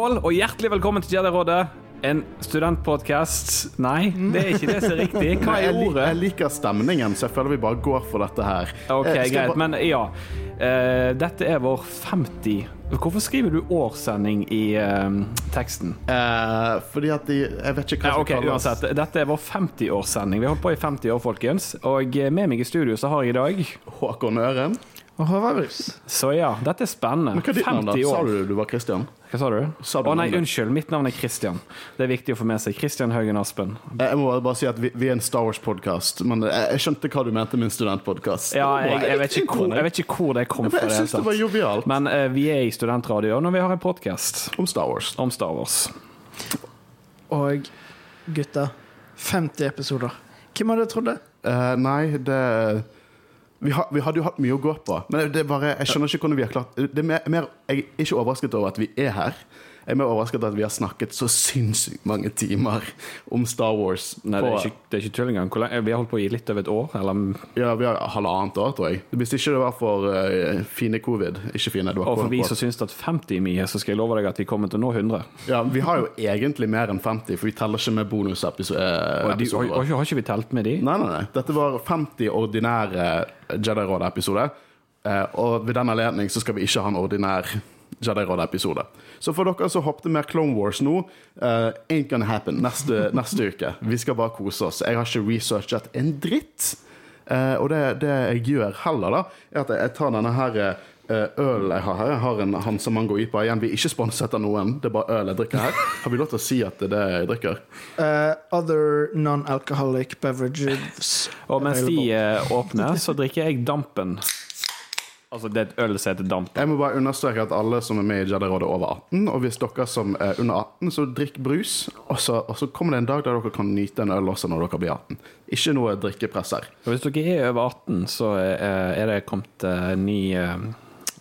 Skål og hjertelig velkommen til Jedi-rådet. En studentpodkast. Nei, det er ikke det som er riktig. Hva er ordet? jeg liker stemningen, så jeg føler vi bare går for dette her. Ok, Eh, greit, men ja. Uh, dette er vår 50 Hvorfor skriver du årssending i uh, teksten? Uh, fordi at de Jeg vet ikke hva som ok, kalles uansett. Dette er vår 50-årssending. Vi har holdt på i 50 år, folkens. Og med meg i studio så har jeg i dag Håkon Øren. Og Håvard Så ja, dette er spennende. Men hva er ditt navn, da? Sa du du var Christian? Hva sa du? Sa du Å nei, navnet? unnskyld. Mitt navn er Christian. Det er viktig å få med seg. Christian Haugen Aspen. Jeg må bare si at vi, vi er en Star Wars-podkast, men jeg, jeg skjønte hva du mente med en studentpodkast. Ja, jeg, jeg, vet hvor, jeg vet ikke hvor det kom fra. Jeg syns det var jovialt. Men uh, vi er i studentradioen, og vi har en podkast Om Star Wars. om Star Wars. Og gutter, 50 episoder. Hvem hadde trodd det? Uh, nei, det vi, ha, vi hadde jo hatt mye å gå på, men det er bare, jeg skjønner ikke hvordan vi har klart det er mer, Jeg er ikke overrasket over at vi er her. Jeg er overrasket over at vi har snakket så sinnssykt mange timer om Star Wars. Nei, det er ikke, det er ikke tull engang. Vi har holdt på i litt over et år. Eller, Ja, vi har halvannet år, tror jeg. Hvis ikke det var for uh, fine covid. Ikke fine, det var og for vi som syns at 50 er mye, så skal jeg love deg at vi kommer til å nå 100. Ja, vi har jo egentlig mer enn 50, for vi teller ikke med bonusepisoder. Og og, og, har ikke vi telt med de? Nei, nei, nei. Dette var 50 ordinære Jedi-råd-episoder. Uh, og ved den anledning så skal vi ikke ha en ordinær Jedi-råd-episode. Så for dere som hoppet med Clone Wars nå, uh, ain't gonna happen neste, neste uke. Vi skal bare kose oss. Jeg har ikke researchet en dritt. Uh, og det, det jeg gjør heller, da, er at jeg tar denne her uh, ølen jeg har her. Jeg har en Hansa Mango IPA. Igjen, vi er ikke sponset av noen. Det er bare øl jeg drikker her. Har vi lov til å si at det er det jeg drikker? Uh, other non-alcoholic beverages. Og mens de available. er åpne, så drikker jeg dampen. Altså, det er et øl som heter dampen. Jeg må bare understreke at alle som er med i Jedi-rådet er over 18. Og hvis dere som er under 18, så drikk brus. Og så, og så kommer det en dag der dere kan nyte en øl også når dere blir 18. Ikke noe drikkepress her. Hvis dere er over 18, så er er det kommet eh, ny eh,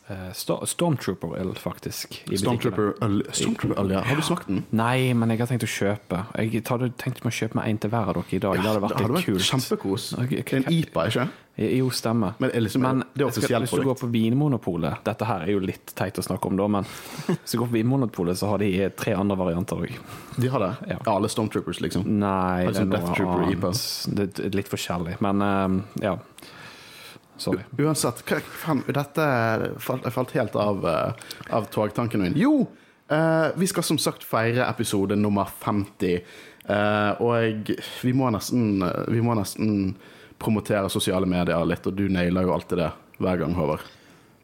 eh, Sto- Stormtrooper-øl, faktisk. i. Stormtrooper-øl Stormtrooper-øl, ja. Har du smakt den? Nei, men jeg har tenkt å kjøpe. Jeg hadde tenkt meg å kjøpe meg en til hver av dere i dag. det hadde vært det hadde vært kult. kjempekos. En IPA, ikke Jo, stemmer. Men liksom- Men det er skal, hvis du går på Vinmonopolet Dette her er jo litt teit å snakke om, da, men hvis du går på Vinmonopolet, så har de tre andre varianter òg. De har det? Ja. Ja, alle Stormtroopers, liksom. Nei, Har det er noe annet. Det er litt forskjellig, men uh, ja. Sorry. Uansett, hva faen, dette falt, falt helt av, uh, av togtanken min. Jo! Uh, vi skal som sagt feire episode nummer 50. eh, og vi må nesten Vi må nesten promotere sosiale medier litt, og du nailer jo alltid det hver gang, Håvard.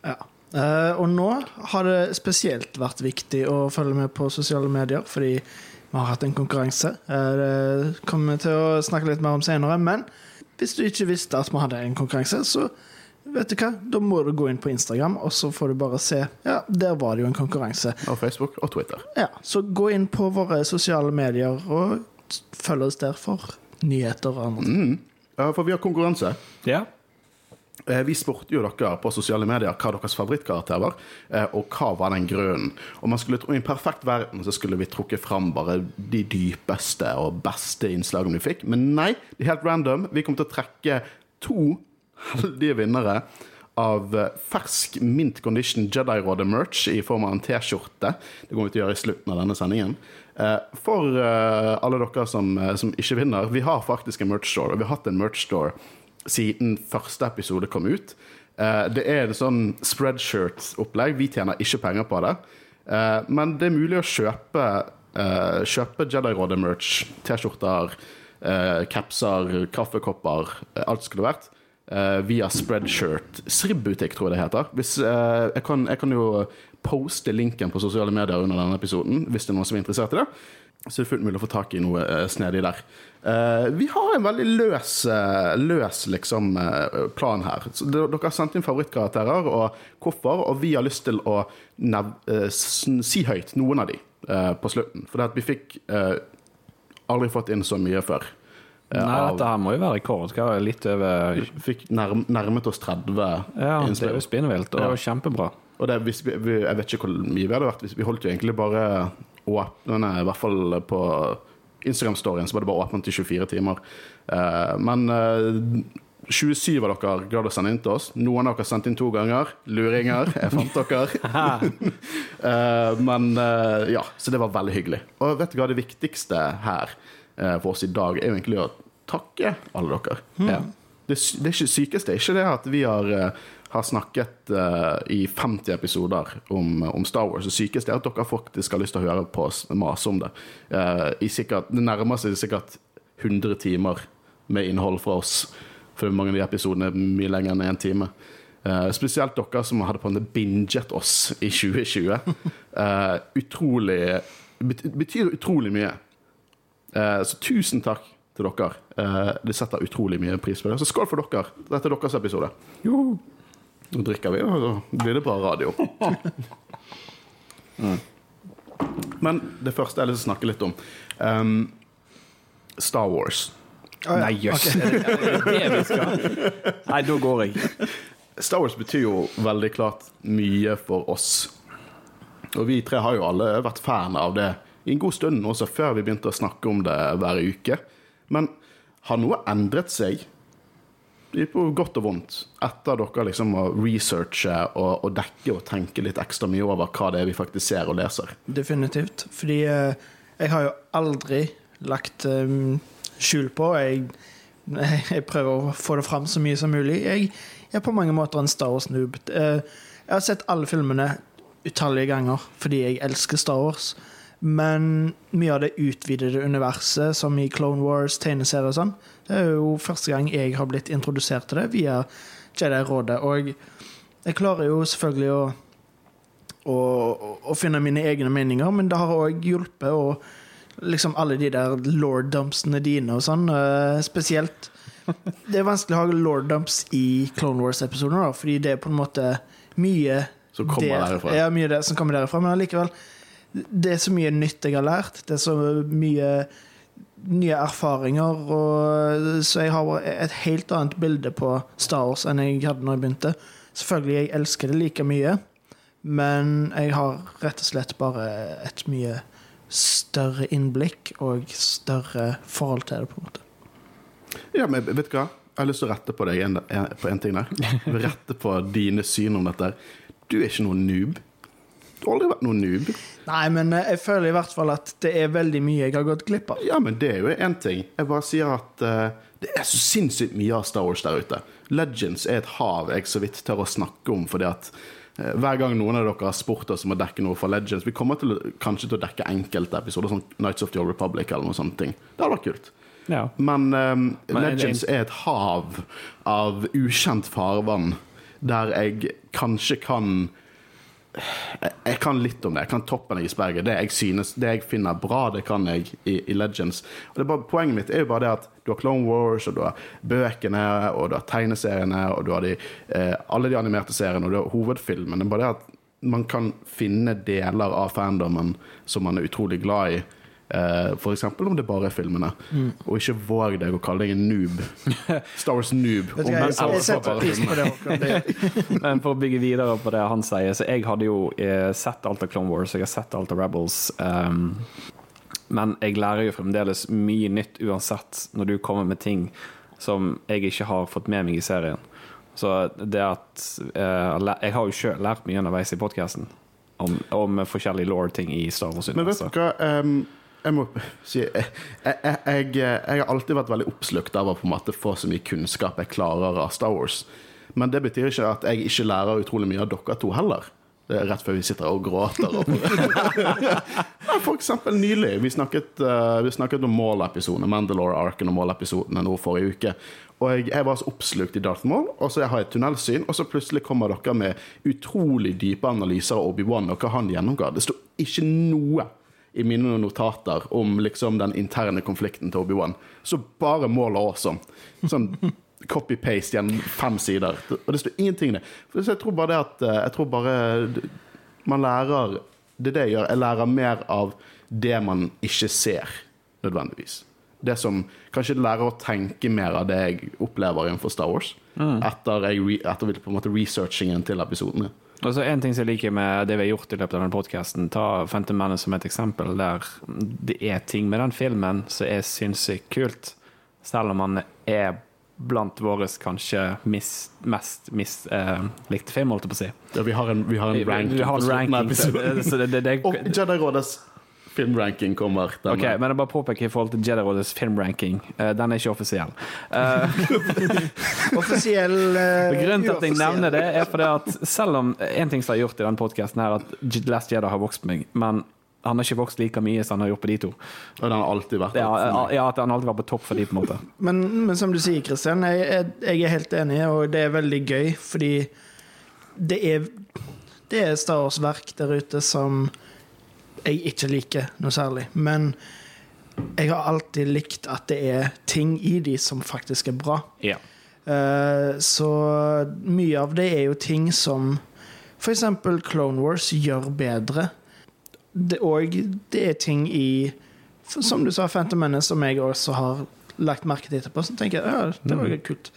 Ja. Uh, og nå har det spesielt vært viktig å følge med på sosiale medier, fordi vi har hatt en konkurranse. Uh, det kommer vi til å snakke litt mer om senere. Men hvis du ikke visste at vi hadde en konkurranse, så vet du hva, da må du gå inn på Instagram, og så får du bare se Ja, der var det jo en konkurranse. Og Facebook og Twitter. Ja, Så gå inn på våre sosiale medier og følg oss der for nyheter og andre ting. Ja, for vi har konkurranse. Ja. Eh, Vi spurte jo dere på sosiale medier hva deres favorittkarakter var, eh, og hva var den grunnen. Og man skulle I en perfekt verden så skulle vi trukket fram bare de dypeste og beste innslagene vi fikk, men nei, det er helt random. Vi kommer til å trekke to heldige vinnere av eh, fersk mint condition Jedi-rådet-merch i form av en T-skjorte. Det kommer vi til å gjøre i slutten av denne sendingen. Eh, For eh, alle dere som, eh, som ikke vinner, vi har faktisk en merch store, og vi har hatt en merch store siden første episode kom ut. Det er en sånn spreadshirt-opplegg. Vi tjener ikke penger på det. Men det er mulig å kjøpe, kjøpe Jedi-rådet-merch, T-skjorter, capser, kaffekopper, alt skulle vært, via Spreadshirt. Srib-butikk, tror jeg det heter. Hvis, jeg, kan, jeg kan jo poste linken på sosiale medier under denne episoden, hvis det er noen som er interessert i det. Så det er fullt mulig å få tak i noe eh, snedig der. Eh, vi har en veldig løs, eh, løs liksom, plan her. Dere har sendt inn favorittkarakterer og hvorfor, og vi har lyst til å si høyt noen av de på slutten. For vi fikk aldri fått inn så mye før. Nei, dette her må jo være rekord. Litt over fikk nærm nærmet oss 30 Ja, det er jo spinnvilt og Ja. kjempebra. Og det, vi, vi, jeg vet ikke hvor mye vi hadde vært. Vi holdt jo egentlig bare åpne, i hvert fall på Instagram-storyen, så var det bare åpent i 24 timer. Eh, men eh, 27 av dere gadd å sende inn til oss. Noen av dere har sendt inn to ganger. Luringer. Jeg fant dere. Eh, men ja, så det var veldig hyggelig. Og vet du hva det viktigste her for oss i dag er jo egentlig å takke alle dere. Ja. Det, det sykeste er ikke det at vi har, har snakket uh, i 50 episoder om, om Star Wars. Det sykeste er at dere faktisk har lyst til å høre på oss mase om det. Uh, sikkert, det nærmer seg sikkert 100 timer med innhold fra oss. For mange av de episodene er mye lenger enn én time. Uh, spesielt dere som hadde på en binget oss i 2020. Eh, utrolig Betyr utrolig mye. Så tusen takk til dere. Det setter utrolig mye pris på det. Så skål for dere. Dette er deres episode. Nå drikker vi, og så blir det bra radio. Men det første jeg å snakke litt om um, Star Wars. Nei, jøss. Er det er det det vi skal? Nei, da går jeg. Star Wars betyr jo veldig klart mye for oss. Og vi tre har jo alle vært fan av det i en god stund, også før vi begynte å snakke om det hver uke. Men har noe endret seg, på godt og vondt, etter dere liksom må researche og, og dekke og tenke litt ekstra mye over hva det er vi faktisk ser og leser? Definitivt. Fordi eh, jeg har jo aldri lagt eh, skjul på jeg, jeg prøver å få det fram så mye som mulig. Jeg er på mange måter en Star Wars-noob. Eh, jeg har sett alle filmene utallige ganger fordi jeg elsker Star Wars. Men mye av det utvidede universet, som i Clone Wars, tegneserier og sånn, det er jo første gang jeg har blitt introdusert til det via Jedi-rådet. Og jeg klarer jo selvfølgelig å å, å finne mine egne meninger, men det har òg hjulpet å liksom alle de der lord-dumpsene dine og sånn, eh, spesielt Det er vanskelig å ha lord-dumps i Clone Wars-episoder, fordi det er på en måte mye Som kommer der-. Ja, mye der, som kommer derifra, men allikevel Det er så mye nytt jeg har lært. Det er så mye nye erfaringer, og, så jeg har et helt annet bilde på Star Wars enn jeg hadde når jeg begynte. Selvfølgelig, jeg elsker det like mye, men jeg har rett og slett bare et mye større innblikk og større forhold til det, på en måte. Ja, men vet du hva? Jeg har lyst til å rette på deg en, på en ting der. Rette på dine syn om dette. Du er ikke noen noob. Aldri vært noen noob. Nei, men eh, jeg føler i hvert fall at det er veldig mye jeg har gått glipp av. Ja, men det er jo én ting. Jeg bare sier at uh, det er så sinnssykt mye av Star Wars der ute. Legends er et hav jeg så vidt tør å snakke om, fordi at eh, hver gang noen av dere har spurt oss om å dekke noe for Legends Vi kommer til, kanskje til å dekke enkelte episoder, sånn Nights of the Old Republic eller noe sånt. ting. Det hadde vært kult. Ja. Men, um, Men er Legends er et hav av ukjent farvann der jeg kanskje kan jeg, jeg kan litt om det. Jeg kan toppen av isberget. Det jeg synes, det jeg finner bra, det kan jeg i, i Legends. Og bare, poenget mitt er jo bare det at du har Clone Wars, og du har bøkene, og du har tegneseriene, og du har de, eh, alle de animerte seriene, og du har hovedfilmen. Det er bare det at man kan finne deler av fandomen som man er utrolig glad i. Eh, for eksempel om det bare er filmene. Og ikke våg deg å kalle deg en noob. Star Wars noob. Om jeg, jeg setter pris på det. Men for å bygge videre på det han sier, så jeg hadde jo eh, sett alt av Clone Wars, jeg har sett alt av Rebels. Um, men jeg lærer jo fremdeles mye nytt uansett når du kommer med ting som jeg ikke har fått med meg i serien. Så det at uh, Jeg har jo sjøl lært mye underveis i podkasten om, om forskjellige law-ting i Star Wars. Men vet du hva? Ehm, jeg må si jeg, jeg, jeg, jeg har alltid vært veldig oppslukt av å på en måte få så mye kunnskap jeg klarer av Star Wars. Men det betyr ikke at jeg ikke lærer utrolig mye av dere to heller. Det er rett før vi sitter og gråter. Ja, for eksempel nylig. Vi snakket, eh, vi snakket om Maul-episodene, Mandalore-arken og Maul-episodene nå forrige uke. Og jeg, jeg var så oppslukt i Darth Maul, og så har jeg et tunnelsyn, og så plutselig kommer dere med utrolig dype analyser av Obi-Wan og hva han gjennomga. Det sto ikke noe i mine notater om liksom den interne konflikten til Obi-Wan. Så bare måler også. awesome. Sånn copy-paste gjennom fem sider. Og det står ingenting der. Så jeg tror bare det at eh, Jeg tror bare man lærer Det er det jeg gjør. Jeg lærer mer av det man ikke ser, nødvendigvis. Det som Kanskje lærer å tenke mer av det jeg opplever innenfor Star Wars. Etter, jeg, etter på en måte researchingen til episodene. Og så En ting som jeg liker med det vi har gjort i løpet av denne podkasten, ta Phantom Menace som et eksempel, der det er ting med den filmen som er sinnssykt kult, selv om man er blant våre kanskje mis, mest mislikte film, holdt jeg på å si. Ja, vi har en, vi har en ranking. Vi har en ranking, så, så det, det, det, Og Jedi-rådets filmranking kommer. denne. Ok, men jeg bare påpeker i forhold til Jedi-rådets filmranking. Uh, den er ikke offisiell. Uh, Offisiell uh, grunnen til at jeg nevner det, er fordi at selv om en ting som jeg har gjort i denne podkasten, er at Last Jedi har vokst på meg, men han har ikke vokst like mye som han har gjort på de to. Og den har alltid vært Ja, ja at han alltid var på topp for de, på en måte. Men, men som du sier, Kristian, jeg, jeg, jeg er helt enig, og det er veldig gøy, fordi det er, det er Star Wars-verk der ute som jeg ikke liker noe særlig. Men jeg har alltid likt at det er ting i de som faktisk er bra. Ja. Eh, så mye av det er jo ting som f.eks. Clone Wars gjør bedre. Det, og det er ting i Som du sa, Phantom Menace, som jeg også har lagt merke til etterpå. Så tenker jeg ja, det var jo kult.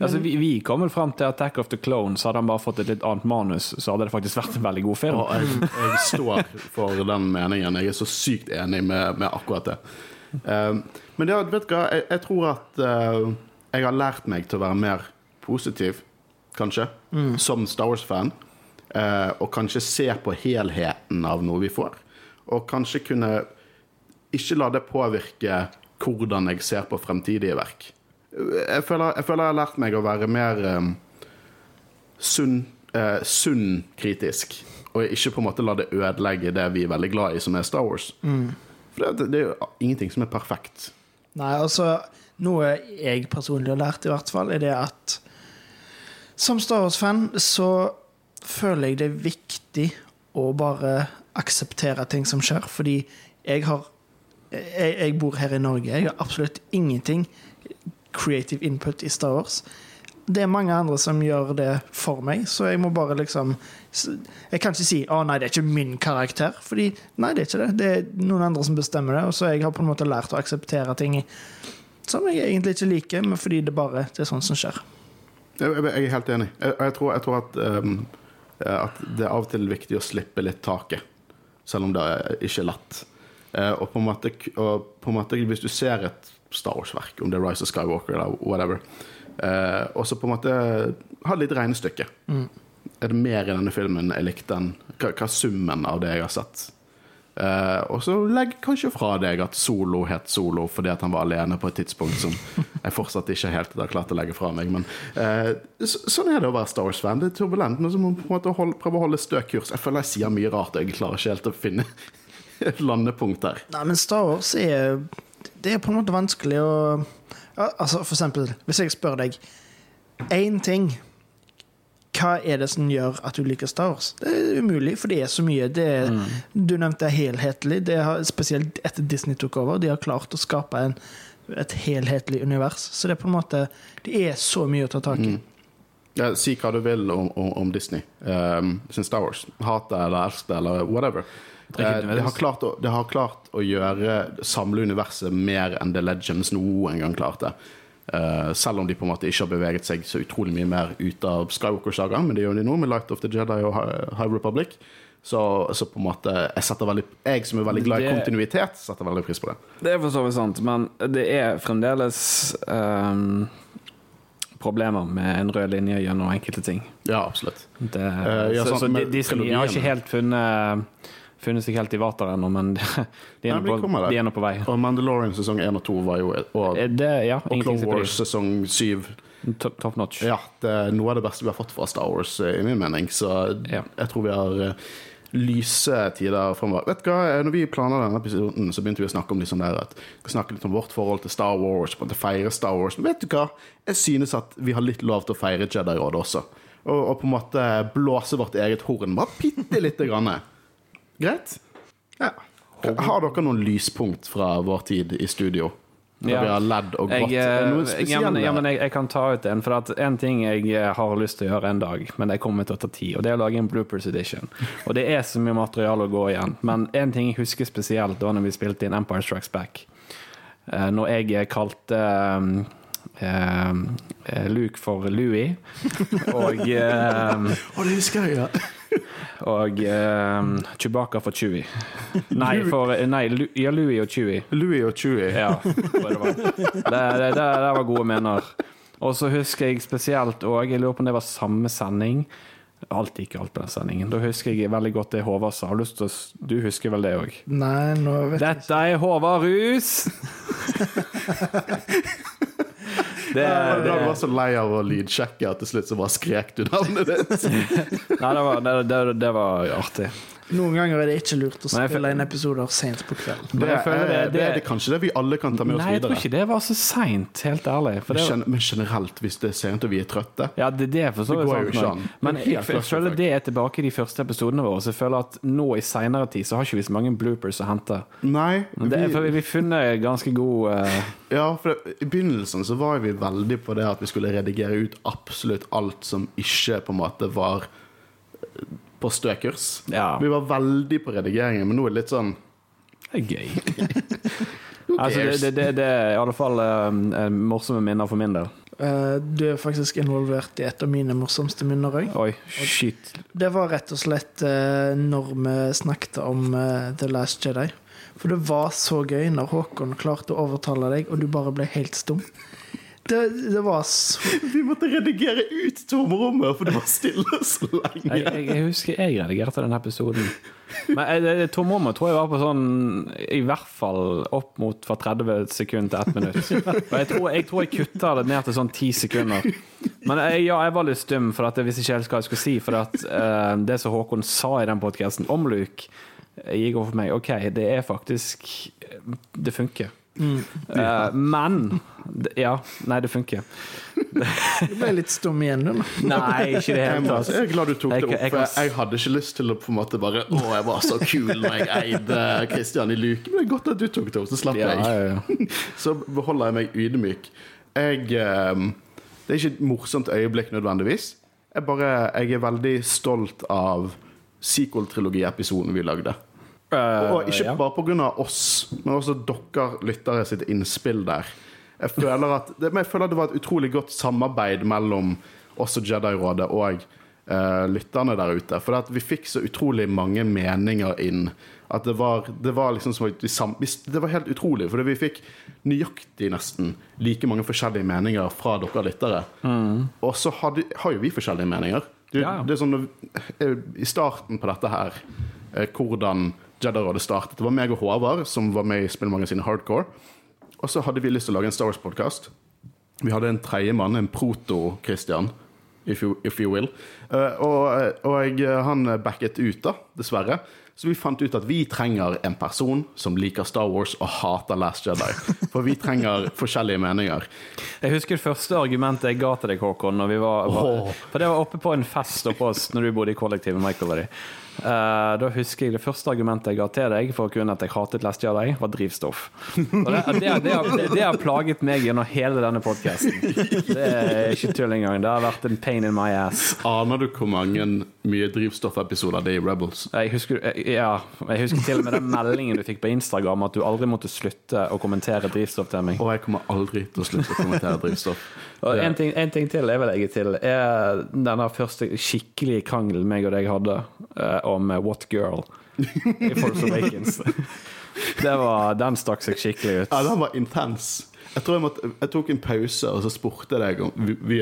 Altså, vi, vi kom vel fram til Attack of the Clones. Hadde han bare fått et litt annet manus, så hadde det faktisk vært en veldig god film. Og jeg, jeg står for den meningen. Jeg er så sykt enig med, med akkurat det. Um, men ja, vet du hva, jeg, jeg tror at uh, jeg har lært meg til å være mer positiv, kanskje, som Star Wars-fan. Uh, og kanskje se på helheten av noe vi får. Og kanskje kunne ikke la det påvirke hvordan jeg ser på fremtidige verk. Jeg føler jeg, føler jeg har lært meg å være mer um, sunn, uh, sunn kritisk, og ikke på en måte la det ødelegge det vi er veldig glad i, som er Star Wars. For det, det er jo ingenting som er perfekt. Nei, altså Noe jeg personlig har lært, i hvert fall, er det at som Star Wars-fan så føler jeg det er viktig å bare akseptere ting som skjer, fordi jeg har jeg, jeg bor her i Norge. Jeg har absolutt ingenting creative input i Star Wars. Det er mange andre som gjør det for meg, så jeg må bare liksom Jeg kan ikke si 'Å nei, det er ikke min karakter', fordi nei, det er ikke det. Det er noen andre som bestemmer det, og så jeg har på en måte lært å akseptere ting som jeg egentlig ikke liker, men fordi det bare det er sånn som skjer. Jeg, er helt enig. Jeg, jeg, tror, jeg tror at, um, at det er av og til viktig å slippe litt taket, selv om det er ikke er lett. Eh, og, på måte, og på en måte, hvis du ser et Star Wars-verk, om det er Rise of Skywalker eller whatever, eh, og så på en måte ha litt regnestykke. Er det mer i denne filmen jeg likte enn hva, hva er summen av det jeg har sett? Uh, og så legg kanskje fra deg at Solo het Solo fordi at han var alene på et tidspunkt som jeg fortsatt ikke helt har klart å legge fra meg. Men uh, så, sånn er det å være Star Wars-fan. Det er turbulent, men så må man på en måte holde, prøve å holde stø kurs. Jeg føler jeg sier mye rart, og jeg klarer ikke helt å finne et landepunkt der. Nei, men Star Wars er Det er på en måte vanskelig å ja, Altså, for eksempel, hvis jeg spør deg én ting hva er det som gjør at du liker Star Wars? Det er umulig, for det er så mye. Det er, Du nevnte helhetlig. Det har, spesielt etter Disney tok over. De har klart å skape en, et helhetlig univers. Så det er på en måte Det er så mye å ta tak i. Ja, si hva du vil om, om, om Disney um, sin Star Wars. Hat det eller elsk det eller whatever. Eh, det, har klart å, det har klart å gjøre samle universet mer enn The Legends noen gang klarte. Uh, selv om de på en måte ikke har beveget seg så utrolig mye mer ut av Skywalker-sagaen, men det gjør de nå med Light of the Jedi og High Republic. Så, så på en måte jeg, veldig, jeg som er veldig glad i kontinuitet, setter veldig pris på det. Det er for så vidt sant, men det er fremdeles um, problemer med en rød linje gjennom enkelte ting. Ja, absolutt. Det, uh, ja, så, sant, så med Disney har ikke helt funnet, funnet seg helt i vater ennå, men de er Nei, på, de er nå på vei. Og Mandalorian sesong 1 og 2 var jo og, Er Det, ja, og Clone Wars sesong 7 top, top notch. Ja, det er noe av det beste vi har fått fra Star Wars, eh, i min mening. Så Ja. jeg tror vi har eh, lyse tider fremover. Vet du hva, eh, når vi planla denne episoden, så begynte vi å snakke om liksom at snakke litt om vårt forhold til Star Wars, på å feire Star Wars. Men vet du hva? Jeg synes at vi har litt lov til å feire Jedi-rådet også. Og, og på en måte blåse vårt eget horn. Bare bitte lite grann. Greit? Ja. Har dere noen lyspunkt fra vår tid i studio? Når Ja. vi har ledd og Jeg? Er det eh, ja, men, ja, men jeg, jeg kan ta ut en. For at en ting jeg eh, har lyst til å gjøre en dag, men det kommer til å ta tid, og det er å lage en bloopers edition. Og det er så mye materiale å gå igjen. Men en ting jeg husker spesielt, da når vi spilte inn Empire Strikes Back. Eh, Når jeg kalte eh, eh, Luke for Louis, og eh, Å, det husker jeg, ja. og eh, Chewbacca for Chewie. Nei, for, nei, Lu- ja, Louis og Chewie. Louie og Chewie. Ja, det var. Det, det, det, var gode mener. Og så husker jeg spesielt òg Jeg lurer på om det var samme sending. Alt gikk alt på den sendingen. Da husker jeg veldig godt det Håvard sa. Du Du husker vel det òg? Dette er Håvard Rus! det, det, du var så lei av å lydsjekke at til slutt så bare skrek du navnet ditt. nei, det, var, det, det, det var artig. Noen ganger er det ikke lurt å spille inn episoder sent på kvelden. Jeg det- det, det- er kanskje det vi alle kan ta med oss Nei, jeg tror ikke det var så seint, helt ærlig. For det, Men generelt, hvis det er sent og vi er trøtte ja, det, det er for så Det vidt går jo sant. ikke an. Men jeg, jeg føler det er tilbake i de første episodene våre. Så jeg føler at nå i seinere tid så har ikke vi så mange bloopers å hente. Nei, det er for vi, vi har funnet ganske god uh... ja, for det, i begynnelsen så var vi veldig på det at vi skulle redigere ut absolutt alt som ikke på en måte var eh, på stø kurs. Ja, Vi var veldig på redigeringen, men nå er det litt sånn det er gøy. altså, det, det, det, det er i alle fall eh, morsomme minner for min del. Uh, Du er faktisk involvert i et av mine morsomste minner òg. Oi, shit. Det var rett og slett uh, når vi snakket om uh, The Last Jedi. For det var så gøy når Håkon klarte å overtale deg, og du bare ble helt stum. Det, det var så Vi måtte redigere ut tomrommet, for det var stille så lenge. jeg, jeg husker jeg redigerte den episoden. Men det tomrommet tror jeg var på sånn I hvert fall opp mot fra 30 sekunder til 1 minutt. Og jeg tror jeg, tror jeg kutta det ned til sånn 10 sekunder. Men jeg, ja, jeg var litt stum, for at jeg visste ikke helt hva jeg skulle si. For at uh, det som Håkon sa i den podkasten om Luke, eh, gikk over for meg. OK, det er faktisk Det funker. Eh, men Ja, nei, det funker. Du ble litt stum igjen, du. Nei, ikke det hele tatt. jeg er glad du tok det opp, for jeg hadde ikke lyst til å på en måte bare Å, jeg var så kul når jeg eide Christian i luke. Men det er godt at du tok det opp, så slapp Ja, jeg. ja, ja. Så beholder jeg meg ydmyk. Jeg eh, Det er ikke et morsomt øyeblikk nødvendigvis. Jeg, bare, jeg er veldig stolt av sequel-trilogiepisoden vi lagde. Og ikke ja. bare pga. oss, men også dere lyttere sitt innspill der. Jeg føler at det, men jeg føler at det var et utrolig godt samarbeid mellom oss og Jedi-rådet og uh, lytterne der ute. For vi fikk så utrolig mange meninger inn. At det var, det var liksom som vi sam, Det var helt utrolig, for vi fikk nøyaktig nesten like mange forskjellige meninger fra dere lyttere. Og så hadde, har jo vi forskjellige meninger. Det, Ja, ja. det er sånn, eh, I starten på dette her, eh, hvordan Jedi-rådet startet Det var meg og Håvard som var med i spillmagasinet Hardcore. Og så hadde vi lyst til å lage en Star Wars-podkast. Vi hadde en tredjemann, en proto-Christian, if, you- if you will. Eh, og, og han backet ut, da, dessverre. Så vi fant ut at vi trenger en person som liker Star Wars og hater Last Jedi. For vi trenger forskjellige meninger. Jeg husker det første argumentet jeg ga til deg, Håkon. Når vi var, var, for det var oppe på en fest oppe hos når du bodde i kollektivet Michael Eh, da husker jeg det første argumentet jeg ga til deg for å kunne at jeg hatet Last Jedi, var drivstoff. Det, det, det, har- det, det har plaget meg gjennom hele denne podkasten. Det er ikke tull engang. Det har vært en pain in my ass. Aner du hvor mange mye drivstoffepisoder det er i Rebels? Jeg husker, ja, jeg husker til og med den meldingen du fikk på Instagram at du aldri måtte slutte å kommentere drivstoff til meg. Og jeg kommer aldri til å slutte å kommentere drivstoff. Og en ting, en ting til jeg vil legge til, er denne første skikkelige krangelen meg og deg hadde eh, om What Girl i Force Awakens. Det var, den stakk seg skikkelig ut. Ja, den var intens. Jeg tror jeg, måtte, jeg tok en pause, og så spurte jeg deg om vi,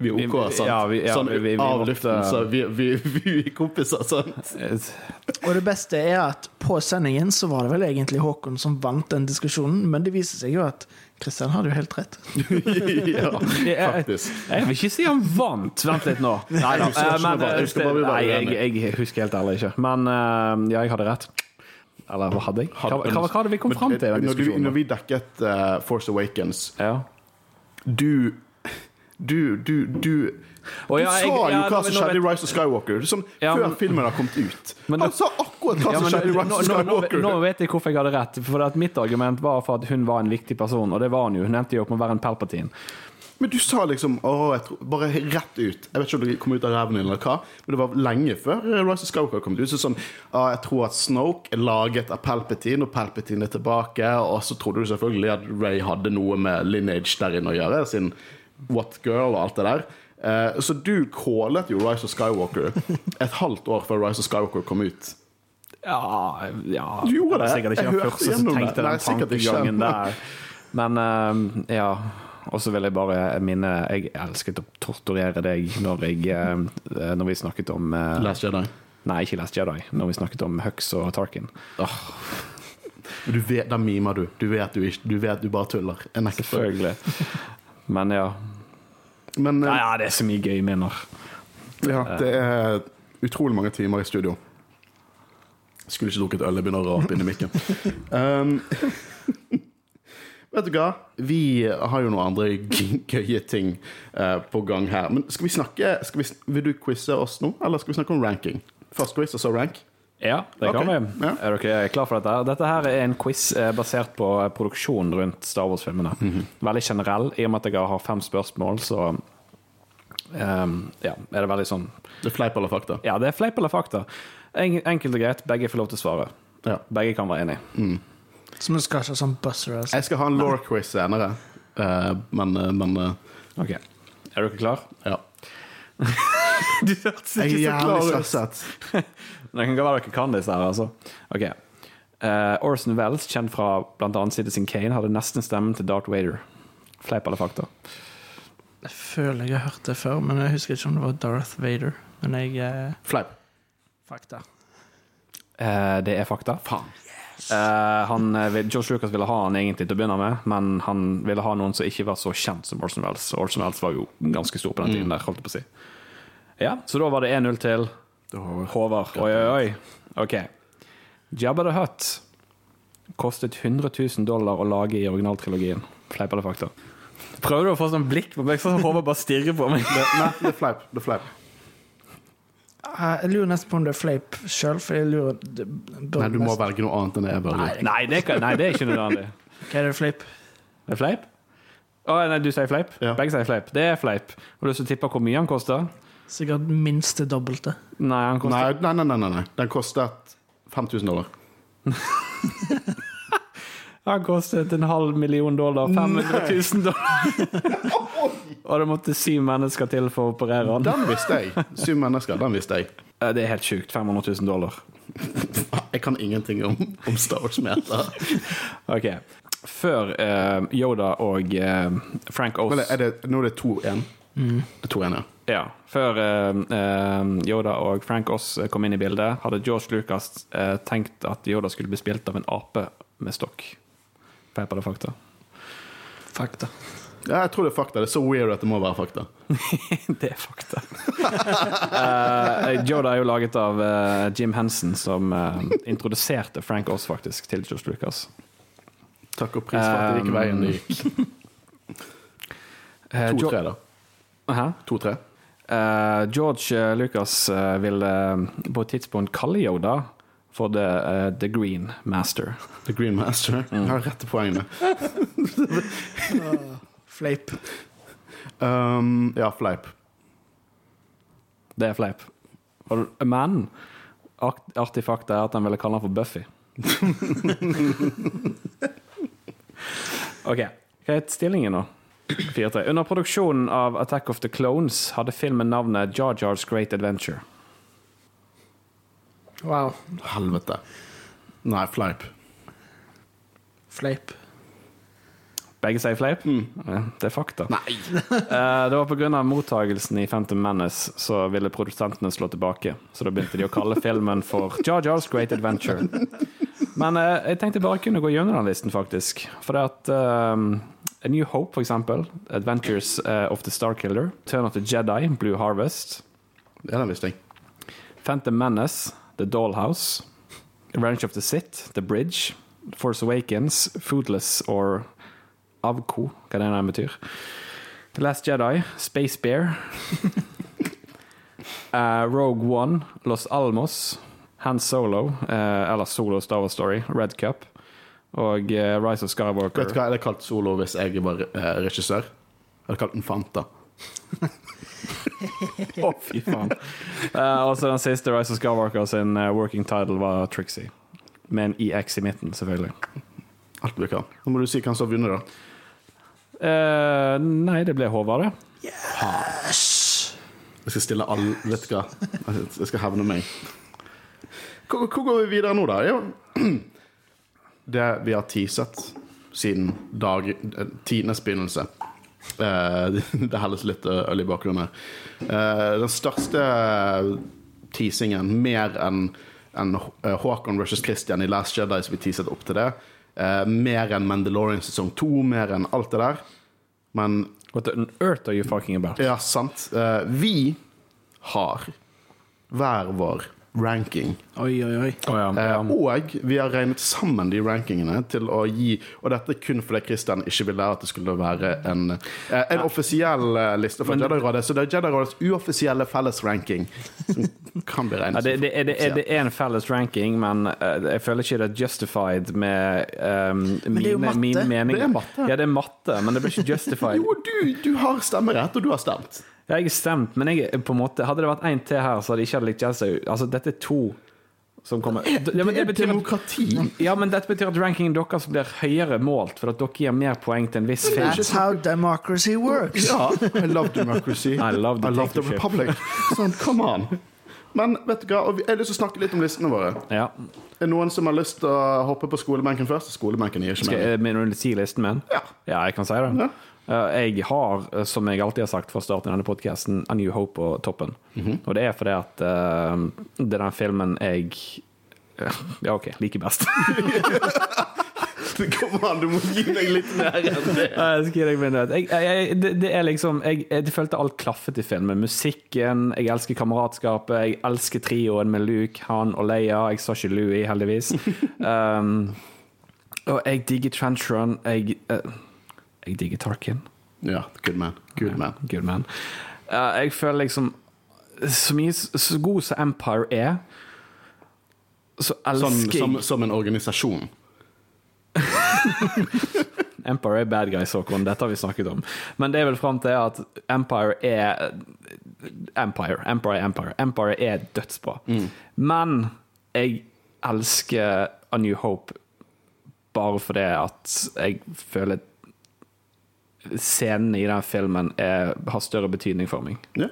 vi, er, OK, sant? ja, vi- ja, sånn vi- vi- vi av luften, så vi, vi, vi er kompiser, sant? Og det beste er at på sendingen så var det vel egentlig Håkon som vant den diskusjonen, men det viser seg jo at Kristian hadde jo helt rett. ja, faktisk. jeg vil ikke si han vant. Vent litt nå. Nei, da. Jeg Eh, men, jeg vi nei, jeg, jeg husker helt ærlig ikke. Men eh, ja, jeg hadde rett. Eller hva hadde jeg? Hva, hva, hva hadde vi kommet fram til i den Når, du, når vi dekket uh, Force Awakens Ja. Du Du, du, du Du ja, sa jo ja, hva som skjedde i Rise of Skywalker, som Ja, før filmen har kommet ut. Men Han sa akkurat hva som skjedde i Rise of nå, nå, Skywalker. nå vet jeg hvorfor jeg hadde rett. For Mitt argument var for at hun var en viktig person, og det var hun jo. Hun endte jo opp med å være en Palpatine. Men du sa liksom jeg tror, bare rett ut. Jeg vet ikke om det kom ut av ræven eller hva, men det var lenge før Rise of Skywalker kom ut. Så sånn, ah, jeg tror at Snoke er laget av Palpatine, og Palpatine er tilbake. Og så trodde du selvfølgelig at Ray hadde noe med lineage der inne å gjøre, sin What Girl og alt det der. Eh, så du kålet jo Rise of Skywalker et halvt år før Rise of Skywalker kom ut. Ja, ja Du gjorde det. Sikkert ikke Jeg hørte gjennom det. Nei, sikkert ikke. Men eh, ja. Og så vil jeg bare minne Jeg elsket å torturere deg når, jeg, eh, når vi snakket om eh, Last Jedi. Nei, ikke Last Jedi. Når vi snakket om Hux og Tarkin. Oh. Du vet, Da mimer du. Du vet du, ikke, du vet du bare tuller. Selvfølgelig. Men ja. Men ja. eh, Ja, det er så mye gøy minner. ja, det er utrolig mange timer i studio. Skulle ikke drukket øl, jeg begynner å rape inn i mikken. Um, vet du hva? Vi har jo noen andre gøye ting uh, på gang her. Men skal vi snakke skal vi, Vil du quize oss nå, eller skal vi snakke om ranking? Først quiz, og så rank? Ja, det kan vi. ja. Er dere klar for dette? Dette her er en quiz eh, basert på produksjonen rundt Star Wars-filmene. Mhm. Veldig generell. I og med at jeg har fem spørsmål, så um, ja, er det veldig sånn Det er fleip eller fakta? Ja, det er fleip eller fakta. En, enkelt og greit, begge får lov til å svare. Ja. Begge kan være enig. Så du skal ikke ha sånn buzzer. Altså. Jeg skal ha en law-quiz senere, uh, men, uh, men uh. Ok. Er dere klar? ja. Du hørtes Jeg er ikke så jævlig klar ut. stresset. Det kan godt være dere kan disse her, altså. Ok. Uh, Orson Welles, kjent fra bl.a. Citizen Kane, hadde nesten stemmen til Darth Vader. Fleip eller fakta? Jeg føler jeg har hørt det før, men jeg husker ikke om det var Darth Vader. Men jeg uh... Fleip. Fakta. Uh, det er fakta. Faen. Yes. han, George Lucas ville ha han egentlig til å begynne med, men han ville ha noen som ikke var så kjent som Orson Welles. Orson Welles var jo ganske stor på den tiden der, holdt jeg på å si. Ja, så da var det 1-0 til Håvard. Oi, oi, oi. Ok. Jabba the Hutt kostet 100 000 dollar å lage i originaltrilogien. Fleip eller fakta? Prøver du å få sånn blikk på meg, sånn Håvard bare stirrer på meg. Det, nei, det er fleip. Det er fleip. Eh, Jeg lurer nesten på om det er fleip sjøl, for jeg lurer det bør Nei, du må nesten- velge noe annet enn det jeg bør gjøre. Nei, det, kan, nei, det er ikke nødvendig. Hva er det fleip? Er fleip? Å, nei, du sier fleip? Ja. Begge sier fleip. Det er fleip. Har du lyst til å tippe hvor mye han koster? Sikkert minst det dobbelte. Nei, han kostet... Nei, nei, nei, nei, nei. Den kostet 5000 dollar. Han kostet en halv million dollar. 500 000 dollar. Og det måtte syv mennesker til for å operere han. Den visste jeg. Syv mennesker, den visste jeg. Det er helt sjukt. 500 000 dollar. Jeg kan ingenting om, om Star Wars-meter. Ok. Før uh, Yoda og uh, Frank det, nå er det 2-1? Det er 2-1, ja. Ja. Før eh, eh, Yoda og Frank Oz kom inn i bildet, hadde George Lucas eh, tenkt at Yoda skulle bli spilt av en ape med stokk. Feil på det fakta? Fakta. ja. Jeg tror det er fakta. Det er så weird at det må være fakta. Det er fakta. uh, Yoda er jo laget av uh, Jim Henson, som uh, introduserte Frank Oz faktisk til George Lucas. Takk og pris for at det gikk veien det gikk. To-tre, 2-3, da. Hæ? 2-3. Eh, George eh, Lucas eh, ville på et tidspunkt kalle Yoda for The, uh, the Green Master. The Green Master. Jeg har rette poengene. Fleip. Um, ja, fleip. Det er fleip. Men art- artig fakta er at han ville kalle han for Buffy. OK. Hva er stillingen nå? 4-3. Under produksjonen av Attack of the Clones hadde filmen navnet Jar Jar's Great Adventure. Wow. Helvete. Nei, fleip. Fleip. Begge sier fleip? Ja, Det er fakta. Nei! Eh, Det var pga. mottagelsen i Phantom Menace så ville produsentene slå tilbake. Så da begynte de å kalle filmen for Jar Jar's Great Adventure. Men eh, jeg tenkte bare kunne gå gjennom den listen, faktisk. For det at eh, A New Hope, for eksempel. Adventures eh, of the Starkiller. Turn of the Jedi, Blue Harvest. Den visste jeg. Phantom Menace, The Dollhouse. Ranch of the Sith, The Bridge. Force Awakens, Foodless or Avko, hva det nå betyr. The Last Jedi, Space Bear. uh, Rogue One, Los Almos. Han Solo, uh, eller Solo Star Wars Story, Red Cup. Og eh, Rise of Skywalker. Vet du hva jeg hadde kalt solo hvis jeg var eh, regissør? Jeg hadde kalt den Fanta. Å, fy faen. Uh, og så den siste, Rise of Skywalker sin working title var Trixie. Med en EX i midten, selvfølgelig. Alt vi kan. Nå må du si hvem som har vunnet, da. Uh, nei, det ble Håvard, det. Jeg skal stille alle Vet du hva? Jeg skal hevne meg. Hvor, hvor går vi videre nå, da? Jo, det vi har teaset siden dag, eh, tidenes begynnelse. Uh, det helles litt øl i bakgrunnen. Eh, den største teasingen, mer enn en Håkon versus Christian i Last Jedi, som vi teaset opp til det. uh, mer enn Mandalorian sesong to, mer enn alt det der. Men What on earth are you fucking about? ja, sant. Eh, vi har hver vår ranking. Oi, oi, oi. Oh, ja. Eh, Ja. og vi har regnet sammen de rankingene til å gi Og dette er kun fordi Christian ikke ville at det skulle være en, eh, en offisiell eh, liste fra Jedi-rådet. Så det er Jedi-rådets uoffisielle fellesranking som kan bli Ja, regnet det, det, det, er- det er en felles ranking, men jeg føler ikke det er justified med um, det er jo mine, mine meninger. Det er matte. Ja, det er matte, men det blir ikke justified. Jo, du, du har stemmerett, og du har stemt. Ja, jeg har stemt, men jeg, er på en måte, hadde det vært én til her, så hadde jeg ikke likt Jesse. Altså, dette er to som kommer ja, men Det det er demokrati. at, ja, men dette betyr at rankingen deres blir høyere målt, for at dere gir mer poeng til en viss film. That's how democracy works. Ja, I love democracy. I love I love the republic. Sånn, come on. Men vet du hva, jeg har lyst til å snakke litt om listene våre. Ja. Er det noen som har lyst til å hoppe på skolebenken først? Skolebenken gir ikke Skal mening. jeg mener du si listen min? Ja. Ja, jeg kan si det. Ja. Eh, Jeg har, eh, som jeg alltid har sagt fra starten av denne podkasten, A New Hope på toppen. Mhm. Og det er fordi at eh, det er den filmen jeg Ja, OK, liker best. Kom an, du må gi deg litt mer enn det. Jeg skal gi deg min. Jeg, jeg, det, det er liksom jeg, jeg følte alt klaffet i filmen. Musikken, jeg elsker kameratskapet, jeg elsker trioen med Luke, Han og Leia. Jeg sa ikke Louis, heldigvis. Um, og jeg digger Trenchron. Jeg, eh, jeg digger Tarkin. Ja, good man. Good man. Good man. Uh, jeg føler liksom Så mye Så god som Empire er, så elsker Som, jeg som, som en organisasjon. Empire er bad guys, Håkon. Dette har vi snakket om. Men det er vel fram til at Empire er Empire. Empire Empire. Empire er dødsbra. Men jeg elsker A New Hope bare fordi at jeg føler scenene i den filmen er, har større betydning for meg. Ja.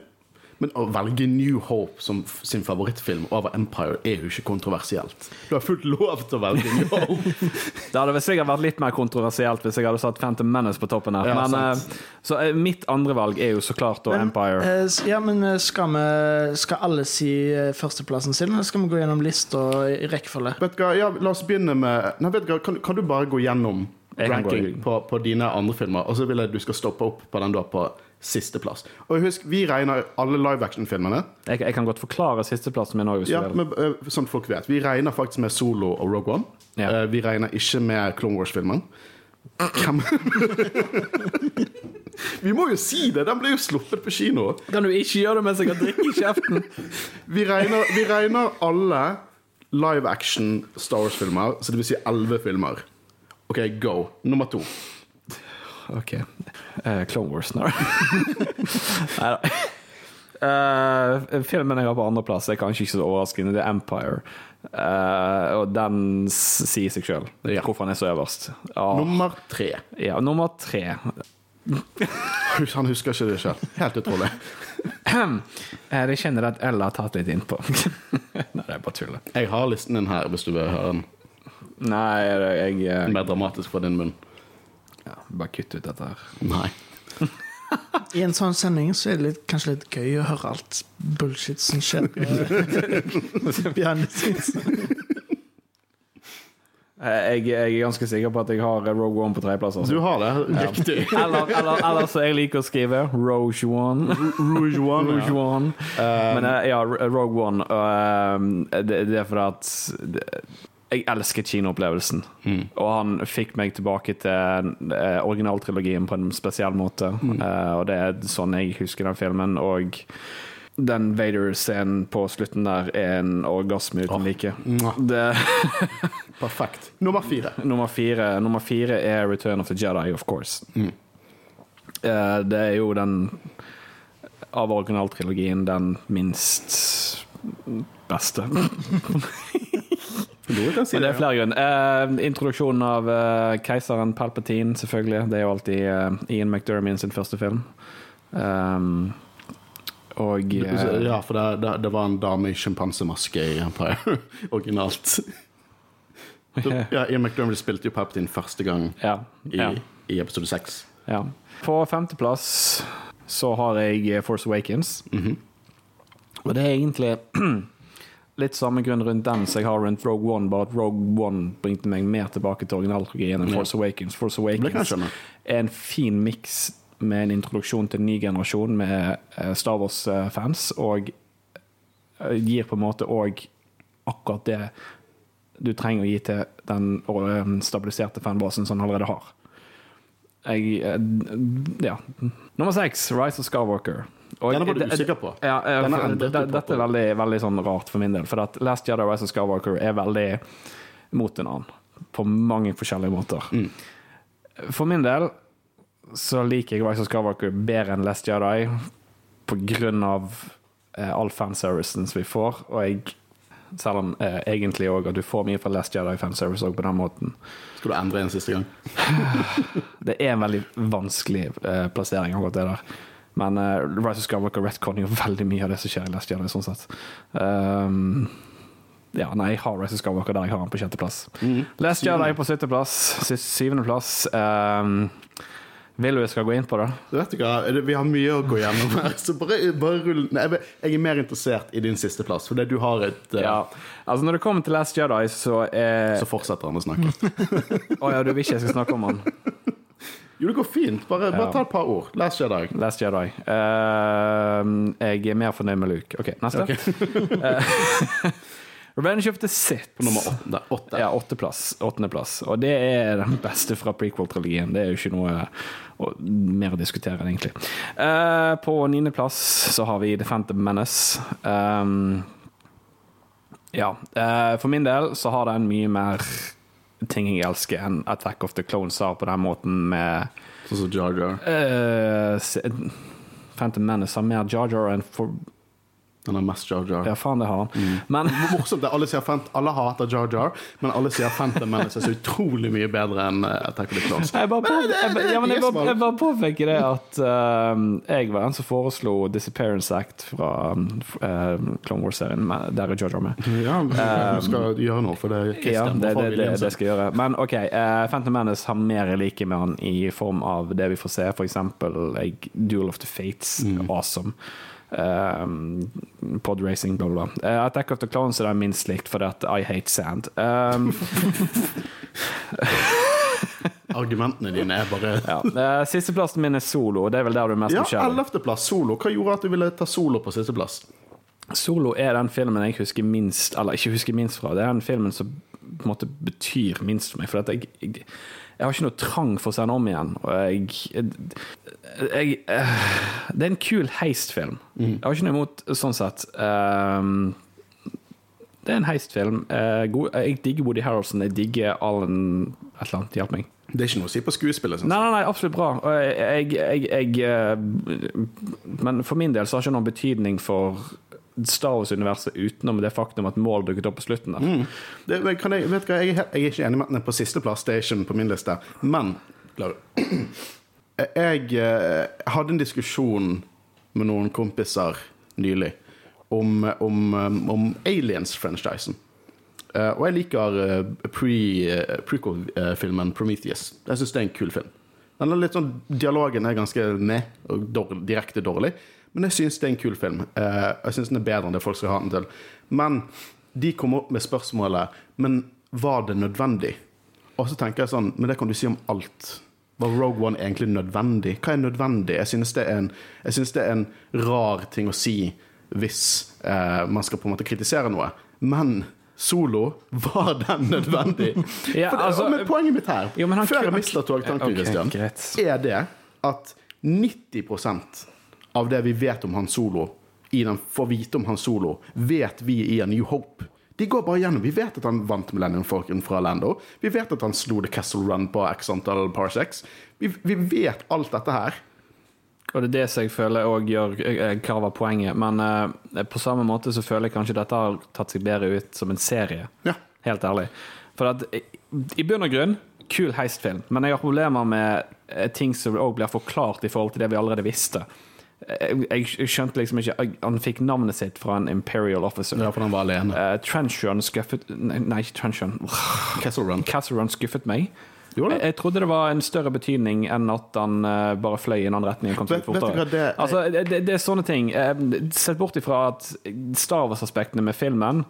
Men å velge New Hope som sin favorittfilm over Empire er jo ikke kontroversielt. Du har fullt lov til å velge New Hope. Det hadde vel sikkert vært litt mer kontroversielt hvis jeg hadde satt Phantom Menace på toppen her. Ja, men, eh, så eh, mitt andre valg er jo så klart da Empire. Eh, Ja, men skal, vi, skal alle si førsteplassen sin, eller skal vi gå gjennom lista i rekkefølge? ja, La oss begynne med Nei, vet du kan, kan du bare gå gjennom ranking på, på dine andre filmer, og så vil jeg du skal stoppe opp på den du har på sisteplass. Og husk, vi regner alle live action-filmene. Jeg, jeg kan godt forklare sisteplassen min òg. Ja, men, eh, sånn folk vet. Vi regner faktisk med Solo og Rogue One. Ja. Eh, Vi regner ikke med Clone Wars-filmen. Hvem Vi må jo si det! Den ble jo sluppet på kino. Kan du ikke gjøre det mens jeg har drikke i kjeften? Vi regner, vi regner alle live action Star Wars-filmer, så det vil si elleve filmer. OK, go. Nummer to. OK. Uh, Clone Wars, nei da. Eh, filmen jeg har på andreplass, er kanskje ikke så overraskende. Det er Empire. Uh, og den sier seg sjøl Ja. hvorfor han er så øverst. Oh. Nummer tre. ja, nummer tre. Han husker ikke det sjøl. Helt utrolig. Det kjenner jeg at Ella har tatt litt innpå. nei, det er bare tull. Jeg har listen din her, hvis du vil høre den Nei, jeg jeg mer dramatisk fra din munn. Ja, Bare kutt ut dette her. Nei. I en sånn sending så er det litt, kanskje litt gøy å høre alt bullshit som skjer. Jeg, jeg er ganske sikker på at jeg har Rogue One på tredjeplass. Altså. Du har det. Riktig. Eller, eller, eller så jeg liker å skrive Rogue One. Rouge One. Rogue One. Men eh, ja, Rogue One. eh, det, det er fordi at det, jeg elsket kinoopplevelsen. Og han fikk meg tilbake til eh, originaltrilogien på en spesiell måte. Eh, og det er sånn jeg husker den filmen. Og den Vader-scenen på slutten der er en orgasme uten like. Det, Perfekt. Nummer fire. nummer, fire, nummer fire er Return of the Jedi, of course. Eh, det er jo den av originaltrilogien den minst beste. Si Men det det. er flere grunner. Uh, introduksjonen av uh, keiseren Palpatine, selvfølgelig. Det er jo alltid uh, Ian McDermott sin første film. Um, og ja. eh, ja, for det, det, det var en dame i sjimpansemaske i Empire. Originalt. Ja, Ian McDermott spilte jo Palpatine første gang ja, i, ja. i episode seks. Ja. På femteplass så har jeg Force Awakens. Og det er egentlig litt samme grunn rundt den som jeg har rundt Rogue One, bare at Rogue One bringte meg mer tilbake til originaltrilogien enn Force Awakens. Force Awakens er en fin miks med en introduksjon til en ny generasjon med eh, Star Wars-fans, og eh, gir på en måte òg akkurat det du trenger å gi til den eh, stabiliserte fanbasen som han allerede har. Jeg eh, Ja. Nummer seks, Rise of Skywalker. Og Den var du usikker på. ja, for- dette er veldig, veldig sånn rart for min del. For at Last Jedi Rise of Skywalker er veldig mot en annen. På mange forskjellige måter. Mm. For min del så liker jeg Rise of Skywalker bedre enn Last Jedi på grunn av eh, all fanservicen som vi får. Og jeg selv om eh, egentlig òg at du får mye fra Last Jedi fanservice òg på den måten. Skal du endre en siste gang? Det er en veldig vanskelig eh, plassering, akkurat det der. Men uh, Rise of Skywalker retconner jo veldig mye av det som skjer i Last Jedi, sånn sett. Um, ja, nei, jeg har Rise of Skywalker der jeg har den på sjetteplass. Last Jedi på syttendeplass, sy- syvendeplass. Um, vil du jeg skal gå inn på det? Vet du hva, Vi har mye å gå gjennom her, så bare, bare rull Nei, jeg- er mer interessert i din siste plass, fordi du har et uh... Ja. Altså, når det kommer til Last Jedi, så er Så fortsetter han å snakke. Å ja, du vil ikke jeg skal snakke om han? Jo, det går fint. Bare, bare ta et par ord. Last Jedi. Last Jedi. Uh, jeg er mer fornøyd med Luke. OK, neste. Okay. Revenge of the Sith. På nummer åtte. Der, åtte. Ja, åtteplass. Åttendeplass. Og det er den beste fra prequel-trilogien. Det er jo ikke noe å, mer å diskutere, egentlig. Uh, på niendeplass så har vi The Phantom Menace. Um, ja. Uh, for min del så har den mye mer ting jeg elsker enn Attack of the Clones har på den måten med Sånn som Jar Jar. Uh, Phantom Menace har mer Jar Jar enn for... Den har mest Jar Jar. Ja, faen, det har han. Men Morsomt det, alle, sier Fant alle hater Jar Jar, men alle sier Phantom Menace er så utrolig mye bedre enn eh, Attack of the Clones. Jeg bare, på, jeg, ja, jeg, bare, jeg bare påpeker det at uh, jeg var den som foreslo Disappearance Act fra uh, Clone Wars-serien. Der er Jar Jar med. Ja, du skal gjøre noe, for det er Ja, det, det, det, det skal jeg gjøre. Men OK, uh, Phantom Menace har mer jeg liker med han i form av det vi får se. Eksempel like, Duel of the Fates. Awesome. Um, podracing, bla, bla. Eh, Attack of the Clones er det minst likt, for at I hate sand. Um, Argumentene dine er bare ja. uh, Sisteplassen min er solo, det er vel der du er mest Ja, ellevteplass, Solo. Hva gjorde at du ville ta Solo på sisteplass? Solo er den filmen jeg husker minst Eller ikke husker minst fra. Det er den filmen som på en måte betyr minst for meg. For at jeg, jeg, jeg har ikke noe trang for å se den om igjen. Og jeg, jeg, jeg Det er en kul heistfilm. Jeg har ikke noe imot sånn sett. Um, det er en heistfilm. Eh, Jeg digger Woody Harrelson. Jeg digger Alan et eller annet. Hjelp meg. Det er ikke noe å si på skuespillet. Nei, nei, nei, absolutt bra. Jeg, jeg, jeg, eh, men for min del så har det ikke noen betydning for Star Wars-universet utenom det faktum at Mål dukket opp på slutten der. jeg. Det, kan jeg, vet hva, jeg, er, jeg er ikke enig med at den er på sisteplass, ikke på min liste. Men jeg eh, hadde en diskusjon med noen kompiser nylig om, om, eh, om Aliens-franchisen. Eh, og jeg liker pre, prequel-filmen Prometheus. Jeg syns det er en kul film. Den er litt sånn, Dialogen er ganske med og dårlig, direkte dårlig, men jeg syns det er en kul film. Eh, jeg syns den er bedre enn det folk skal ha den til. Men de kom opp med spørsmålet Men var det nødvendig? Og så tenker jeg sånn Men det kan du si om alt. Var Rogue One egentlig nødvendig? Hva er nødvendig? Jeg synes det er en, det er en rar ting å si hvis eh, man skal på en måte kritisere noe. Men Solo, var den nødvendig? Ja, det, altså- men poenget mitt her, Jo, han- før jeg mister togtanken, okay, Christian, er det at 90 av det vi vet om Han Solo, i den får vite om Han Solo, vet vi i A New Hope. De går bare gjennom. Vi vet at han vant Millennium Falcon fra Lando. Vi vet at han slo The Castle Run på x antall parsecs. Vi, vi vet alt dette her. Og det er det som jeg føler òg gjør hva var poenget. Men eh, på samme måte så føler jeg kanskje dette har tatt seg bedre ut som en serie. Ja. Helt ærlig. For at i- i bunn og grunn kul heistfilm, men jeg har problemer med eh, ting som òg blir forklart i forhold til det vi allerede visste. Jeg, jeg, skjønte liksom ikke Han fikk navnet sitt fra en Imperial officer. Ja, for han var alene. Uh, Trenchon skuffet Nei, ikke Trenchon. Castle Run. Castle Run skuffet meg. Jeg, jeg trodde det var en større betydning enn at han uh, bare fløy i en annen retning Vet, vet du hva det Altså, det, det, det er sånne ting. Uh, Sett bort ifra at Star Wars-aspektene med filmen,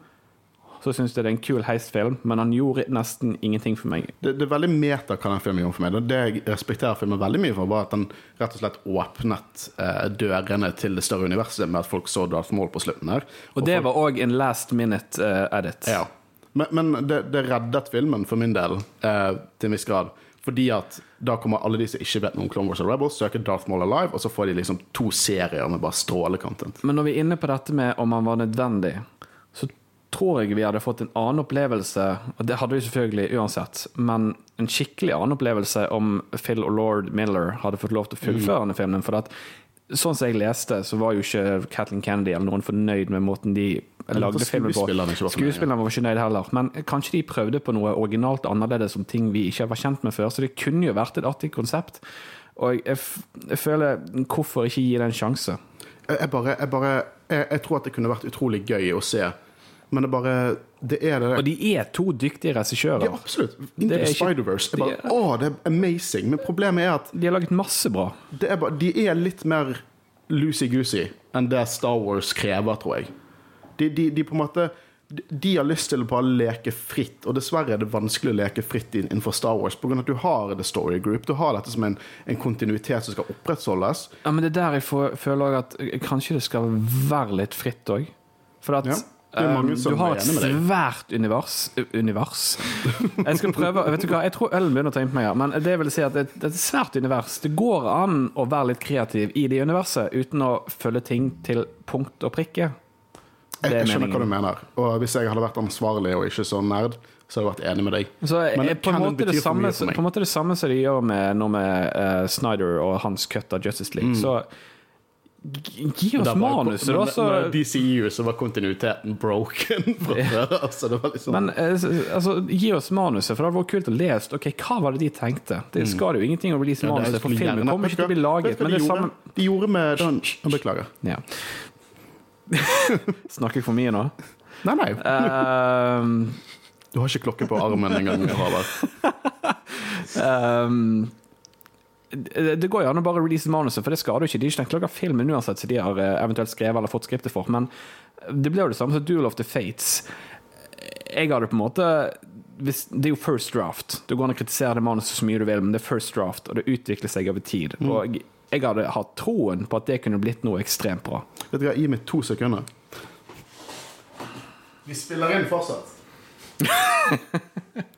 så syns jeg det er en kul heistfilm, men han gjorde nesten ingenting for meg. det, det er veldig meta hva den filmen gjorde for meg. Det- jeg respekterer filmen veldig mye for, var at den rett og slett åpnet eh, dørene til det større universet med at folk så Darth Maul på slutten her. Og det var òg en last minute eh, edit. Ja. Men, men det, det reddet filmen for min del eh, til en viss grad. Fordi at da kommer alle de som ikke vet noe om Clone Wars og Rebels, søker Darth Maul Alive, og så får de liksom to serier med bare strålecontent. Men når vi er inne på dette med om han var nødvendig, tror jeg vi hadde fått en annen opplevelse, og det hadde vi selvfølgelig uansett, men en skikkelig annen opplevelse om Phil og lord Miller hadde fått lov til å fullføre denne filmen. For at, sånn som jeg leste, så var jo ikke Kathleen Kennedy eller noen fornøyd med måten de lagde filmen på. skuespillerne var. Skuespillerne var ikke nøyd heller. Men kanskje de prøvde på noe originalt annerledes om ting vi ikke var kjent med før. Så det kunne jo vært et artig konsept. Og jeg, f jeg føler Hvorfor ikke gi det en sjanse? Jeg, jeg bare, jeg, bare jeg, jeg tror at det kunne vært utrolig gøy å se, men det bare Det er det Og de er to dyktige regissører. Ja, absolutt. Into the Spider-Verse. Jeg det det er amazing. Men problemet er at De har laget masse bra. det er bare, de er litt mer loosey-goosey enn det Star Wars krever, tror jeg. De, de, de på en måte de- har lyst til å bare leke fritt, og dessverre er det vanskelig å leke fritt innenfor Star Wars pga. at du har The Story Group. Du har dette som en, en kontinuitet som skal opprettholdes. Ja, men det er der jeg får, føler at kanskje det skal være litt fritt òg. For at Ja, eh, som du har et svært univers Univers? Jeg skal prøve Vet du hva, jeg tror ølen begynner å ta inn på meg her, men det vil si at det, det er et svært univers. Det går an å være litt kreativ i det universet uten å følge ting til punkt og prikke. Jeg, jeg skjønner hva du mener. Og hvis jeg hadde vært ansvarlig og ikke så nerd, så hadde jeg vært enig med deg. Så Men er på en, måte det samme, på en måte det samme som de gjør med, nå med uh, Snyder og hans cut av Justice League. Så gi oss Mm. Manuset, da. Så, DCU så var kontinuiteten broken. altså, det var liksom Men eh, altså, gi oss manuset, for det hadde vært kult å lese. Ok, Hva var det de tenkte? Det skal jo ingenting å release Mm. Ja, manuset, for filmen kommer ikke til å bli laget. Men det de gjorde? samme De gjorde med den Beklager. ja. Snakker jeg for mye nå? Nei, nei. Ehm, Du har ikke klokke på armen engang, Håvard. ehm, det går jo an å bare release manuset, for det skader jo ikke. De er ikke tenkt å lage filmen uansett, så de har eh, eventuelt skrevet eller fått skriptet for. Men det ble jo det samme som Duel of the Fates. Jeg hadde på en måte Det er jo first draft. Du går an å kritisere det manuset så mye du vil, men det er first draft, og det utvikler seg over tid. Og jeg hadde hatt troen på at det kunne blitt noe ekstremt bra. Vet du hva, Gi meg to sekunder. Vi spiller inn fortsatt.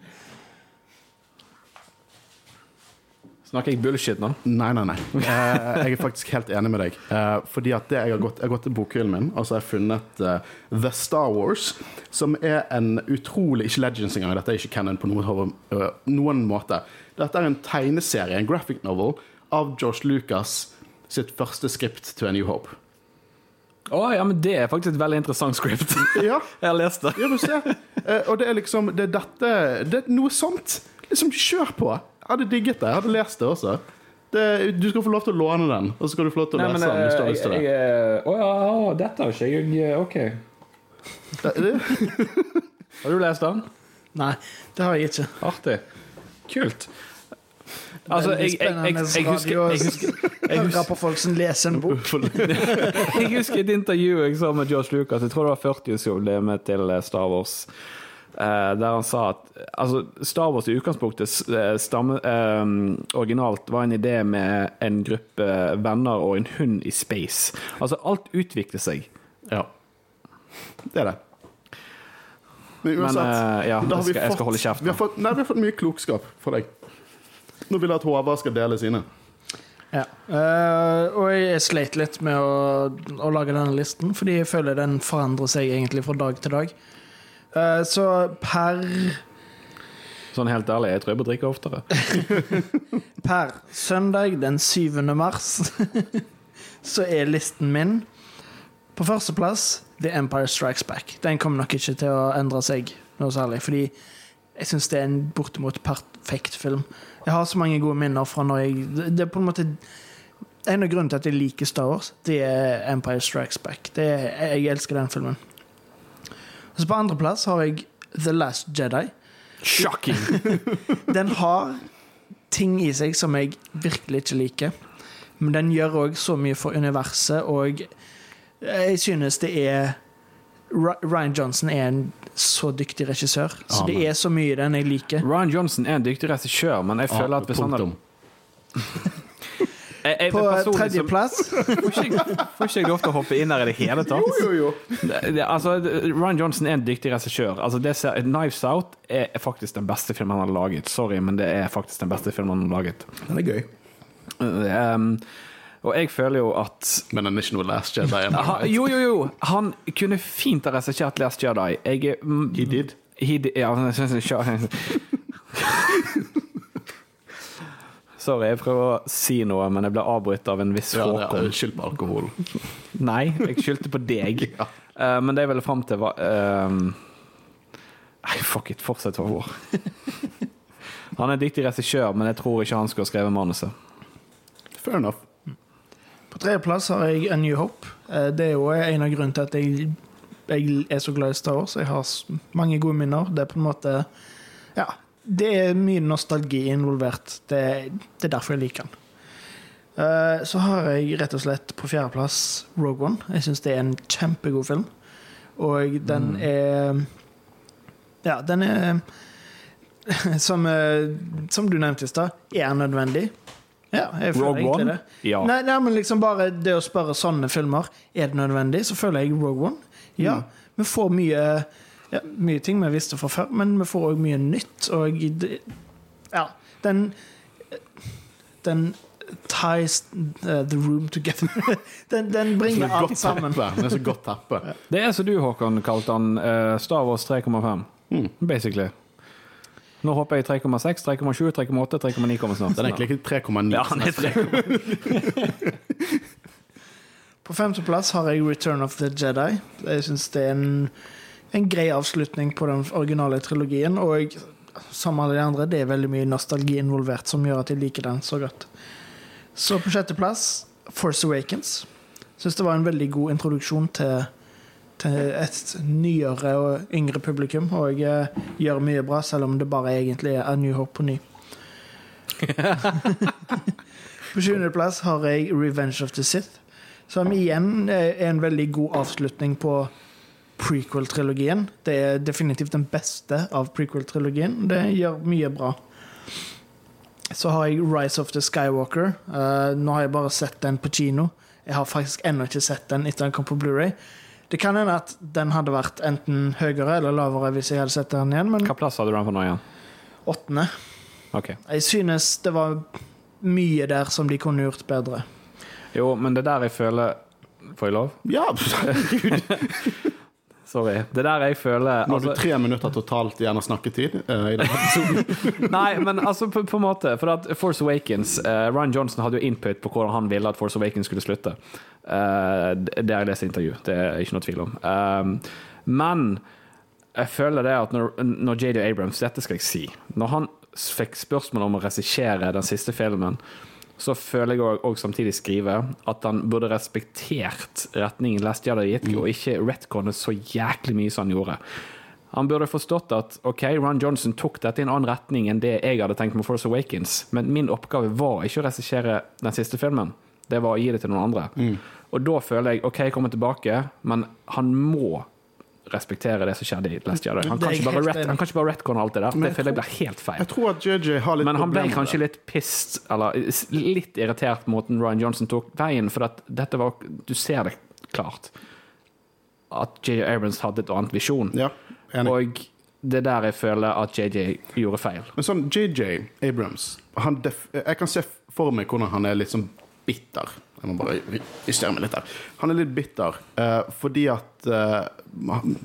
Snakker jeg bullshit nå? Nei, nei, nei. Eh, jeg er faktisk helt enig med deg. Eh, fordi at det jeg har gått, jeg har gått til bokhyllen min og så har jeg funnet eh, The Star Wars, som er en utrolig Ikke Legends engang, dette er ikke canon på noen, noen måte. Dette er en tegneserie, en graphic novel, av George Lucas sitt første skript til A New Hope. Å ja, men det er faktisk et veldig interessant script. Ja, jeg har lest det. Ja, du ser. Og det er liksom Det er dette Det er noe sånt. Liksom, kjør på. Hadde digget det. Jeg hadde lest det også. Det, du skal få lov til å låne den, og så skal du få lov til å lese den hvis du har eh, lyst til det. Å ja, dette har ikke jeg jeg- OK. Har du lest den? Nei, det har jeg ikke. Artig. Kult. Altså, jeg, jeg, jeg, jeg, jeg husker, jeg, husker, jeg, Høre på folk som leser en bok. jeg husker et intervju jeg sa med Josh Lucas. Jeg tror det var 40-årsjubileet til eh, Star Wars. Eh, der han sa at altså, Star Wars i utgangspunktet eh, stamme, eh, originalt var en idé med en gruppe venner og en hund i space. Altså, alt utvikler seg. Ja. Det er det. Men Men uansett eh, ja, da har jeg vi skal, jeg skal holde kjeft. Vi har, fått, nei, vi har fått mye klokskap fra deg. Nå vil jeg at Håvard skal dele sine. Ja. Uh, og jeg sleit litt med å, å lage denne listen, fordi jeg føler den forandrer seg egentlig fra dag til dag. Eh, så per, Sånn helt ærlig, jeg tror jeg bør drikke oftere. per søndag den 7. mars så er listen min på førsteplass The Empire Strikes Back. Den kommer nok ikke til å endre seg noe særlig, fordi jeg syns det er en bortimot perfekt film. Jeg har så mange gode minner fra når jeg Det er på en måte En av grunnene til at jeg liker Star Wars, det er Empire Strikes Back. Det er, jeg elsker den filmen. Så På andreplass har jeg The Last Jedi. Shocking! Den har ting i seg som jeg virkelig ikke liker. Men den gjør òg så mye for universet, og jeg synes det er Ry- Ryan Johnson er en så dyktig regissør, så det er så mye i den jeg liker. Ryan Johnson er en dyktig regissør, men jeg føler at hvis han hadde. jeg, jeg, På så- tredjeplass Får ikke jeg- får ikke jeg lov til å hoppe inn her i det hele tatt? Jo, jo. Det, det, altså, Ryan Johnson er en dyktig regissør. Altså, det ser, Knives Out er faktisk den beste filmen han har laget. Sorry, men det er faktisk den beste filmen han har laget. Den er gøy. Um, og jeg føler jo at Men han er ikke noe Last Jedi. am I ha, right? Jo, jo, jo. Han kunne fint ha regissert Last Jedi. Jeg, mm, He did. He did ja, jeg synes ikke- Sorry, jeg prøver å si noe, men jeg ble avbrutt av en viss Ja, det Håkon. er skyld på alkohol. Nei, jeg skyldte på deg. Ja. uh, men det jeg ville fram til, var ehm, Nei, fuck it. Fortsett, Håvard. han er en dyktig regissør, men jeg tror ikke han skulle ha skrevet manuset. Fair enough. På tredjeplass har jeg A New Hope. Eh, Det er jo en av grunnene til at jeg, jeg er så glad i Star Wars. Jeg har mange gode minner. Det er på en måte Ja, det er mye nostalgi involvert. Det, det er derfor jeg liker den. Uh, Så har jeg rett og slett på fjerdeplass Rogue One. Jeg syns det er en kjempegod film. Og den er Ja, den er Som, eh, som du nevnte i stad, er nødvendig. Ja, jeg føler Rogue egentlig One? det. Ja. Nei, nei, men liksom bare det å spørre sånne filmer Er det nødvendig, så føler jeg Rogue One. Ja, Mm. vi får mye ja, Mye ting vi visste fra før, men vi får òg mye nytt. Og ja, den Den ties uh, the room together. den, den er bringer alt sammen. teppe. Det er så godt teppe. Det er som du, Håkon, kalte han uh, Star Wars 3,5. Mm. Basically. Nå håper jeg 3,6, 3,7, 3,8, 3,9 kommer snart. Den er egentlig ikke 3,9. Ja, han er 3,9. På femteplass har jeg Return of the Jedi. Jeg syns det er en, en grei avslutning på den originale trilogien. Og som alle de andre, det er veldig mye nostalgi involvert som gjør at jeg liker den så godt. Så på sjetteplass Force Awakens. Syns det var en veldig god introduksjon til, til et nyere og yngre publikum. Og jeg gjør mye bra, selv om det bare egentlig er A New Hope på ny. på sjuendeplass har jeg Revenge of the Sith. Som igjen er en veldig god avslutning på prequel-trilogien. Det er definitivt den beste av prequel-trilogien. Det gjør mye bra. Så har jeg Rise of the Skywalker. Uh, nå har jeg bare sett den på kino. Jeg har faktisk ennå ikke sett den etter den kom på Blu-ray Det kan hende at den hadde vært enten høyere eller lavere hvis jeg hadde sett den igjen, men Hva plass hadde du den på nå igjen? åttende. Okay. Jeg synes det var mye der som de kunne gjort bedre. Jo, men det der jeg føler Får jeg lov? Ja, herregud. Sorry. Det der jeg føler Nå har du altså, tre minutter totalt igjen av snakketid uh, i denne episoden. Nei, men altså på, en måte For at Force Awakens uh, Ryan Johnson hadde jo input på hvordan han ville at Force Awakens skulle slutte. Uh, det det har jeg lest i intervju. Det er ikke noe tvil om. Um, men jeg føler det at når, når JD Abrams Dette skal jeg si. Når han fikk spørsmål om å regissere den siste filmen, så føler jeg òg samtidig skriver, at han burde respektert retningen Last Jedi gitt, og ikke retconnet så jæklig mye som han gjorde. Han burde forstått at ok, Ron Johnson tok dette i en annen retning enn det jeg hadde tenkt med Force Awakens, men min oppgave var ikke å regissere den siste filmen. Det var å gi det til noen andre. Og da føler jeg ok, jeg kommer tilbake, men han må respektere det som skjedde i Last Jedi. Han kan ikke bare, ret, han kan ikke bare retconne alt det der. Det føler jeg blir helt feil. Jeg tror at JJ har litt Men han ble kanskje litt pissed, eller litt irritert på måten Ryan Johnson tok veien, for at dette var Du ser det klart. At JJ Abrams hadde et annet visjon. Ja. Og det er der jeg føler at JJ gjorde feil. Men sånn JJ Abrams Jeg kan se for meg hvordan han er litt sånn bitter. Jeg må bare justere meg litt der. Han er litt bitter uh, fordi at uh,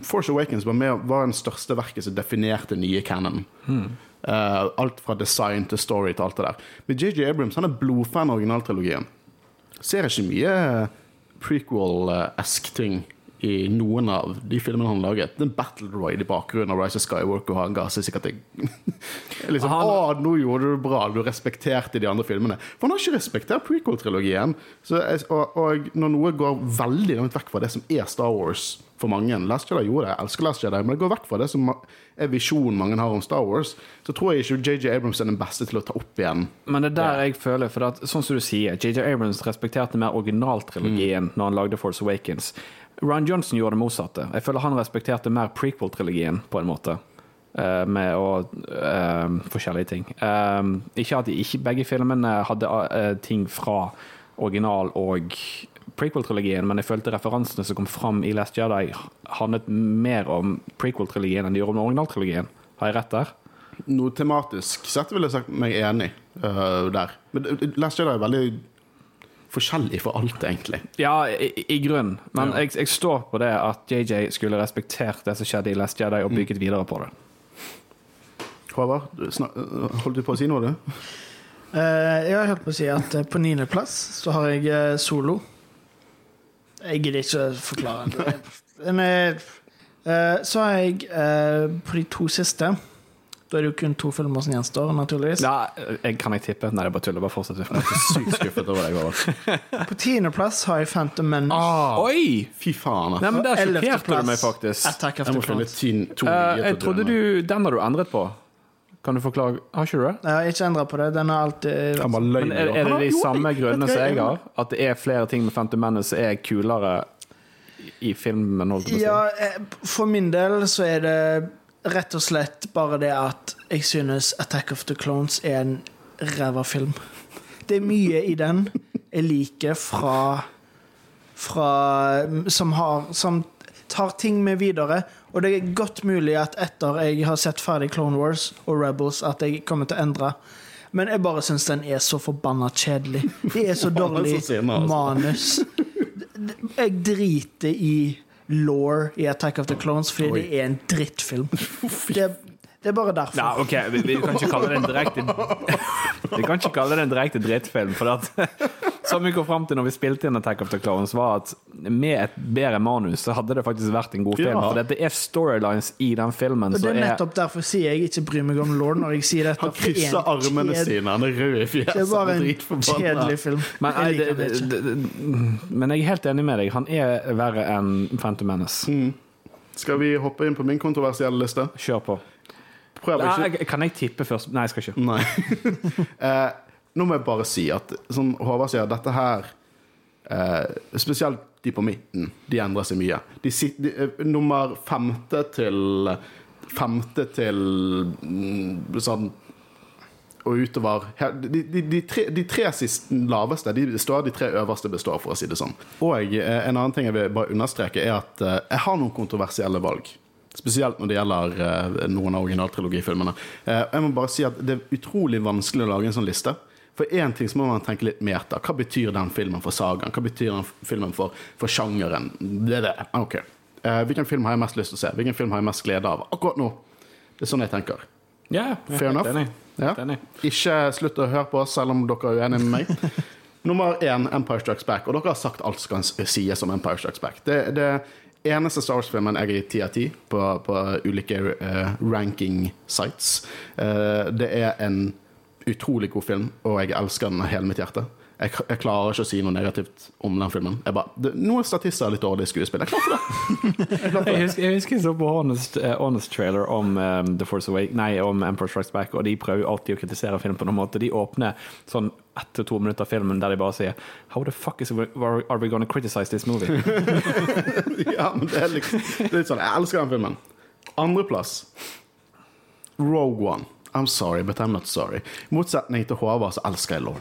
Force Awakens var, med, var den største verket som definerte nye canon. Uh, alt fra design til story til alt det der. Men JJ Abrams han er blodfan av originaltrilogien. Ser ikke mye prequel-esk ting i noen av de filmene han laget. Den Battle Royd i bakgrunnen av Rise of Skywalker han ga seg sikkert en- liksom, Han- Å, nå gjorde du det bra, du respekterte de andre filmene. For han har ikke respektert prequel-trilogien. Og, og når noe går veldig langt vekk fra det som er Star Wars for mange Last Jedi gjorde det, jeg elsker Last Jedi, men det går vekk fra det som er visjonen mange har om Star Wars. Så tror jeg ikke JJ Abrams er den beste til å ta opp igjen. Men det er der jeg føler For at, sånn som du sier, JJ Abrams respekterte mer originaltrilogien når han lagde Force Awakens. Ryan Johnson gjorde det motsatte. Jeg føler han respekterte mer prequel-trilogien, på en måte. Uh, med å uh, Forskjellige ting. Uh, ikke at ikke begge filmene hadde eh, ting fra original- og prequel-trilogien, men jeg følte referansene som kom fram i Last Jedi, handlet mer om prequel-trilogien enn de gjorde om original-trilogien. Har jeg rett der? Noe tematisk sett ville jeg sagt meg enig der. Men Last Jedi er veldig forskjellig for alt, egentlig. Ja, i, i grunn. Men Ja. jeg, jeg står på det at JJ skulle respektert det som skjedde i Last Jedi, og bygget videre på det. Håvard, holdt du på å si noe, du? Uh, jeg har hørt på å si at eh, på niendeplass så har jeg eh, Solo. Jeg gidder ikke forklare Men eh, så har jeg uh, på de to siste Da er det jo kun to filmer som gjenstår, naturligvis. Ja, jeg, kan jeg tippe? Nei, det er bare tull. Bare fortsett. Jeg er så sykt skuffet over deg. På tiendeplass har jeg Phantom Menace. Ah, Oi! fy faen. Nei, men Der sjokkerte du meg, faktisk. Attack of Jeg the må finne to uh, jeg trodde du Den har du endret på. Kan du forklare Har ikke du det? Jeg har ikke endra på det. Den har alltid løgn. Men er, er det de samme grunnene som jeg har? At det er flere ting med Phantom Menace som er kulere i filmen? Holdt jeg. Ja, eh, for min del så er det rett og slett bare det at jeg synes Attack of the Clones er en ræva film. Det er mye i den jeg liker fra fra som, har, som tar ting med videre. Og det er godt mulig at etter jeg har sett ferdig Clone Wars og Rebels, at jeg kommer til å endre. Men jeg bare syns den er så forbanna kjedelig. Det er så dårlig altså. manus. Jeg driter i law i Attack of the Clones fordi Oi. det er en drittfilm. Det, det er bare derfor. Ja, ok, vi, vi kan ikke kalle det en direkte Vi kan ikke kalle det en direkte drittfilm. For at, som vi kom fram til når vi spilte inn Attack of the Clones, var at med et bedre manus så hadde det faktisk vært en god film. Ja. For det er storylines i den filmen Og det som er er nettopp derfor sier jeg ikke bryr meg om Lord når jeg sier dette. Han er krysser armene kjed- sine, han er rød i fjeset. Det er bare en kjedelig film. men, Jeg det, det det, men jeg er helt enig med deg. Han er verre enn Phantom Menace. Skal vi hoppe inn på min kontroversielle liste? Kjør på. Prøv ikke kan jeg tippe først? Nei, jeg skal ikke. Nei. nå må jeg bare si at som Håvard sier, dette her eh, Spesielt de på midten, de endrer seg mye. De, sit- de, eh, nummer femte til Femte til mm, sånn og utover De, de, de, tre, tre siste laveste de består, de tre øverste består, for å si det sånn. Og eh, en annen ting jeg vil bare understreke, er at eh, jeg har noen kontroversielle valg. Spesielt når det gjelder eh, noen av originaltrilogifilmene. Eh, jeg må bare si at Det er utrolig vanskelig å lage en sånn liste. For én ting så må man tenke litt mer etter. Hva betyr den filmen for sagaen? Hva betyr den filmen for, for sjangeren? Det er det. Ok. Uh, hvilken film har jeg mest lyst til å se? Hvilken film har jeg mest glede av akkurat nå? Det er sånn jeg tenker. Ja, jeg Fair enough. enig. Ja. Enig. Ikke slutt å høre på oss, selv om dere er uenige med meg. Nummer én, Empire Strikes Back. Og dere har sagt alt som kan sies om Empire Strikes Back. Det, det eneste Star Wars-filmen jeg gir ti av ti på, på ulike uh, ranking sites. uh, det er en utrolig god film, og jeg elsker den av hele mitt hjerte. Jeg, jeg klarer ikke å si noe negativt om den filmen. Jeg bare, det, noen statister er litt dårlig skuespill. Jeg klarte det. Jeg klarte Jeg det. husker, jeg husker jeg så på Honest, uh, Honest Trailer om um, The Force Awake Nei, om Emperor Strikes Back, og de prøver alltid å kritisere film på noen måte. De åpner sånn ett til to minutter av filmen der de bare sier How the fuck is we, are we gonna criticize this movie? ja, men det er liksom det er litt sånn, Jeg elsker den filmen. Andreplass Rogue One. I'm sorry, but I'm not sorry. I motsetning til Håvard så elsker jeg law.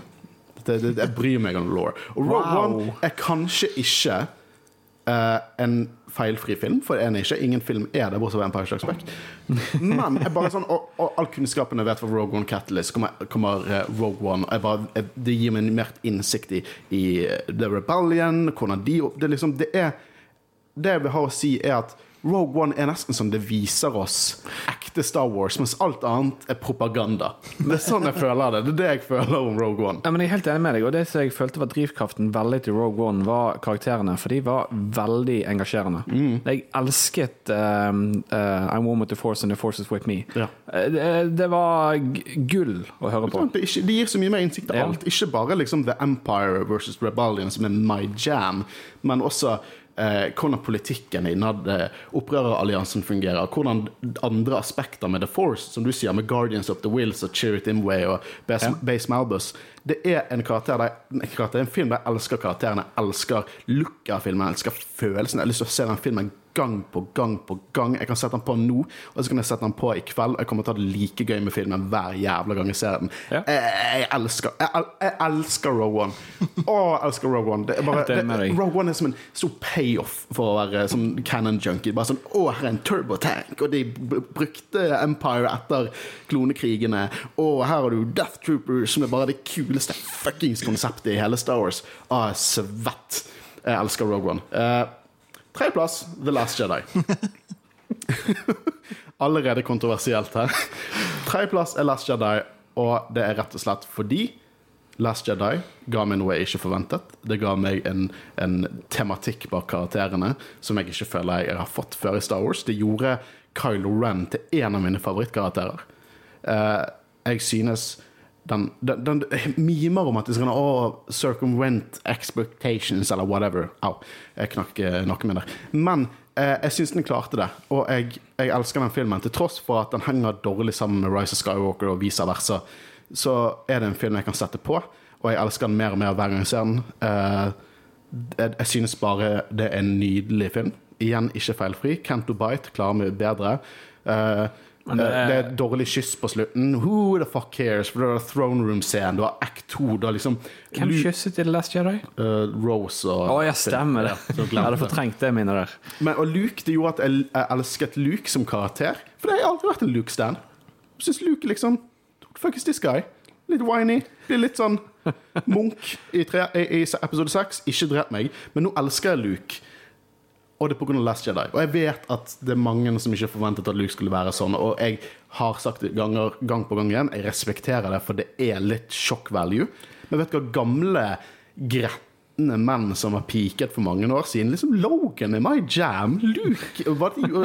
Jeg bryr meg om law. Og Rogue Wow. One er kanskje ikke uh, en feilfri film, for det er den ikke. Ingen film er det, bortsett fra Empire Strikes Back. Men jeg bare sånn, og, og all kunnskapen jeg vet fra Rogue One Catalyst, kommer, kommer eh, Rogue One jeg bare, jeg, Det gir meg mer innsikt i, i eh, The Rebellion, hvordan de Det, liksom, det er det jeg vil ha å si, er at Rogue One er nesten som det viser oss ekte Star Wars, mens alt annet er propaganda. Det er sånn jeg føler det. Det er det jeg føler om Rogue One. Ja, men jeg er helt enig med deg, og det som jeg følte var drivkraften veldig til Rogue One, var karakterene, for de var veldig engasjerende. Mm. Jeg elsket um, uh, I'm Woman the force and the force is with me. Ja. Eh, Det, det var gull å høre på. Det, ikke, det gir så mye mer innsikt til Ja. alt. Ikke bare liksom The Empire versus Rebellion, som er my jam, men også eh, hvordan politikken innad eh, opprøreralliansen fungerer. Hvordan andre aspekter med The Force, som du sier, med Guardians of the Wills og Chirrut Imway og Base, Ja. Base Malbus. Det er en karakter de, en karakter, en film de elsker karakterene, elsker looket av filmen, elsker følelsen. Jeg har lyst til å se den filmen gang på gang på gang. Jeg kan sette den på nå, og så kan jeg sette den på i kveld. Jeg kommer til å ha det like gøy med filmen hver jævla gang jeg ser den. Ja. Jeg, jeg elsker jeg, el- jeg elsker Rogue One. Å, jeg elsker Rogue One. Det er bare, det. Rogue One er som en stor payoff for å være som canon junkie. Bare sånn Å, her er en turbotank, og de brukte Empire etter klonekrigene. Å, her har du Death Troopers, som er bare det kuleste fuckings konseptet i hele Star Wars. Er svett. Jeg elsker Rogue One. Eh, Tredjeplass The Last Jedi. Allerede kontroversielt her. Tredjeplass er Last Jedi, og det er rett og slett fordi Last Jedi ga meg noe jeg ikke forventet. Det ga meg en, en tematikk bak karakterene som jeg ikke føler jeg har fått før i Star Wars. Det gjorde Kylo Ren til en av mine favorittkarakterer. Eh, jeg synes den, den, den mimer om at det skal oh, circumvent expectations eller whatever. Au, jeg knakk noe min der. Men eh, jeg syns den klarte det, og jeg, jeg elsker den filmen. Til tross for at den henger dårlig sammen med Rise of Skywalker og vice versa, så er det en film jeg kan sette på, og jeg elsker den mer og mer hver gang jeg ser den. Eh, jeg, jeg synes bare det er en nydelig film. Igjen ikke feilfri. Canto Bite klarer meg bedre. Eh, Men det det, er- er, det er dårlig kyss på slutten. Who the fuck cares? For det er throne room-scenen, du har act 2, du har liksom Hvem kysset i The Last Jedi? Uh, Rose og Å ja, stemmer det. Ja, Jeg hadde fortrengt det minnet der. Men, og Luke det gjorde at jeg, jeg elsket Luke som karakter. For det har aldri vært en Luke-stand. Jeg syns Luke liksom fuck is this guy? Litt whiny. Blir litt sånn Munch i, tre, i, i episode seks. Ikke drep meg. Men nå elsker jeg Luke. Og det er pga. Last Jedi. Og jeg vet at det er mange som ikke forventet at Luke skulle være sånn. Og jeg har sagt det ganger, gang på gang igjen, jeg respekterer det, for det er litt shock value. Men vet du hva gamle, gretne menn som har peaket for mange år siden Liksom Logan er my jam. Luke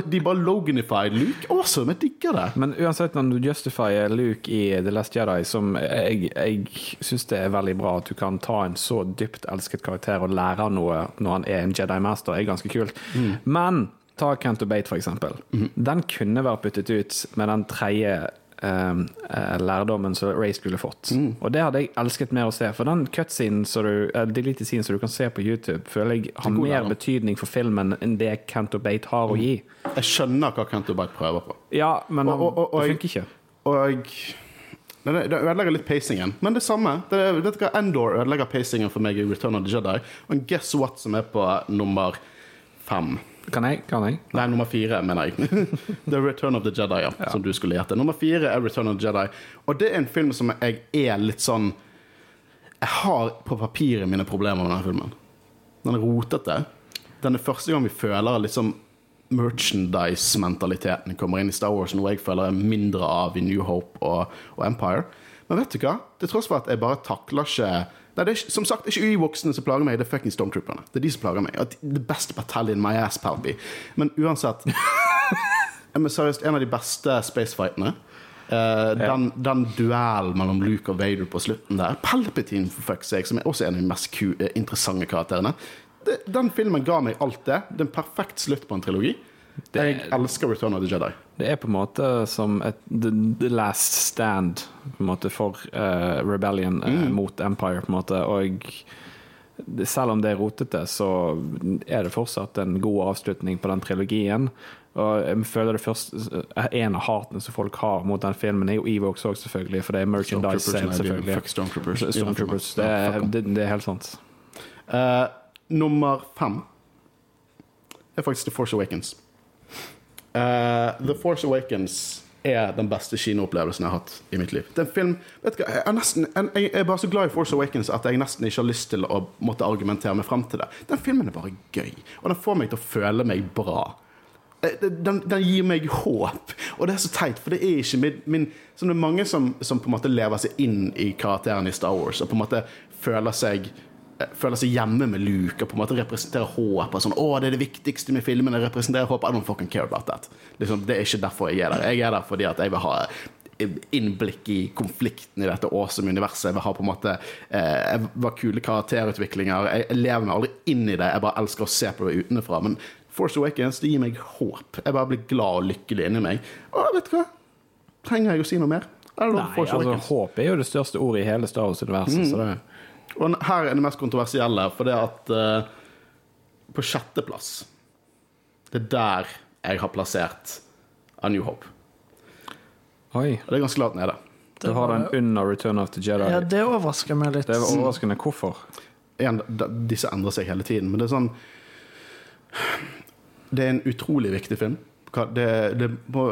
de, bare Loganified Luke. Awesome, jeg digger det. Men uansett, når du justifier Luke i The Last Jedi, som jeg, jeg syns det er veldig bra at du kan ta en så dypt elsket karakter og lære noe når han er en Jedi Master, er ganske kult. Men ta Canto Bate, for eksempel. Den kunne vært byttet ut med den tredje eh, eh, lærdommen som Ray skulle fått. Og det hadde jeg elsket mer å se. For den cutscenen som du, uh, deleted scenen som du kan se på YouTube, føler jeg har mer lærdom. betydning for filmen enn det Canto Bate har å gi. Jeg skjønner hva Canto Bate prøver på. Ja, men Og- og- og- det funker ikke. Og det, det ødelegger litt pacingen. Men det samme. Det, vet du hva, Endor ødelegger pacingen for meg i Return of the Jedi. Og guess what som er på nummer fem? Kan jeg? Kan jeg? Nei, nummer fire, mener jeg. The Return of the Jedi, ja, som du skulle gjette. Nummer fire er Return of the Jedi. Og det er en film som jeg er litt sånn Jeg har på papiret mine problemer med denne filmen. Den er rotete. Den er første gang vi føler liksom merchandise-mentaliteten kommer inn i Star Wars, noe jeg føler er mindre av i New Hope og, og Empire. Men vet du hva? Til tross for at jeg bare takler ikke Nei, det er ikke, som sagt det er ikke Ewoksene som plager meg, det er fucking Stormtrooperne. Det er de som plager meg. The best battalion my ass, Palby. Men uansett Men seriøst, en av de beste spacefightene. Eh, den, den duellen mellom Luke og Vader på slutten der. Palpatine, for fuck's sake, som er også en av de mest eh, interessante karakterene. Den filmen ga meg alt det. Det er en perfekt slutt på en trilogi. Jeg elsker Return of the Jedi. Det er på en måte som et the, the last stand på en måte for uh, Rebellion eh, mot Empire. på en måte Og selv om det er rotete, så er det fortsatt en god avslutning på den trilogien. Og jeg føler det først En av hatene som folk har mot den filmen, er jo Evox òg, selvfølgelig. For det er merchandise sale, selvfølgelig. Fuck Stormtroopers. Stormtroopers. Det, er- det, det er helt sant. Uh, nummer fem er faktisk The Force Awakens. Eh, The Force Awakens er den beste kinoopplevelsen jeg har hatt i mitt liv. Det er en film vet du, jeg, er nesten, jeg, er bare så glad i Force Awakens at jeg nesten ikke har lyst til å måtte argumentere meg frem til det. Den filmen er bare gøy, og den får meg til å føle meg bra. Eh, Den, den gir meg håp. Og det er så teit, for det er ikke min, min Det er mange som, som på en måte lever seg inn i karakteren i Star Wars og på en måte føler seg Føler seg hjemme med Luke og på en måte representerer håp. Og sånn, å, det er det viktigste med filmen. Jeg representerer håp. I don't fucking care about that. Liksom, det er ikke derfor jeg er der. Jeg er der fordi at jeg vil ha innblikk i konflikten i dette awesome universet. Jeg vil ha på en måte eh, Jeg var kule karakterutviklinger. Jeg, jeg lever meg aldri inn i det. Jeg bare elsker å se på det utenfra. Men Force Awakens det gir meg håp. Jeg bare blir glad og lykkelig inni meg. Og vet du hva? Trenger jeg å si noe mer? Nei, altså, håp er jo det største ordet i hele Star Wars-universet. så det Og her er det mest kontroversielle, for det at uh, På sjetteplass Det er der jeg har plassert A New Hope. Oi, Og det er ganske lavt nede. du har den under Return of the Jedi. Ja, det overrasker meg litt. Det er overraskende. Hvorfor? Igjen, disse endrer seg hele tiden, men det er sånn Det er en utrolig viktig film. Det, det må,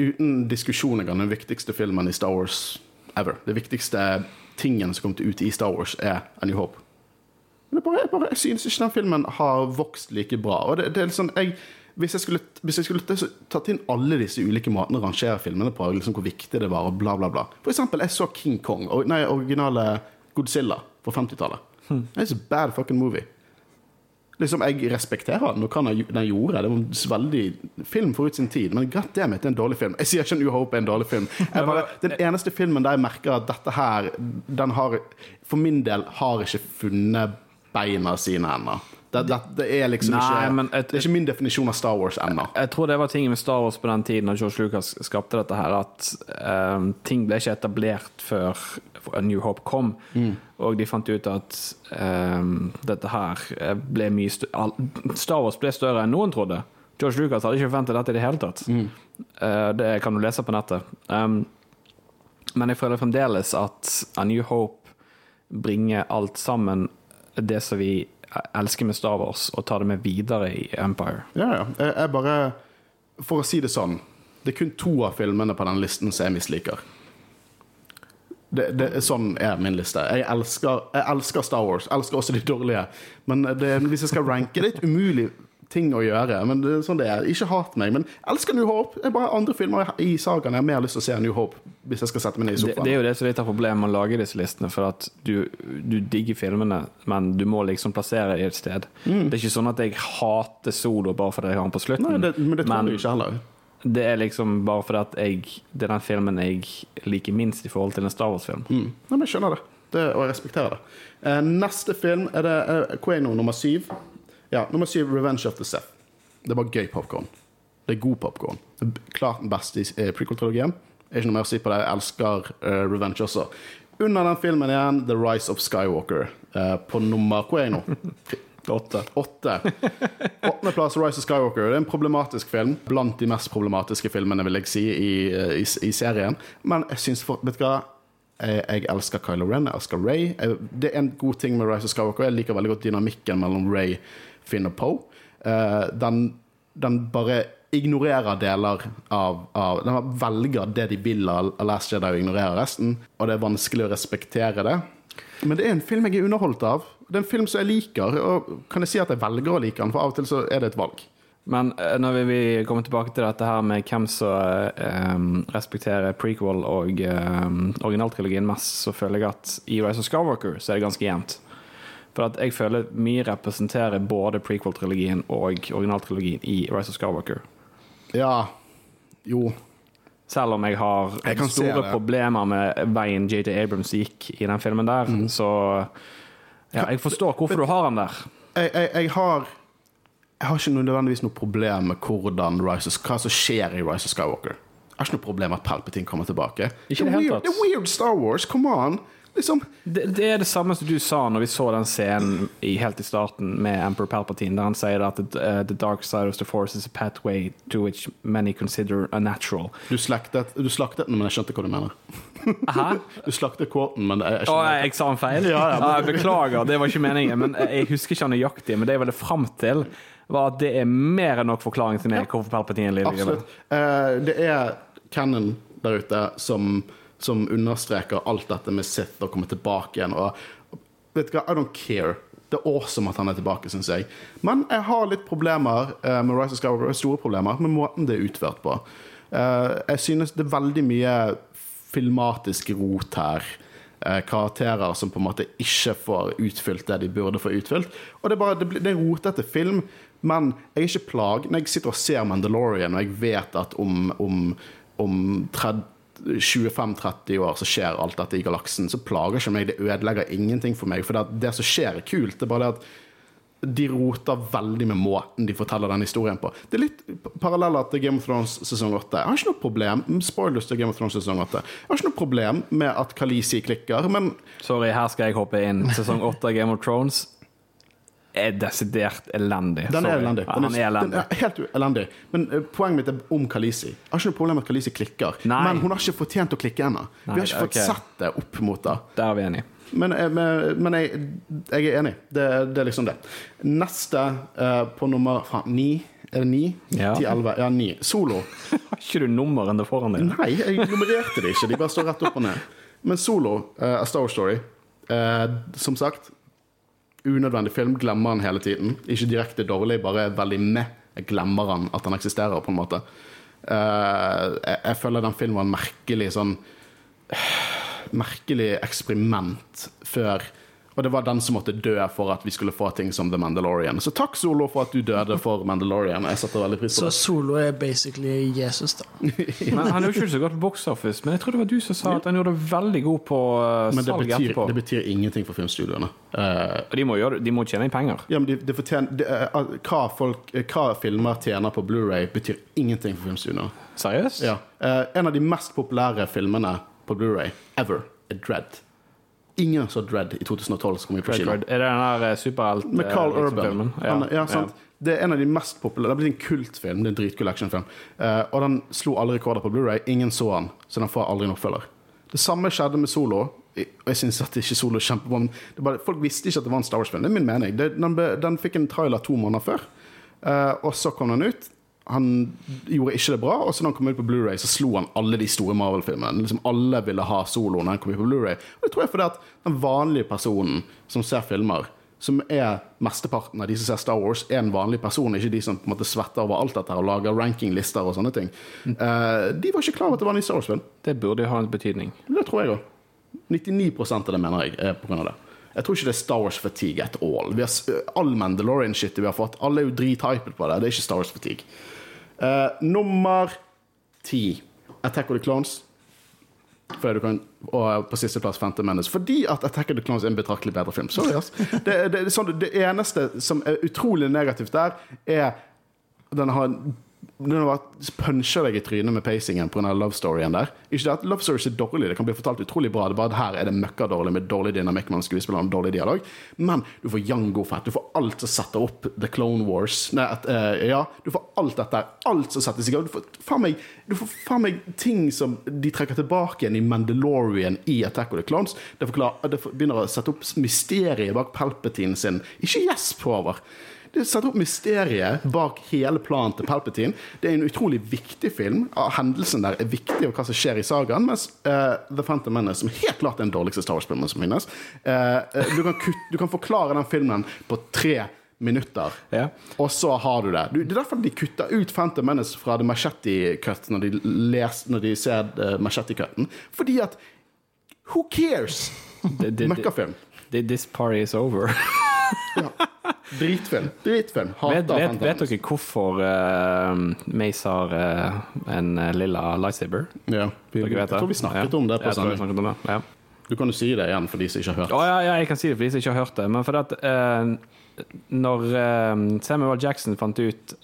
uten diskusjon er den viktigste filmen i Star Wars ever. Det viktigste tingen som kom til ut i Star Wars, er A New Hope. Men bare, jeg, bare, jeg synes ikke den filmen har vokst like bra. Og det, det er liksom sånn, jeg, hvis jeg skulle, hvis jeg skulle tatt inn alle disse ulike måtene å rangere filmene på, liksom hvor viktig det var, og bla, bla, bla For eksempel, jeg så King Kong, og, nei, originale Godzilla på 50-tallet. It's a bad fucking movie. Liksom, Jeg respekterer den, og hva den gjorde. Det var en veldig film forut sin tid, men god damn it, det er en dårlig film. Jeg sier ikke en Uhope er en dårlig film. Bare, den eneste filmen der jeg merker at dette her den har, For min del har ikke funnet beina sine ennå. Det, det, det er liksom Nei, ikke men et- Det er ikke min definisjon av Star Wars ennå. Jeg tror det var tingen med Star Wars på den tiden da George Lucas skapte dette her, at um, ting ble ikke etablert før A New Hope kom. Og de fant ut at um, dette her ble mye stø all- Star Wars ble større enn noen trodde. George Lucas hadde ikke forventet dette i det hele tatt. Eh, det kan du lese på nettet. Um, men jeg føler fremdeles at A New Hope bringer alt sammen det som vi elsker med Star Wars, og tar det med videre i Empire. Ja, ja. Jeg, bare For å si det sånn Det er kun to av filmene på den listen som jeg misliker. Det, det, sånn er min liste. Jeg elsker, jeg elsker Star Wars. Jeg elsker også de dårlige. Men det, hvis jeg skal ranke, det er et umulig ting å gjøre. Men det er sånn det er. Ikke hat meg, men jeg elsker New Hope. Det er bare andre filmer i sagaen jeg har mer lyst til å se New Hope hvis jeg skal sette meg ned i sofaen. det er jo det som er litt av problemet med å lage disse listene, for at du, du digger filmene, men du må liksom plassere dem et sted. Det er ikke sånn at jeg hater Solo bare fordi jeg har den på slutten. Mm. Nei, det, men det tror jeg ikke heller. det er liksom bare fordi at jeg Det er den filmen jeg liker minst i forhold til en Star Wars-film. Mm. Nei, men jeg skjønner det. det. Og jeg respekterer det. Eh, neste film er det eh, er nummer syv? Ja, nummer syv, 'Revenge of the Seth'. Det var gøy popkorn. Det er god popkorn. Klart den beste i eh, prequel-trilogien. Er Ikke noe mer å si på det. Jeg elsker uh, Revenge også. Under den filmen igjen, 'The Rise of Skywalker'. Uh, på nummer Hvor er jeg nå? Åtte. Åtte. Åttendeplass Rise of Skywalker. Det er en problematisk film. Blant de mest problematiske filmene, vil jeg si, i, i, i serien. Men jeg syns Vet du hva? Jeg, jeg elsker Kylo Ren, jeg elsker Ray. Jeg, det er en god ting med Rise of Skywalker. Jeg liker veldig godt dynamikken mellom Ray, og Poe. Eh, den, den bare ignorerer deler av, av Den velger det de vil av Last Jedi, og ignorerer resten. Og det er vanskelig å respektere det. Men det er en film jeg er underholdt av. Det er en film som jeg liker. Og kan jeg si at jeg velger å like den, for av og til så er det et valg. Men eh, når vi kommer tilbake til dette her med hvem som um, respekterer prequel og um, originaltrilogien mest, så føler jeg at i Rise of Skywalker så er det ganske jevnt. For at jeg føler mye representerer både prequel-trilogien og originaltrilogien i Rise of Skywalker. Ja, jo Selv om jeg har Jeg store problemer med veien JJ Abrams gikk i den filmen der, Mm. så ja, jeg forstår hvorfor du har han der. jeg, jeg, jeg har Jeg har ikke nødvendigvis noe problem med hvordan Rise of, hva som skjer i Rise of Skywalker. Jeg har ikke noe problem med at Palpatine kommer tilbake. Ikke det, er weird, det er weird Star Wars, come on! Liksom, Det, det er det samme som du sa når vi så den scenen i, helt i starten med Emperor Palpatine, der han sier at the, uh, the dark side of the force is a pathway to which many consider unnatural. du, slaktet, du slaktet den, men jeg skjønte hva du mener. Hæ? Du slaktet quoten, men jeg, jeg Åh, jeg, sa en feil? Ja, ja, men- Ah, beklager, det var ikke meningen. Men jeg husker ikke nøyaktig. Men det jeg ville fram til, var at det er mer enn nok forklaring til meg hvorfor Palpatine lider. Absolutt. Uh, det er Cannon der ute som, som understreker alt dette med Sith og kommer tilbake igjen. Og vet du hva, I don't care. Det er awesome at han er tilbake, syns jeg. Men jeg har litt problemer eh, med Rise of Skywalker, store problemer med måten det er utført på. Eh, jeg synes det er veldig mye filmatisk rot her. Eh, karakterer som på en måte ikke får utfylt det de burde få utfylt. Og det er bare, det, det er rotete film, men jeg er ikke plag Når jeg sitter og ser Mandalorian, og jeg vet at om, om, om 30 25-30 år så skjer alt dette i galaksen, så plager ikke meg. Det ødelegger ingenting for meg. For det, det som skjer, er kult. Det er bare det at de roter veldig med måten de forteller den historien på. Det er litt paralleller til Game of Thrones sesong 8. Jeg har ikke noe problem Spoilers til Game of Thrones sesong 8. Jeg har ikke noe problem med at Khaleesi klikker, men Sorry, her skal jeg hoppe inn. Sesong 8 av Game of Thrones er desidert elendig. den er elendig. Den er elendig. Den er helt elendig. Men eh, poenget mitt er om Khaleesi. Jeg har ikke noe problem med at Khaleesi klikker, Nei. men hun har ikke fortjent å klikke ennå. Vi har ikke fått okay. sett det opp mot det. Der er vi enige. Men, eh, men, men jeg, jeg er enig. Det, det er liksom det. Neste uh, på nummer faen, ni. Er det ni? Ja. Ti, elleve? Ja, ni. Solo. Har ikke du nummerene foran deg? Nei, jeg nummererte det ikke. De bare står rett opp og ned. Men Solo, uh, A Star Story, uh, som sagt Unødvendig film. Glemmer han hele tiden. Ikke direkte dårlig, bare veldig med. Jeg glemmer han at han eksisterer, på en måte. Uh, jeg, jeg føler den filmen var en merkelig sånn Merkelig eksperiment før Og det var den som måtte dø for at vi skulle få ting som The Mandalorian. Så takk, Solo, for at du døde for Mandalorian. Jeg setter veldig pris på det. Så. Solo er basically Jesus, da. Men Han er jo ikke så godt på box office, men jeg tror det var du som sa at han gjorde det veldig god på uh, Men det salg betyr, etterpå. det betyr ingenting for filmstudioene. Uh, de må, gjøre, de må tjene inn penger. Ja, men de, de fortjener, de, uh, hva, folk, eh, hva filmer tjener på Blu-ray betyr ingenting for filmstudioene. Seriøst? Ja. Eh, en av de mest populære filmene på Blu-ray ever er Dread. Ingen så Dread i 2012 som kom ut på kino. Er det den der uh, superhelt... Med Carl eh, Urban. filmen? Han, ja, sant? Det er en av de mest populære Det er blitt en kultfilm. Det er en dritkul actionfilm. Uh, og den slo alle rekorder på Blu-ray. Ingen så den, så den får aldri en oppfølger. Det samme skjedde med Solo. Og jeg synes at ikke Solo er kjempebra. men det Folk visste ikke at det var en Star Wars-film. Det er min mening. Det, den, ble, den fikk en trailer to måneder før, uh, og så kom den ut. Han gjorde ikke det bra, og så når han kom ut på Blu-ray så slo han alle de store Marvel-filmene. Liksom Alle ville ha Solo når han kom ut på Blu-ray Og det tror jeg fordi at den vanlige personen som ser filmer, som er mesteparten av de som ser Star Wars, er en vanlig person, ikke de som på en måte svetter over alt dette og lager rankinglister og sånne ting. Eh, de var ikke klar over at det var en ny Star Wars-film. Det burde jo ha en betydning. Det tror jeg òg. 99 av det mener jeg er på grunn av det. Jeg tror ikke det er Star Wars fatigue at all. Vi har, all Mandalorian-shit vi har fått, alle er jo drithypet på det. Det er ikke Star Wars Eh, nummer ti. Attack of the Clones. Kan, og på sisteplass Phantom Menace. Fordi at Attack of the Clones er en betraktelig bedre film. Sorry, ass. Det, det, det, sånn, det eneste som er utrolig negativt der, er den har den vært puncher deg i trynet med pacingen pga. love storyen der. Ikke det at Love stories er dårlig, det kan bli fortalt utrolig bra. Det bare her er det møkkadårlig med dårlig dynamikk mellom skuespillerne og dårlig dialog. Men du får Jango fett. Du får alt som setter opp The Clone Wars. Nei, at, uh, ja, du får alt dette. Alt som settes i gang. Du får faen meg, meg ting som de trekker tilbake igjen i Mandalorian i Attack of the Clones. Det, forklarer, det begynner å sette opp mysteriet bak Palpatine sin. Ikke gjesp over. Det setter opp mysteriet bak hele planen til Palpatine. Det er en utrolig viktig film. Hendelsen der er viktig, og hva som skjer i sagaen. Mens uh, The Phantom Menace, som helt klart er den dårligste Star Wars-filmen som finnes eh, du, kan kutte, du kan forklare den filmen på tre minutter, Ja. og så har du det. Du, det er derfor de kutter ut Phantom Menace fra The Machete-cut når, de les- når de ser uh, Machete-cutten. Fordi at Who cares? Møkkafilm. This party is over. Dritfilm. Dritfilm. Hater Vet, vet, vet dere hvorfor uh, Mace har uh, en eh, lilla lightsaber? Ja, vi, jeg tror vi snakket om det på sending. ja. Du kan jo si det igjen for de som ikke har hørt. oh, ja, ja, jeg kan si det for de som ikke har hørt det. Men fordi at uh, når eh, Samuel Jackson fant ut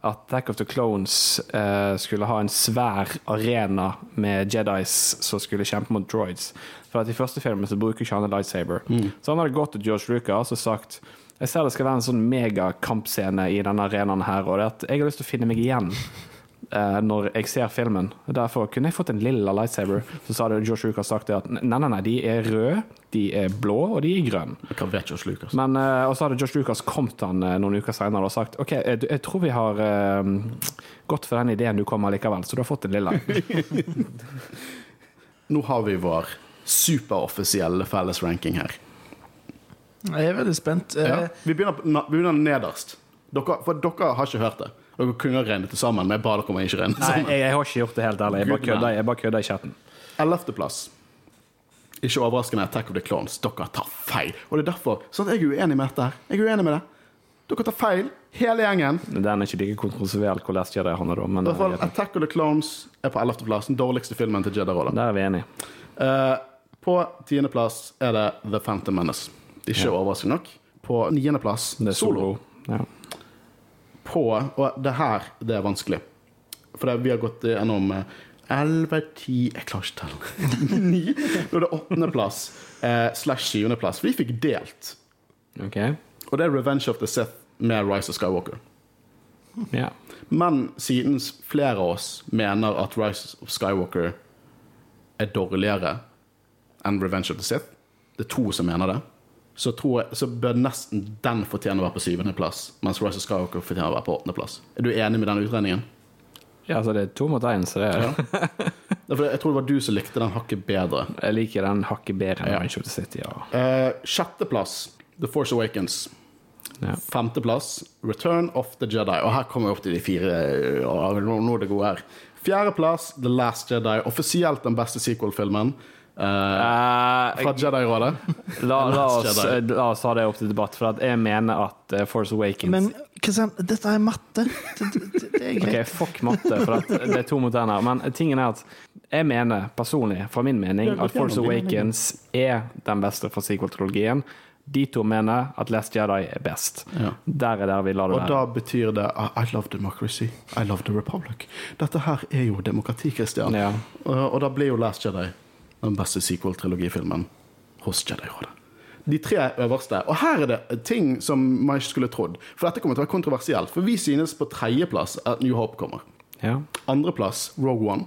at Attack of the Clones uh, skulle ha en svær arena med Jedis som skulle kjempe mot droids For at i første filmen så bruker ikke han en lightsaber. Så han hadde gått til George Lucas og sagt jeg ser det skal være en sånn megakampscene i denne arenaen her, og det at jeg har lyst til å finne meg igjen eh, når jeg ser filmen. Derfor kunne jeg fått en lilla lightsaber. Så sa det George Lucas sagt det at nei, nei, nei, de er røde, de er blå, og de er grønne. Hva vet George Lucas? Men, eh, og så hadde George Lucas kommet han eh, noen uker senere og sagt OK, jeg, jeg tror vi har eh, gått for den ideen du kom med likevel, så du har fått en lilla. Nå har vi vår superoffisielle felles ranking her. Jeg er veldig spent. Eh, Ja. Vi, begynner, vi begynner nederst. Dere, for dere har ikke hørt det. Dere kunne ha regnet det sammen, men jeg ba dere om ikke regne det Nei, jeg, jeg har ikke gjort det helt ærlig. Jeg bare kødder, bare i chatten. Ellevteplass. Ikke overraskende Attack of the Clones. Dere tar feil. Og det er derfor sånn at jeg er uenig med dette her. Jeg er uenig med det. Dere tar feil, hele gjengen. Den er ikke like kontroversiell hvor lest Jedi handler om. Men I hvert fall er- Attack of the Clones er på ellevteplass. Den dårligste filmen til Jedi-rollen. der er vi enige. Uh, på tiendeplass er det The Phantom Menace. Ikke Ja. overraskende nok. På niendeplass Solo. solo. Ja. På Og det her, det er vanskelig. For det, vi har gått gjennom elleve, 11, 10 Jeg klarer ikke å telle. Ni. Nå er det åttendeplass eh, slash syvendeplass. Vi fikk delt. Okay. Og det er Revenge of the Sith med Rise of Skywalker. Ja. Men siden flere av oss mener at Rise of Skywalker er dårligere enn Revenge of the Sith, det er to som mener det, så, tror jeg, så bør nesten den fortjene å være på syvendeplass, mens Rise of Skywalker fortjener å være på åttendeplass. Er du enig med den utregningen? ja, altså det er to mot én, så det er, Ja, Jeg tror det var du som likte den hakket bedre. jeg liker den hakket bedre enn Ja. City. Ja. Eh, sjetteplass The Force Awakens. Ja. Femteplass Return of the Jedi. Og her kommer vi opp til de fire. nå er det gode her. Fjerdeplass The Last Jedi. Offisielt den beste sequel-filmen eh, Eh, fra Jedi-rådet. la, la, Jedi. la oss ha det opp til debatt, for at jeg mener at eh, Force Awakens Men Kristian, dette er matte. Det, det, det er Ok, Okay, fuck matte, for at det er to mot den her. Men tingen er at jeg mener personlig, fra min mening, at Force Awakens er den beste fra sequel-trilogien. De to mener at Last Jedi er best. Ja. Der er der vi lar det Og da betyr det I I love democracy. I love the republic. Dette her er jo demokrati, Christian. Ja. Og, og da blir jo Last Jedi den beste sequel-trilogifilmen hos Jedi-rådet. De tre øverste. Og her er det ting som man ikke skulle trodd. For dette kommer til å være kontroversielt. For vi synes på tredjeplass at New Hope kommer. Ja. Andreplass Rogue One.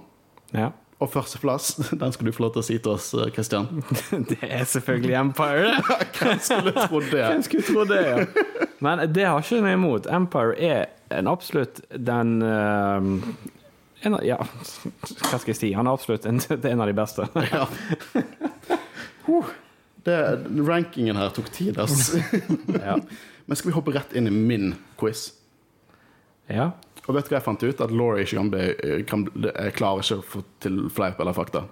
ja. Og førsteplass, den skal du få lov til å si til oss, eh, Christian. Det er selvfølgelig Empire. Hvem skulle trodd det? Hvem skulle tro det? Ja. Men det har ikke noe imot. Empire er en absolutt den eh, en Ja, hva skal jeg si? Han er absolutt en, det er en av de beste. Ja. Det, rankingen her tok tid, altså. Ja. Men skal vi hoppe rett inn i min quiz? ja. Og vet du hva jeg fant ut? At Laurie ikke kan bli, kan, jeg klarer ikke å få til fleip eller fakta.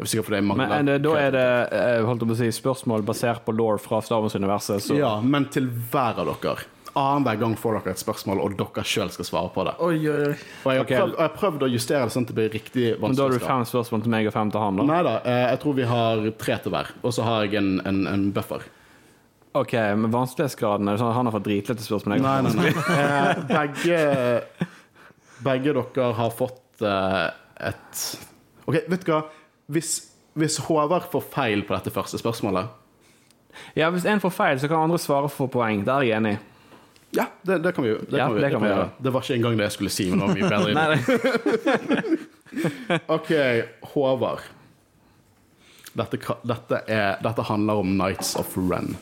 Det Men eh, da er det eh, holdt å si, spørsmål basert på law fra Star Wars-universet. Ja, men til hver av dere. Annenhver gang får dere et spørsmål, og dere sjøl skal svare på det. Oi, oi, oi. Og jeg har, prøvd, og jeg har prøvd å justere det sånn at det blir riktig men da har du fem spørsmål til meg og fem til han, da? Nei da, eh, jeg tror vi har tre til hver. Og så har jeg en, en, en buffer. OK, men vanskelighetsgraden er sånn at han har fått dritlette spørsmål? Nei, nei, nei. Eh, begge, begge dere har fått eh, et OK, vet du hva? Hvis, hvis Håvard får feil på dette første spørsmålet Ja, Hvis en får feil, så kan andre svare for poeng. Der er jeg enig. Ja, det, det kan vi. Det, Ja, kan vi, det kan vi gjøre. Det var ikke engang det jeg skulle si, men det var mye bedre. Nei. OK, Håvard. Dette, dette, er, dette handler om Nights of Ren.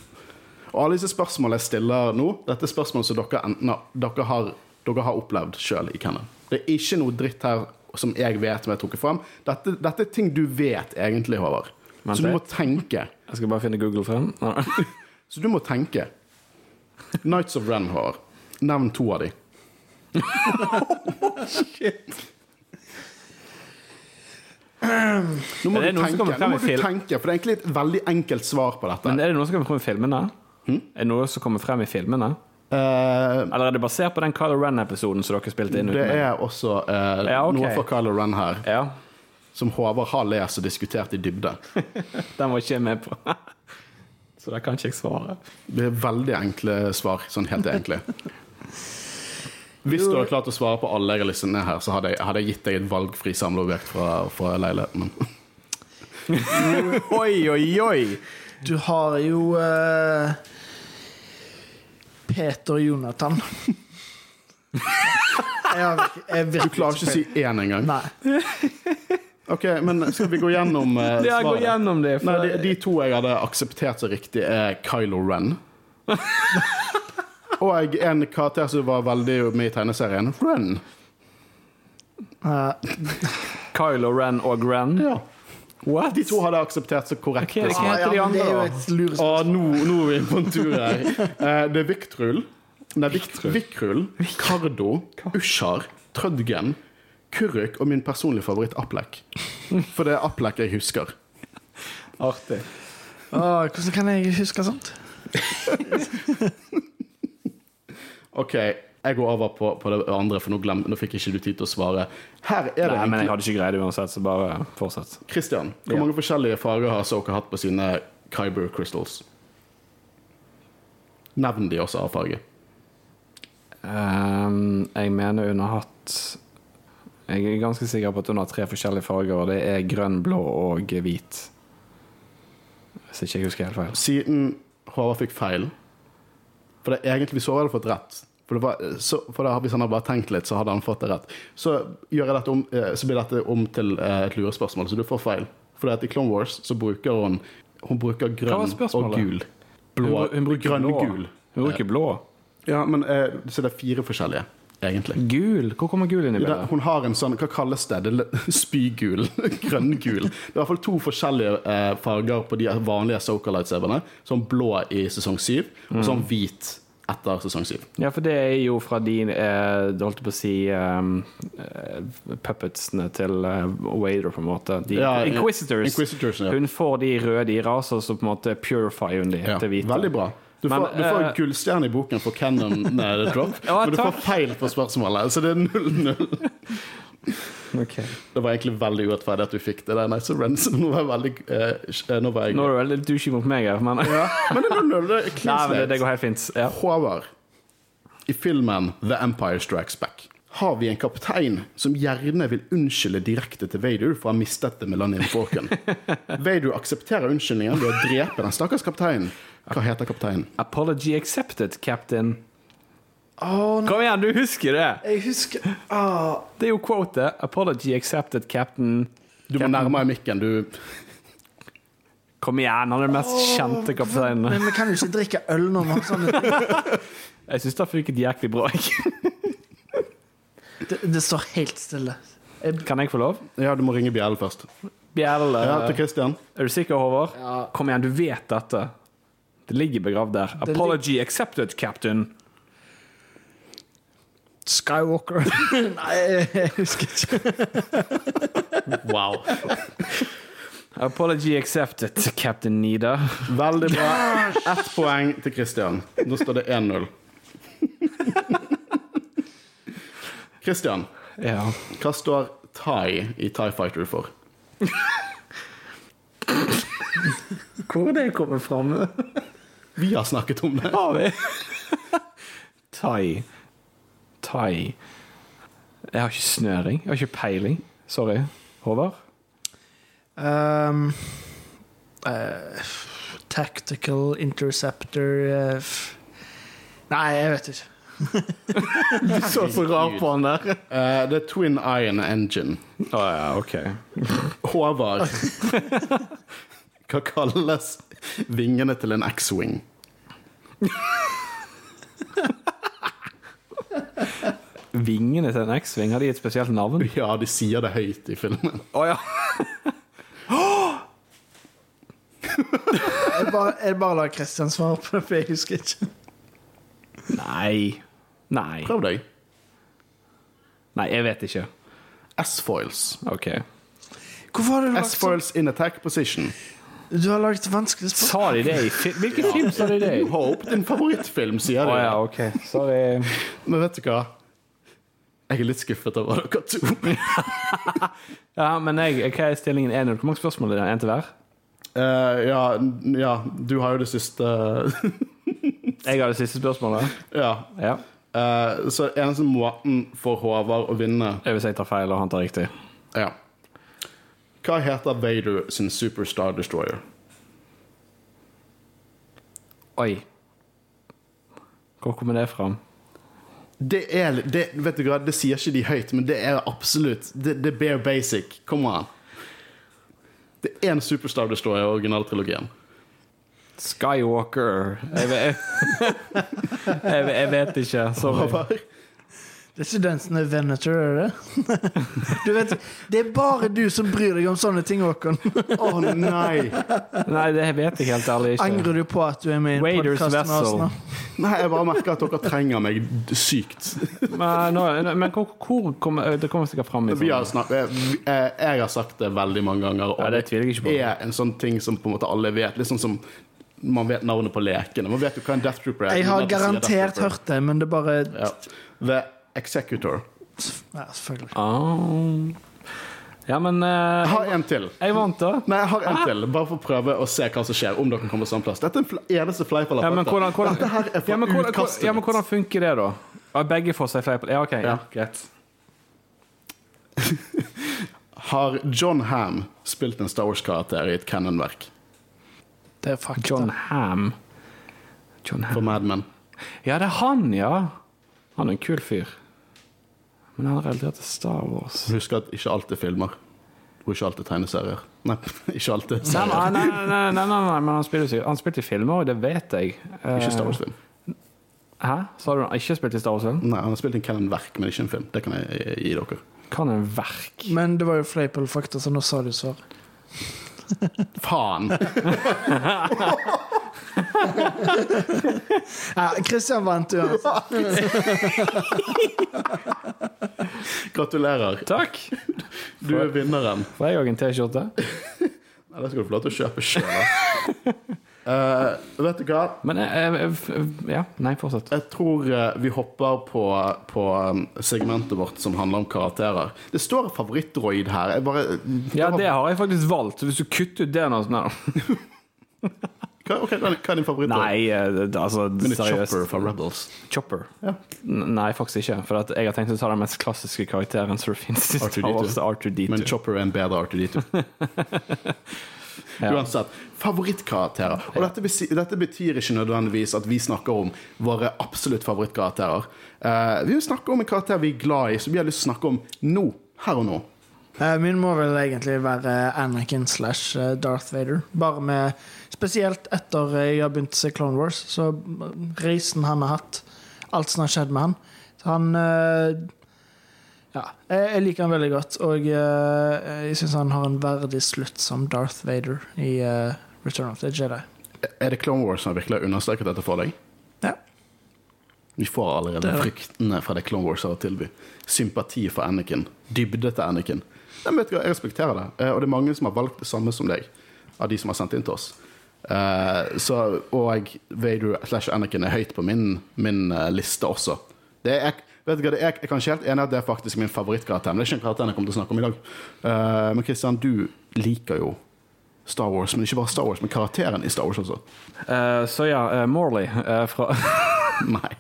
Og alle disse spørsmålene jeg stiller nå, dette er spørsmål som dere enten dere har, dere har opplevd sjøl i Cannon. Det er ikke noe dritt her som jeg vet som jeg trukket fram. Dette, dette er ting du vet egentlig, Håvard. Men Så du må tenke. Jeg skal bare finne Google frem. Så du må tenke. Nights of Ren, har. Nevn to av de. Nå må du tenke, nå må du tenke, for det er egentlig et veldig enkelt svar på dette. Men er det noe som kommer frem i filmene? Hmm? Er det noe som kommer frem i filmene? Uh, Eller er det basert på den Kylo Ren-episoden som dere spilte inn? det meg? er også uh, Ja, okay. noe fra Kylo Ren her, Ja, som Håvard har lest og diskutert i dybde. den var ikke jeg med på. Så det kan ikke jeg svare. Det er veldig enkle svar, sånn helt enkle. Hvis du hadde klart å svare på alle jeg har listet ned her, så hadde jeg, hadde jeg gitt deg et valgfri samleobjekt fra, fra leiligheten. Men Oi, oi, oi! Du har jo uh, Peter Jonathan. Jeg, har, jeg du klarer ikke å si én engang. Nei. Ok, men skal vi gå gjennom uh, Ja, gå gjennom det. Nei, de, de to jeg hadde akseptert så riktig, er Kylo Ren. Og en karakter som var veldig med i tegneserien, Ren. Uh. Kylo Ren og Ren. Ja. What? De to hadde akseptert så korrekt. Okay. Hva heter de andre. Nå, nå er vi på en tur her. Uh, det er Viktrul. Nei, Vik- Vikrull, Kardo, Ushar, Trødgen, Kuruk og min personlige favoritt Aplek. For det er Aplek jeg husker. Artig. Åh, hvordan kan jeg huske sånt? OK, jeg går over på, på det andre, for nå, glem, nå fikk ikke du tid til å svare. Her er det Nei, men jeg hadde ikke greid det uansett, så bare fortsett. Christian, hvor Ja. mange forskjellige farger har Soka hatt på sine Kyber crystals? Nevn de også av farge. Um, jeg mener hun har hatt Jeg er ganske sikker på at hun har tre forskjellige farger, og det er grønn, blå og hvit. Hvis ikke jeg husker helt feil. Siden Håvard fikk feil For det er egentlig så hadde fått rett. For, det var, så, for da, Hvis han hadde bare tenkt litt, så hadde han fått det rett. Så, om, eh, så blir dette om til eh, et lurespørsmål, så du får feil. For i Clone Wars så bruker hun Hun bruker grønn og gul. Blå, Hun, hun bruker grønn og gul. Hun bruker blå. Ja, men eh, Så det er fire forskjellige, egentlig. Gul? Hvor kommer gul inn i Det, bildet? hun har en sånn, hva kalles det? det spygul. Grønngul. Det er i hvert fall to forskjellige eh, farger på de vanlige Soka lightsaberne. Sånn blå i sesong syv, og sånn hvit etter sesong syv. Ja, for det er jo fra de eh, holdt på å si um, eh, puppetsene til eh, Wader, på en måte. De, Ja, Inquisitors. Inquisitors, ja. Hun får de røde i ras, og så på en måte purifier hun de Ja, til hvite. veldig bra. Du Men, får, du får uh, gullstjerne i boken for Cannon eh, Drop, Ja, men du får feil på spørsmålet. Så det er 0-0. Okay. Det var egentlig veldig urettferdig at du fikk det. der, nei, så Ren, nå var jeg veldig eh, Nå var jeg Nå er du veldig douchey mot meg her, men, ja, Men det er 0-0. Det Nei, men det, det går helt fint. Ja. Håvard, i filmen The Empire Strikes Back har vi en kaptein som gjerne vil unnskylde direkte til Vader for å ha mistet det Millennium Falcon. Vader aksepterer unnskyldningen ved å drepe den stakkars kapteinen. Hva heter kapteinen? Apology accepted, captain. Oh, Kom igjen, du husker det! jeg husker oh. Det er jo quotet. Apology accepted, captain. Du må nærmere mikken. Du Kom igjen, han er den mest kjente kapteinen. Men vi kan jo ikke drikke øl når sånne ting. Jeg syns det funket jæklig bra. Det, det står helt stille. Jeg, Kan jeg få lov? Ja, du må ringe bjellen først. Bjelle. Ja, til Christian. Er du sikker, Håvard? Ja. Kom igjen, du vet dette. Det ligger begravd der. Apology accepted, captain. Skywalker. Nei, jeg husker ikke. Wow. Apology accepted, captain Nida. Veldig bra. Ett poeng til Christian. Nå står det 1-0. Christian, Ja. hva står Thai i Thai Fighter for? Hvor er det kommet fra? Vi har snakket om det. Har vi? Thai. Thai. Jeg har ikke snøring. Jeg har ikke peiling. Sorry. Håvard? Um, uh, tactical interceptor uh, Nei, jeg vet ikke. Du så så rar på han der. Uh, det er Twin Iron Engine. Å ja, OK. Håvard. Hva kalles vingene til en X-wing? Vingene til en X-Wing, har de et spesielt navn? Ja, de sier det høyt i filmen. Å ja. Jeg bare, jeg bare lar Christian svare på det, for jeg husker ikke. Nei. Nei. Prøv deg. Nei, jeg vet ikke. S-foils. OK. Hvorfor har du lagt? S-foils in attack position. Du har laget vanskelig spørsmål. Sa de det i film? Hvilken film sa de det i? Hope, din favorittfilm, sier de. de. ja, OK. Sorry. Men vet du hva? Jeg er litt skuffet over dere to. Ja, men jeg, hva er stillingen 1-0? Hvor mange spørsmål er det? Én til hver? Uh, ja, ja, du har jo det siste Jeg har det siste spørsmålet. Ja. Ja. Eh, så eneste måten for Håvard å vinne Jeg vil si jeg tar feil, og han tar riktig. Ja. Hva heter Vader sin Superstar Destroyer? Oi. Hvor kommer det fram? Det er det, Vet du hva, det sier ikke de høyt, men det er absolutt Det, det er bare basic. Kom an. Det er en Superstar Destroyer i originaltrilogien. Skywalker Jeg vet, jeg, jeg vet ikke. Sorry. Det er ikke den som er Venator, er det? Du vet, det er bare du som bryr deg om sånne ting, Håkon. Å nei! Nei, det vet jeg helt ærlig ikke. Angrer du på at du er med i en podkast med oss nå? Nei, Jeg bare merker at dere trenger meg sykt. Men, nå, men hvor, hvor kommer Det kommer sikkert fram i Vi har sånn- snakket, eh, jeg har sagt det veldig mange ganger, og Ja, det jeg ikke på. det er en sånn ting som på en måte alle vet. Litt sånn som man vet navnet på lekene. Man vet jo hva en Death Trooper er. Jeg har garantert hørt det, men det er bare ja. The Executor. Ja, selvfølgelig. Oh. Ja, men uh, Jeg har en til. Jeg vant, da. Nei, jeg har en til, bare for å prøve å se hva som skjer. Om dere kommer samme plass. Dette er en eneste fleip Ja, men hvordan, hvordan, Dette her er fra ja, men hvordan, utkastet ja, men hvordan funker det, da? Begge får seg fleip? Ja, OK. Ja, Ja. greit. Har John Ham spilt en Star Wars-karakter i et canonverk Det er fakta. John Ham. John for Mad Men? Ja, det er han, ja. Han er en kul fyr. Men han har relatert til Star Wars. Husk at ikke alt er filmer. Og ikke alt er tegneserier. Nei, ikke alt er serier. nei, nei, nei, nei, nei, nei men han spilte, han spilte i filmer, og det vet jeg. Eh, Ikke Star Wars-film. Hæ? Sa du han ikke spilte i Star Wars-film? Nei, han har spilt en canonverk, men ikke en film. Det kan jeg gi dere. Kan en verk? Men det var jo fleip eller fakta, så nå sa du svar. Faen! Ja, Christian vant uansett. Gratulerer. Takk! Du er vinneren. Får jeg òg en T-skjorte? Nei, det skal du få lov til å kjøpe sjøl. Vet du hva? Men f- Ja, nei, fortsett. Jeg tror vi hopper på, på um, segmentet vårt som handler om karakterer. Det står favorittdroid her. Bare, Ja, det har jeg faktisk valgt. Hvis du kutter ut det nå sånn hva, ok, hva er din favorittdroid? Nei, altså det er seriøst. Chopper fra Rebels. Chopper. Ja. Nei, faktisk ikke. For jeg har tenkt å ta den mest klassiske karakteren som finnes i Star R2D2. Wars, R2D2. Men Chopper er en bedre R2D2. Ja. Uansett. Favorittkarakterer. Og dette, dette betyr ikke nødvendigvis at vi snakker om våre absolutt favorittkarakterer. Uh, vi vil snakke om en karakter vi er glad i, som vi har lyst til å snakke om nå. Her og nå. Uh, Min må vel egentlig være Anakin slash eh, Darth Vader. Bare med Spesielt etter jeg har begynt å se Clone Wars, så reisen han har hatt, alt som har skjedd med han Så han eh, Ja, jeg jeg liker han veldig godt, og eh, jeg syns han har en verdig slutt som Darth Vader i eh, Return of the Jedi. Er det Clone Wars som virkelig har understreket dette for deg? Ja. Vi får allerede Det fryktene fra det Clone Wars har å tilby. Sympati for Anakin. Dybde til Anakin. Men vet Jeg respekterer det. Eh, Og det er mange som har valgt det samme som deg, av de som har sendt inn til oss. Så, og Vader slash Anakin er høyt på min, min liste også. Det er, vet du hva, jeg er kanskje helt enig at det er faktisk min favorittkarakter. Men det er ikke en karakter jeg kommer til å snakke om i dag. Uh, men Christian, du liker jo Star Wars, men ikke bare Star Wars, men karakteren i Star Wars også. Uh, så ja, uh, Morley fra Nei.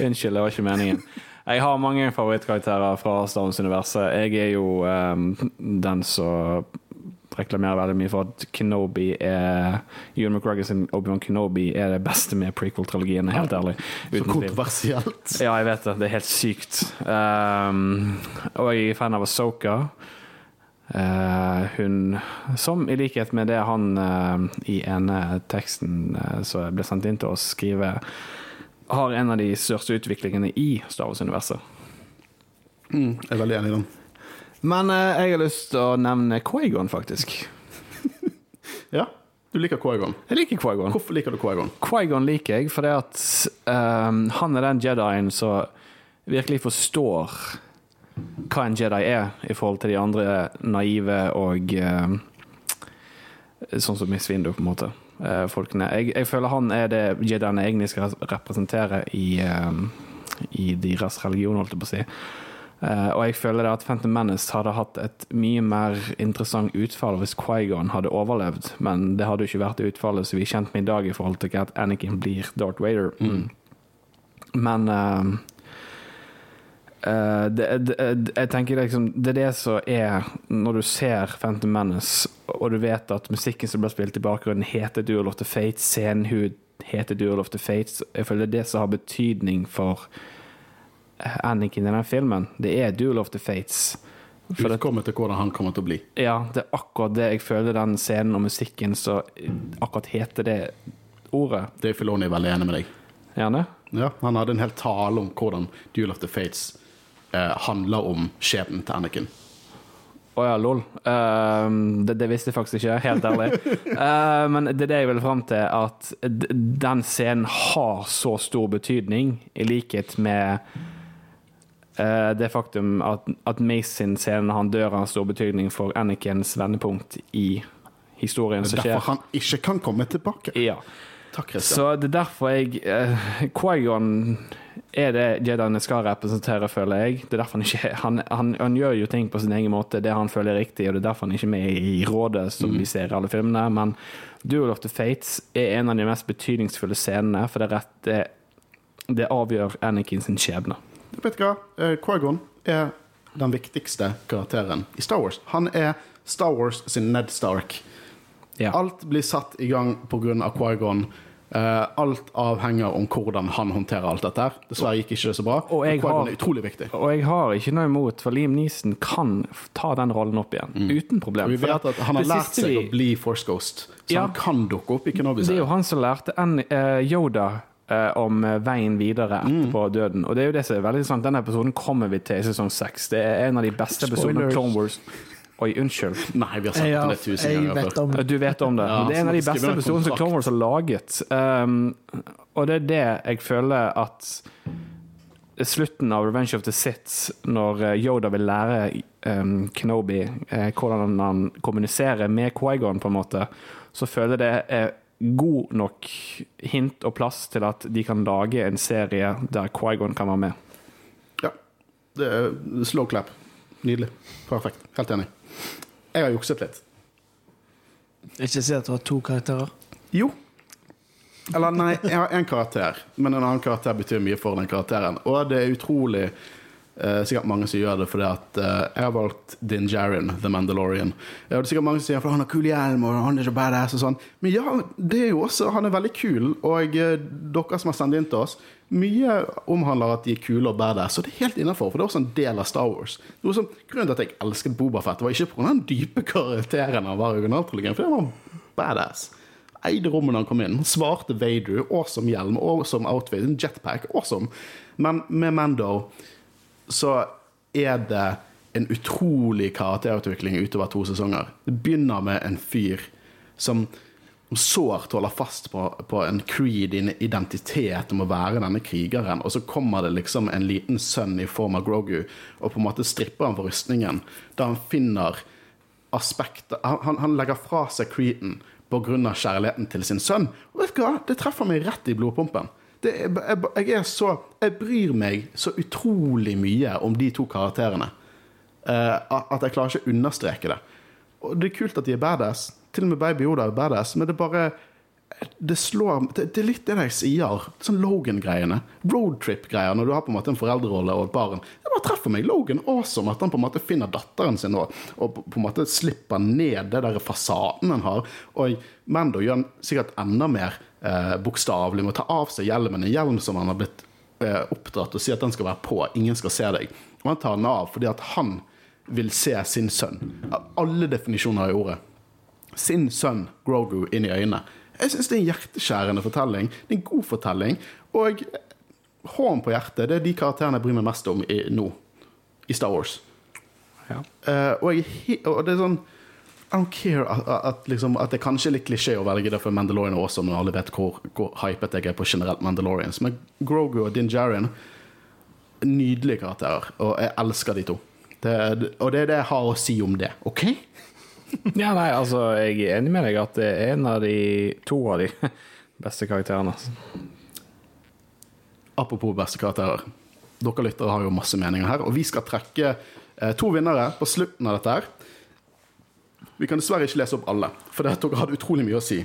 Unnskyld, det var ikke meningen. Jeg har mange favorittkarakterer fra Star Wars-universet. Jeg er jo um, den som reklamerer veldig mye for at Kenobi er Ewan McGregor sin Obi-Wan Kenobi er det beste med prequel-trilogien, helt ærlig. Så kontroversielt. Ja, jeg vet det. Det er helt sykt. Um, og jeg er fan av Asoka. hun som, i likhet med det han uh, i ene teksten uh, som ble sendt inn til oss, skriver har en av de største utviklingene i Star Wars-universet. Mm, jeg er veldig enig i den. Men eh, jeg har lyst til å nevne Quagon, faktisk. Ja, du liker Quaigon. Jeg liker Quagon. Hvorfor liker du Quaigon? Quaigon liker jeg fordi at ehm, han er den jedien som virkelig forstår hva en jedi er, i forhold til de andre naive og ehm, Sånn som Miss Window, på en måte. eh, folkene. Jeg, jeg føler han er det Jediene egentlig skal representere i, ehm, i deres religion, holdt jeg på å si. Eh, og jeg føler det at Phantom Menace hadde hatt et mye mer interessant utfall hvis Quaigon hadde overlevd, men det hadde jo ikke vært det utfallet som vi er kjent med i dag i forhold til at Anakin blir Darth Vader. Mm. Men uh, det, det, jeg tenker liksom Det er det som er Når du ser Phantom Menace, og du vet at musikken som ble spilt i bakgrunnen, heter Duel of the Fates, scenen heter Duel of the Fates Jeg føler det er det som har betydning for Anakin i den filmen. Det er Duel of the Fates. For Utkommet til hvordan han kommer til å bli. ja, det er akkurat det jeg føler den scenen og musikken så akkurat heter det ordet. Det er Filoni veldig enig med deg. Gjerne? Ja, han hadde en hel tale om hvordan Duel of the Fates eh, handler om skjebnen til Anakin. Å ja, lol. Uh, det, det visste jeg faktisk ikke, helt ærlig. Uh, men det er det jeg vil fram til, at den scenen har så stor betydning, i likhet med det faktum at, at Mace sin scene han dør, har stor betydning for Anakins vendepunkt i historien som skjer. Derfor han ikke kan komme tilbake. Ja. Takk, Christian. Så det er derfor jeg uh, Quaigon er det Jediene skal representere, føler jeg. Det er derfor Han ikke han, han, han gjør jo ting på sin egen måte, det han føler er riktig, og det er derfor han ikke er med i rådet, som vi ser i alle filmene. Men Duel of the Fates er en av de mest betydningsfulle scenene, for det, er rett, det, det avgjør Anakin sin skjebne. Vet du hva? Eh, Qui-Gon er den viktigste karakteren i Star Wars. Han er Star Wars sin Ned Stark. Ja. Alt blir satt i gang pga. Qui-Gon. Eh, alt avhenger om hvordan han håndterer alt dette. her. Dessverre gikk ikke det så bra. Og jeg har- er utrolig viktig. Og jeg har ikke noe imot, for Liam Neeson kan ta den rollen opp igjen, uten problem. Og vi vet at han har lært seg vi- å bli Force Ghost, så Ja. han kan dukke opp i Kenobi. Det er jo han som lærte en, uh, Yoda eh, om eh, veien videre etterpå døden. Og det er jo det som er veldig sant. Denne episoden kommer vi til i sesong seks. Det er en av de beste episodene av Clone Wars. Oi, unnskyld. Nei, vi har sett Ja, den tusen ganger vet før. Du vet om det. Ja, det er en av de beste episodene som. Clone Wars har laget. Um, og det er det jeg føler at slutten av Revenge of the Sith, når eh, Yoda vil lære um, Kenobi eh, hvordan han kommuniserer med Quaigon, på en måte, så føler jeg det er god nok hint og plass til at de kan lage en serie der Quaigon kan være med. Ja. Det er slow clap. Nydelig. Perfekt. Helt enig. Jeg har jukset litt. Ikke si at du har to karakterer. Jo. Eller nei, jeg har én karakter, men en annen karakter betyr mye for den karakteren. Og det er utrolig eh, sikkert mange som gjør det fordi at uh, jeg har valgt Din Djarin, The Mandalorian. Uh, det er sikkert mange som sier for han har kul hjelm og han er så badass og sånn. Men ja, det er jo også Han er veldig kul, og uh, dere som har sendt inn til oss mye omhandler at de er kule og badass, og det er helt innafor, for det er også en del av Star Wars. Som, grunnen til at jeg elsket Bobafett, var ikke pga. den dype karakteren han var i originaltrilogien, for det var badass eide rommet når han kom inn. Han svarte Vader, awesome hjelm, awesome outfit, en jetpack, awesome. Men med Mando så er det en utrolig karakterutvikling utover to sesonger. Det begynner med en fyr som sårt holder fast på, på en creed, en identitet om å være denne krigeren, og så kommer det liksom en liten sønn i form av Grogu og på en måte stripper han for rustningen, da han finner aspekter Han, han- legger fra seg creeden pga. kjærligheten til sin sønn. Og vet du hva? Det treffer meg rett i blodpumpen. Det jeg, jeg, er så, jeg bryr meg så utrolig mye om de to karakterene uh, at jeg klarer ikke å understreke det. Og det er kult at de er badass. Til og med Baby Yoda er badass, men det bare det slår Det, det er litt det jeg sier. Sånn Logan-greiene. Roadtrip-greier når du har på en måte en foreldrerolle og et barn. Det bare treffer meg. Logan awesome at han på en måte finner datteren sin og, og på en måte slipper ned det der fasaden han har. Og Mando gjør han sikkert enda mer eh, bokstavelig med å ta av seg hjelmen. En hjelm som han har blitt eh, oppdratt og si at den skal være på, ingen skal se deg. Og han tar den av fordi at han vil se sin sønn. Av Alle definisjoner i ordet sin sønn Grogu inn i øynene. Jeg syns det er en hjerteskjærende fortelling. Det er en god fortelling. Og hånden på hjertet, det er de karakterene jeg bryr meg mest om i, nå, i Star Wars. Ja. Uh, og, jeg, og det er sånn I don't care at, at, liksom, at det kanskje er litt klisjé å velge det for Mandalorian også, når alle vet hvor, hvor hypet jeg er på generelt Mandalorians. Men Grogu og Din Djarin nydelige karakterer, og jeg elsker de to. Det, og det er det jeg har å si om det. OK? Ja, nei, altså, jeg er enig med deg at det er en av de to av de beste karakterene. Apropos beste karakterer. Dere lyttere har jo masse meninger her, og vi skal trekke eh, to vinnere på slutten av dette her. Vi kan dessverre ikke lese opp alle, for dere hadde utrolig mye å si.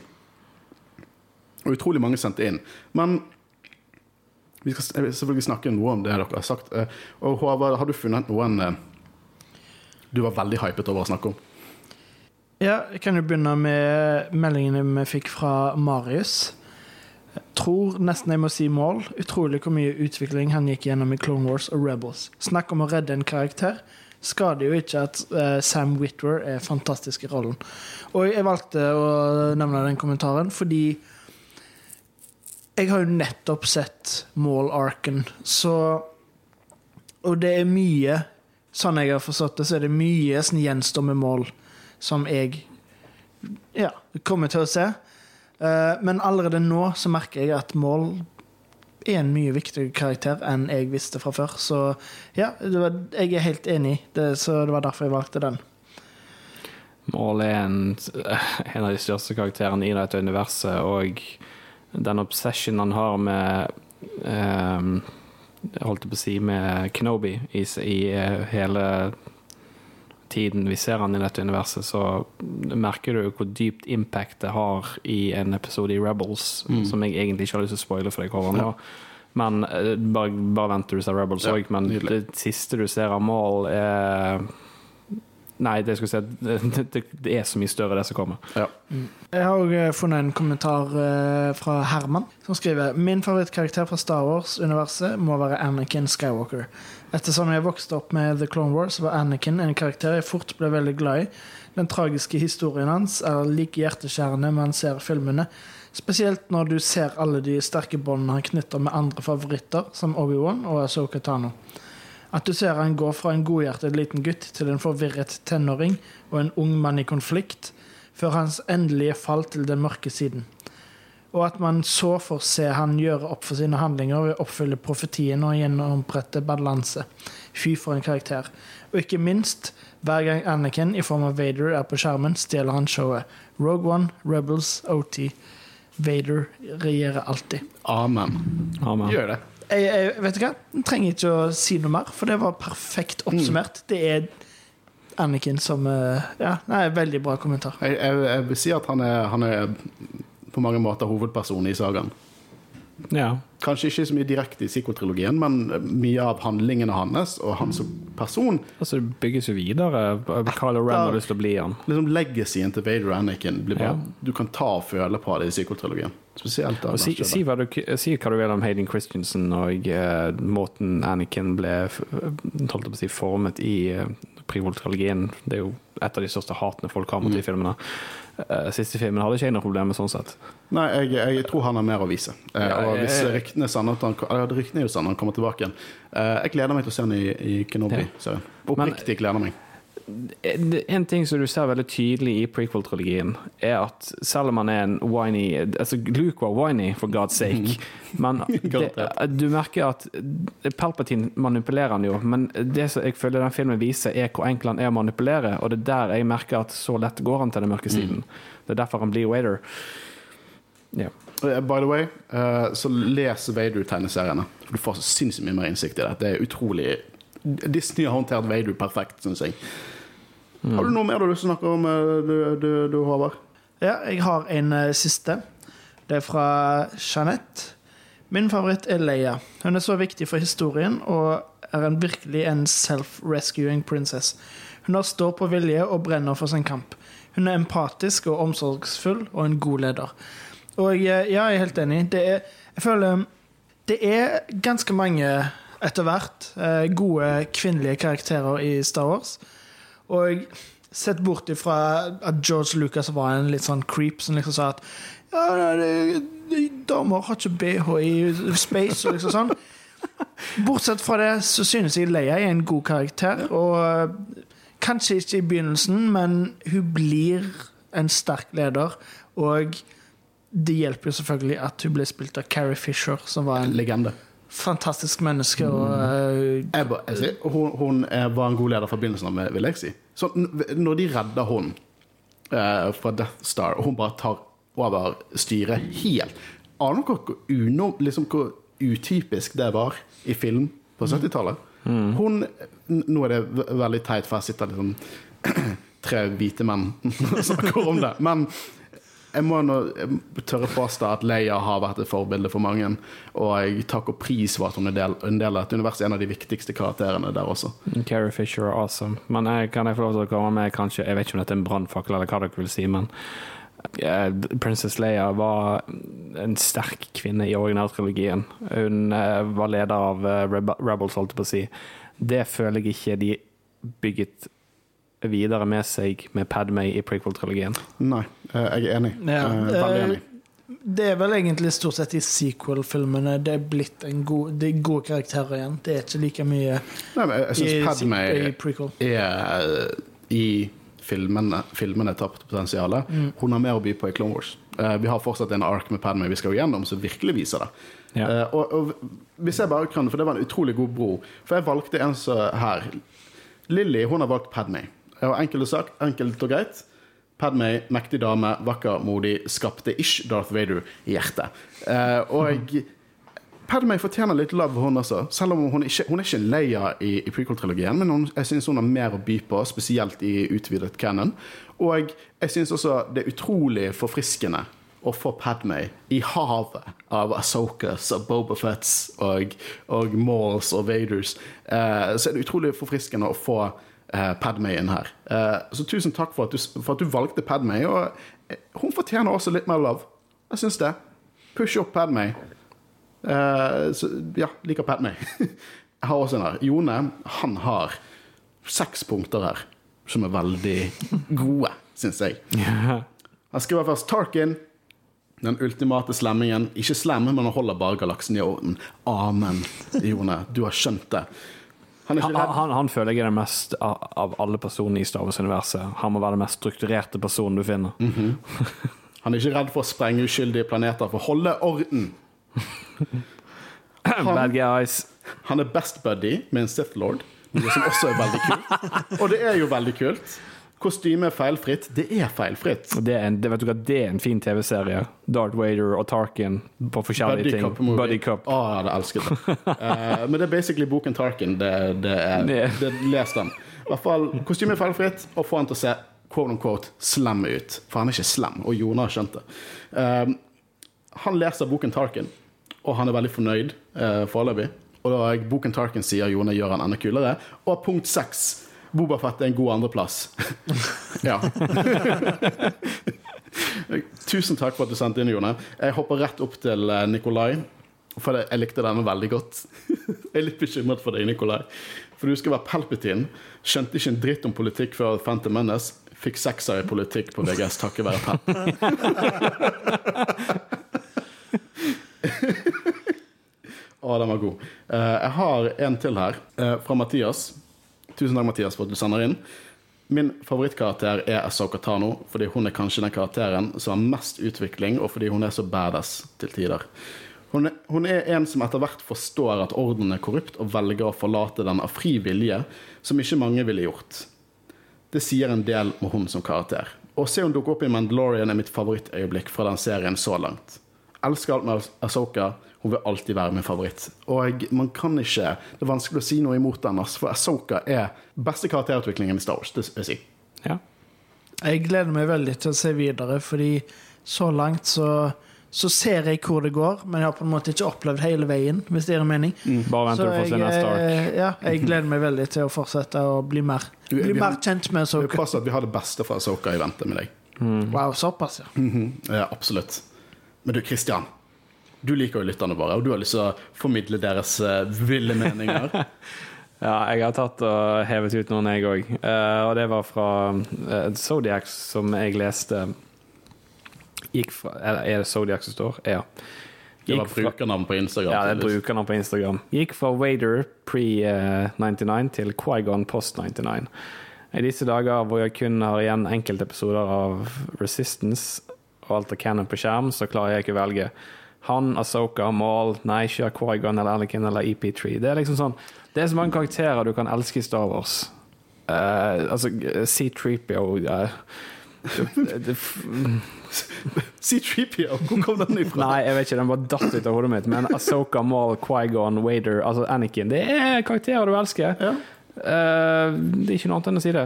Og utrolig mange sendte inn. Men vi skal selvfølgelig snakke noe om det dere har sagt. Eh, Og Håvard, har du funnet noen eh, du var veldig hypet over å snakke om? Ja, jeg kan jo begynne med meldingene vi fikk fra Marius. Tror nesten jeg må si mål. Utrolig hvor mye utvikling han gikk gjennom i Clone Wars og Rebels. Snakk om å redde en karakter. Skader jo ikke at uh, Sam Whitwer er fantastisk i rollen. Og jeg valgte å nevne den kommentaren fordi Jeg har jo nettopp sett Maul-arken, så Og det er mye Sånn jeg har forstått det, så er det mye som gjenstår med Maul, som jeg ja, kommer til å se. Eh, men allerede nå så merker jeg at Maul en mye viktigere karakter enn jeg visste fra før. Så ja, var, jeg er helt enig, det, så det var derfor jeg valgte den. Maul er en, en av de største karakterene i dette universet, og den obsession han har med ehm, Jeg holdt på å si med Knoby i, i eh, hele tiden vi ser han i dette universet, så merker du hvor dypt impact det har i en episode i Rebels, som jeg egentlig ikke har lyst til å spoile for deg, Håvard. Ja. Men eh, bare, bare vent til du ser Rebels Ja, men nydelig. det siste du ser av Mål, er Nei, det, skal si, det, det, det er så mye større, det som kommer. Ja. Jeg har også funnet en kommentar eh, fra Herman, som skriver Min favorittkarakter fra Star Wars-universet må være Anakin Skywalker. Ettersom jeg vokste opp med The Clone Wars, var Anakin en karakter jeg fort ble veldig glad i. Den tragiske historien hans er like hjerteskjærende man ser filmene. Spesielt når du ser alle de sterke båndene han knytter med andre favoritter, som Obi-Wan og Asoka Tano. At du ser han gå fra en godhjertet liten gutt til en forvirret tenåring og en ung mann i konflikt, før hans endelige fall til den mørke siden. Og at man så får se han gjøre opp for sine handlinger ved å oppfylle profetien og gjennombrette balanse. Fy for en karakter. Og ikke minst, hver gang Anakin i form av Vader er på skjermen, stjeler han showet. Rogue One, Rebels, OT. Vader regjerer alltid. Amen. Amen. Gjør det. Jeg, jeg, vet du hva? Jeg trenger ikke å si noe mer, for det var perfekt oppsummert. Det er Anakin som eh, Ja, nei, veldig bra kommentar. Jeg, jeg, jeg vil si at han er, han er på mange måter hovedpersonen i sagaen. Ja. Kanskje ikke så mye direkte i psykotrilogien, men mye av handlingene hans og han som person Altså, det bygges jo videre. Kylo Ren har lyst til å bli han. liksom Legacyen til Vader Anakin blir bare, Ja. Du kan ta og føle på det i psykotrilogien. Spesielt da si, si, hva du, si hva du vil om Hayden Christensen og uh, måten Anakin ble si, formet i uh, prequel-trilogien. Det er jo et av de største hatene folk har mot de filmene. Eh, siste filmen hadde ikke jeg noe problem med sånn sett. Nei, jeg, jeg tror han har mer å vise. Eh, Ja, og hvis ryktene er sanne han, ryktene er jo sanne, han kommer tilbake igjen. Eh, jeg gleder meg til å se han i, i Kenobi-serien. Oppriktig gleder meg. En ting som du ser veldig tydelig i prequel-trilogien, er at selv om han er en whiny Altså, Luke var whiny, for God's sake, men det, du merker at Palpatine manipulerer han jo, men det som jeg føler den filmen viser, er hvor enkel han er å manipulere, og det er der jeg merker at så lett går han til den mørke siden. Det er derfor han blir waiter. Ja. Eh, By the way, eh, så les Vader-tegneseriene. Du får sinnssykt mye mer innsikt i det. Det er utrolig Disney har håndtert Vader perfekt, syns jeg. Har du noe mer du har snakke om, eh, du, du, du Håvard? Ja, jeg har en uh, siste. Det er fra Jeanette. Min favoritt er Leia. Hun er så viktig for historien og er en virkelig en self-rescuing princess. Hun har stå på vilje og brenner for sin kamp. Hun er empatisk og omsorgsfull og en god leder. Og eh, ja, jeg er helt enig. Det er, jeg føler det er ganske mange etter hvert gode kvinnelige karakterer i Star Wars. Og sett bort ifra at George Lucas var en litt sånn creep som liksom sa at ja, damer har ikke BH i space og liksom sånn. Bortsett fra det så synes jeg Leia er en god karakter. Og kanskje ikke i begynnelsen, men hun blir en sterk leder. Og det hjelper jo selvfølgelig at hun ble spilt av Carrie Fisher, som var en Legende. Fantastisk menneske. Og, eh, Jeg ba, jeg sier, hun hun er, var en god leder fra begynnelsen av, vil jeg si. Så når de redder hun eh, fra Death Star, og hun bare tar over styret helt Aner dere hvor, uno, liksom, hvor utypisk det var i film på 70-tallet? Hun Nå er det veldig teit, for jeg sitter liksom tre hvite menn og snakker om det. Men jeg må nå tørre påstå at Leia har vært et forbilde for mange. Og jeg takker pris for at hun er del, en del av et univers, en av de viktigste karakterene der også. Carrie Fisher er awesome. Men jeg, kan jeg få lov til å komme med kanskje Jeg vet ikke om dette er en brannfakkel, eller hva dere vil si, men uh, Princess Leia var en sterk kvinne i originaltrilogien. Hun uh, var leder av uh, Rebels, holdt jeg på å si. Det føler jeg ikke de bygget videre med seg med Padmay i prequel-trilogien. Nei, eh, jeg er enig. Ja, Eh, Veldig eh, enig. Det er vel egentlig stort sett i sequel-filmene det er blitt en god, det er gode karakterer igjen. Det er ikke like mye Nei, men jeg i, syns Padme i prequel. er eh, i filmene, filmene tapt potensialet. Hun har mer å by på i Clone Wars. Eh, vi har fortsatt en ark med Padme vi skal gå gjennom, som virkelig viser det. Ja. Eh, og, og hvis jeg bare kan, for det var en utrolig god bro For jeg valgte en som her. Lilly hun har valgt Padme. Og enkelt og, enkelt og greit. Padme, mektig dame, vakker, modig, skapte ish Darth Vader i hjertet. Eh, og Padme fortjener litt love, hun også. Selv om hun ikke hun er ikke Leia i, i prequel-trilogien, men hun, jeg syns hun har mer å by på, spesielt i utvidet canon. Og jeg syns også det er utrolig forfriskende å få Padme i havet av Asokas og Bobafets og, og Mauls og Vaders. Eh, så er det utrolig forfriskende å få eh, Padme inn her. Eh, så tusen takk for at, du, for at du valgte Padmay. Og eh, hun fortjener også litt mer love. Jeg syns det. Push opp Padmay. Eh, så, ja, liker Padmay. Jeg har også en her. Jone, han har seks punkter her som er veldig gode, syns jeg. Han skriver først Tarkin. Den ultimate slemmingen. Ikke slem, men han holder bare galaksen i orden. Amen, Jone. Du har skjønt det. Han Han, han, han føler jeg er den mest av, av alle personene i Star Wars-universet. Han må være den mest strukturerte personen du finner. Han er ikke redd for å sprenge uskyldige planeter for å holde orden. Bad guys. Han er best buddy med en Sith Lord, noe som også er veldig kult. Og det er jo veldig kult. Kostyme feilfritt. Det er feilfritt. Det er en, det, vet du hva, det er en fin TV-serie. Darth Vader og Tarkin på forskjellige Buddy ting. Cup movie. Buddy Cup. Å, jeg hadde elsket det. uh, men det er basically boken Tarkin. Det, det er, Det- les den. I hvert fall, kostyme feilfritt, og få han til å se quote unquote slem ut. For han er ikke slem, og Jone har skjønt det. Uh, han leser boken Tarkin, og han er veldig fornøyd uh, foreløpig. Og da boken Tarkin sier Jone gjør han enda kulere. Og punkt seks. Bobafett er en god andreplass. ja. Tusen takk for at du sendte inn, Jone. Jeg hopper rett opp til eh, Nikolai. For jeg likte denne veldig godt. Jeg er litt bekymret for deg, Nikolai. For du skal være Palpatine. Skjønte ikke en dritt om politikk før Phantom Menace. Fikk sekser i politikk på VGS takket være Pep. Å, den var god. Eh, jeg har en til her, eh, fra Mathias. Tusen takk, Mathias, for at du sender inn. Min favorittkarakter er Asoka Tano, fordi hun er kanskje den karakteren som har mest utvikling, og fordi hun er så badass til tider. Hun er, hun er en som etter hvert forstår at ordenen er korrupt, og velger å forlate den av fri vilje, som ikke mange ville gjort. Det sier en del om hun som karakter. Å se hun dukke opp i Mandalorian er mitt favorittøyeblikk fra den serien så langt. Elsker alt med Asoka. Hun vil alltid være min favoritt. Og man kan ikke Det er vanskelig å si noe imot henne, for Asoka er beste karakterutviklingen i Star Wars. Det vil si. Ja. Jeg gleder meg veldig til å se videre, fordi så langt så, så ser jeg hvor det går, men jeg har på en måte ikke opplevd hele veien, hvis det gir en mening. Bare venter Så du får se jeg, neste ark. eh, ja, jeg gleder meg veldig til å fortsette å bli mer, Du, bli har- mer kjent med Det er pass at vi har det beste fra Asoka i vente med deg. Wow, såpass, ja. Ja, absolutt. Men du, Christian. Du liker jo lytterne våre, og du har lyst til å formidle deres eh, ville meninger. Ja, jeg har tatt og hevet ut noen, jeg òg. og det var fra uh, Zodiac, som jeg leste Gikk fra Eller er det Zodiac som står? Ja. Det var brukernavn på Instagram. Ja, det er brukernavn på Instagram. Gikk fra Wader pre-99 til Quaigon post-99. I disse dager hvor jeg kun har igjen enkeltepisoder av Resistance og alt av canon på skjerm, så klarer jeg ikke å velge. Han, Asoka, Maul, Nisha, Quaigon eller Anakin eller EP3. Det er liksom sånn Det er så mange karakterer du kan elske i Star Wars. Uh, altså, C3PO uh, det, det, C3PO, hvor kom den ifra? Nei, jeg vet ikke, den bare datt ut av hodet mitt. Men Asoka, Maul, Quaigon, Wader, altså Anakin Det er karakterer du elsker. Ja. Uh, det er ikke noe annet enn å si det.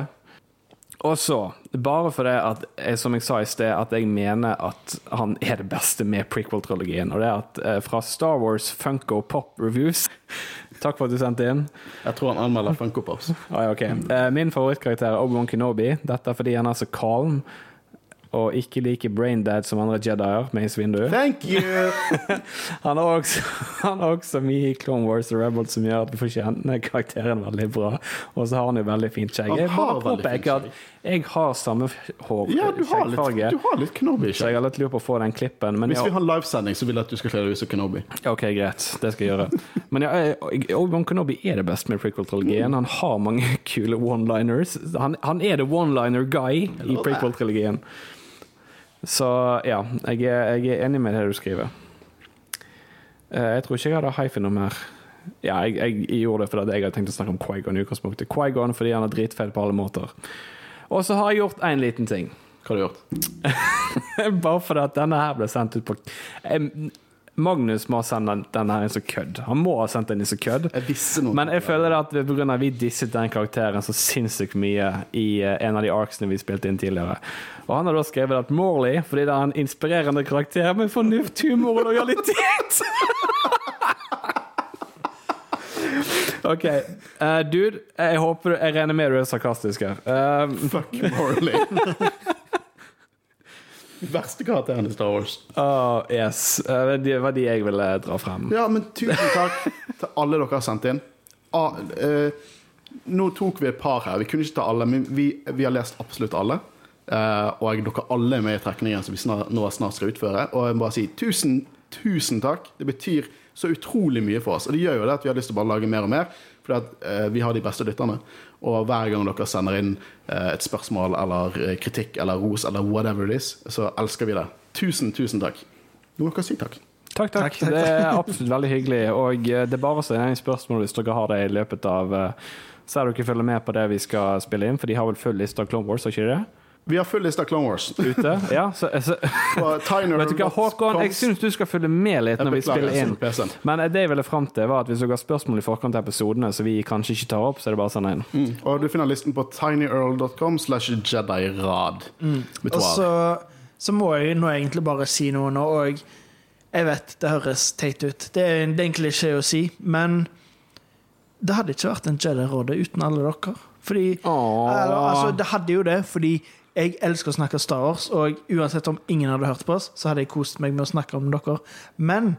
Og så, bare fordi at jeg, som jeg sa i sted, at jeg mener at han er det beste med prequel-trilogien, og det er at eh, fra Star Wars Funko Pop Reviews Takk for at du sendte inn. Jeg tror han anmelder Funko Pops. Ah, ja, okay. Eh, min favorittkarakter er Obi-Wan Kenobi. Dette er fordi han er så calm. Og ikke like braindead som andre Jedier, Mace Windu. Thank you! Han har også, han har også mye i Clone Wars og Rebels som gjør at vi får kjenne karakteren veldig bra. Og så har han jo veldig fint skjegg. Jeg har bare påpeker at jeg har samme hår, Ja, du har litt, du har litt Kenobi. så jeg har litt lurt på å få den klippen. Men Hvis vi har livesending, så vil jeg at du skal kle deg ut som Kenobi. Ok, greit. Det skal jeg gjøre. Men ja, Obi-Wan Kenobi er det beste med prequel-trilogien. Han har mange kule one-liners. Han, han er the one-liner guy i prequel-trilogien. Så ja, jeg er, jeg er enig med det du skriver. Eh, Jeg tror ikke jeg hadde hyphet noe mer. Ja, jeg, jeg gjorde det fordi jeg hadde tenkt å snakke om Quaigon i utgangspunktet. Quaigon fordi han er dritfett på alle måter. Og så har jeg gjort én liten ting. Hva har du gjort? Bare fordi at denne her ble sendt ut på Magnus må ha sendt den her inn som kødd. Han må ha sendt den inn som kødd. Men jeg føler at av vi disset den karakteren så sinnssykt mye i eh, en av de arksene vi spilte inn tidligere. Og han har da skrevet at Morley, fordi det er en inspirerende karakter med fornuft, humor og lojalitet OK. Uh, dude, jeg håper Jeg regner med du er sarkastisk her. Uh, Fuck Morley. Verste karakteren i Star Wars. Åh, yes. Eh, Det var de jeg ville dra frem. Ja, men tusen takk til alle dere har sendt inn. Ah, eh, nå tok vi et par her. Vi kunne ikke ta alle, men vi, vi har lest absolutt alle. Eh, og dere alle er med i trekningen som vi snart, nå snart skal utføre. Og jeg må bare si tusen, tusen takk. Det betyr så utrolig mye for oss. Og det gjør jo det at vi har lyst til å bare lage mer og mer, fordi at eh, vi har de beste lytterne. Og hver gang dere sender inn eh, et spørsmål eller eh, kritikk eller ros eller whatever it is, så elsker vi det. Tusen, tusen takk. Nå må dere si takk. Takk, takk. Det er absolutt veldig hyggelig. Og eh, det er bare å sende inn spørsmål hvis dere har det i løpet av Så er dere følger med på det vi skal spille inn, for de har vel full liste av Clone Wars, har ikke de det? Vi har full liste av Clone Wars. Ute? Ja, så, så Tyner Vet du hva, Håkon, jeg syns du skal følge med litt når vi spiller inn. Men det jeg ville fram til, var at hvis dere har spørsmål i forkant av episodene som vi kanskje ikke tar opp, så er det bare å sende inn. Mm. Og du finner listen på tinyearl.com slash jedirad. Mm. Og så, så må jeg nå egentlig bare si noe nå, òg. jeg vet det høres teit ut. Det er, egentlig ikke å si, men det hadde ikke vært en Jedi-råde uten alle dere. Fordi eller, altså, Det hadde jo det, fordi jeg elsker å snakke Star Wars, og uansett om ingen hadde hørt på oss, så hadde jeg kost meg med å snakke om dere. Men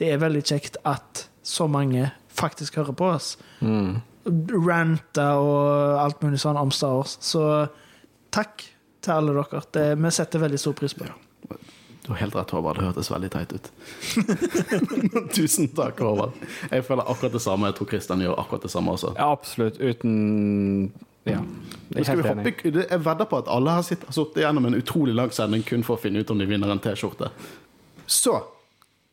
det er veldig kjekt at så mange faktisk hører på oss. Mm. Ranta og alt mulig sånn om Star Wars. Så takk til alle dere. Det, vi setter veldig stor pris på det. Du har helt rett, Håvard. Det hørtes veldig teit ut. Tusen takk, Håvard. Jeg føler akkurat det samme. Jeg tror Kristian gjør akkurat det samme også. Ja, absolutt. Uten Ja. Skal vi hoppe, jeg vedder på at alle har sitt- sittet gjennom en utrolig lang sending kun for å finne ut om de vinner en T-skjorte. Så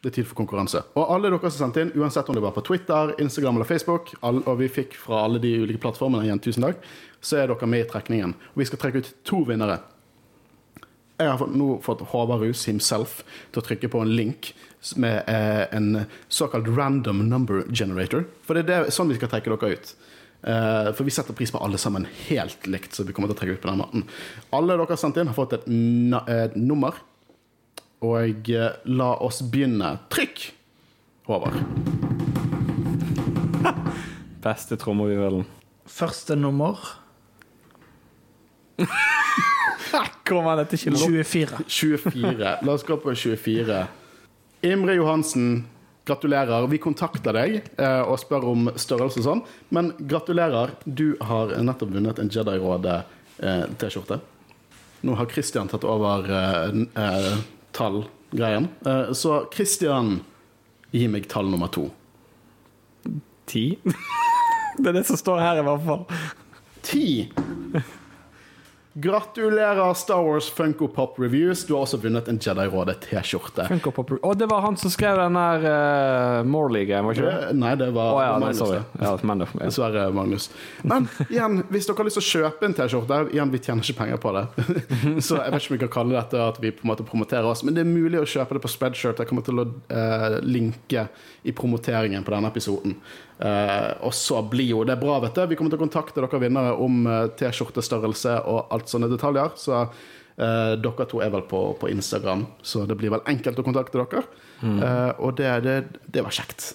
det er tid for konkurranse. Og alle dere som sendte inn, uansett om det var på Twitter, Instagram eller Facebook, og vi fikk fra alle de ulike plattformene igjen, tusen takk, så er dere med i trekningen. Og vi skal trekke ut to vinnere. Jeg har nå fått Håvard Rus himself til å trykke på en link med eh, en såkalt random number generator. For det er det, sånn vi skal trekke dere ut. Eh, for vi setter pris på alle sammen helt likt, så vi kommer til å trekke ut på den måten. Alle dere har sendt inn, har fått et, et nummer. Og eh, la oss begynne. Trykk! Håvard. Beste trommevirvelen. Første nummer Kommer dette ikke lov. 24. 24. La oss gå på 24. Imre Johansen, gratulerer. Vi kontakter deg eh, og spør om størrelse og sånn. Men gratulerer, du har nettopp vunnet en Jedi-råde-T-skjorte. Nå har Christian tatt over eh, eh, tallgreien. Eh, så Christian, gi meg tall nummer to. Ti? Det er det som står her, i hvert fall. Ti. Gratulerer, Star Wars Funko Pop Reviews. Du har også vunnet en Jedi-råde-T-skjorte. Funko Pop Å, det var han som skrev den der uh, Morley-greien, var ikke det? Eh, Nei, det var oh, ja, Magnus, sorry. Ja, men. Dessverre, Magnus. Men igjen, hvis dere har lyst til å kjøpe en T-skjorte Igjen, vi tjener ikke penger på det. Så jeg vet ikke om vi kan kalle dette at vi på en måte promoterer oss, men det er mulig å kjøpe det på Spreadshirt. Jeg kommer til å uh, linke i promoteringen på denne episoden. Eh, og så blir jo det bra, vet du. Vi kommer til å kontakte dere vinnere om eh, T-skjortestørrelse og alt sånne detaljer. Så eh, dere to er vel på, på Instagram, så det blir vel enkelt å kontakte dere. Eh, og det, det, det var kjekt.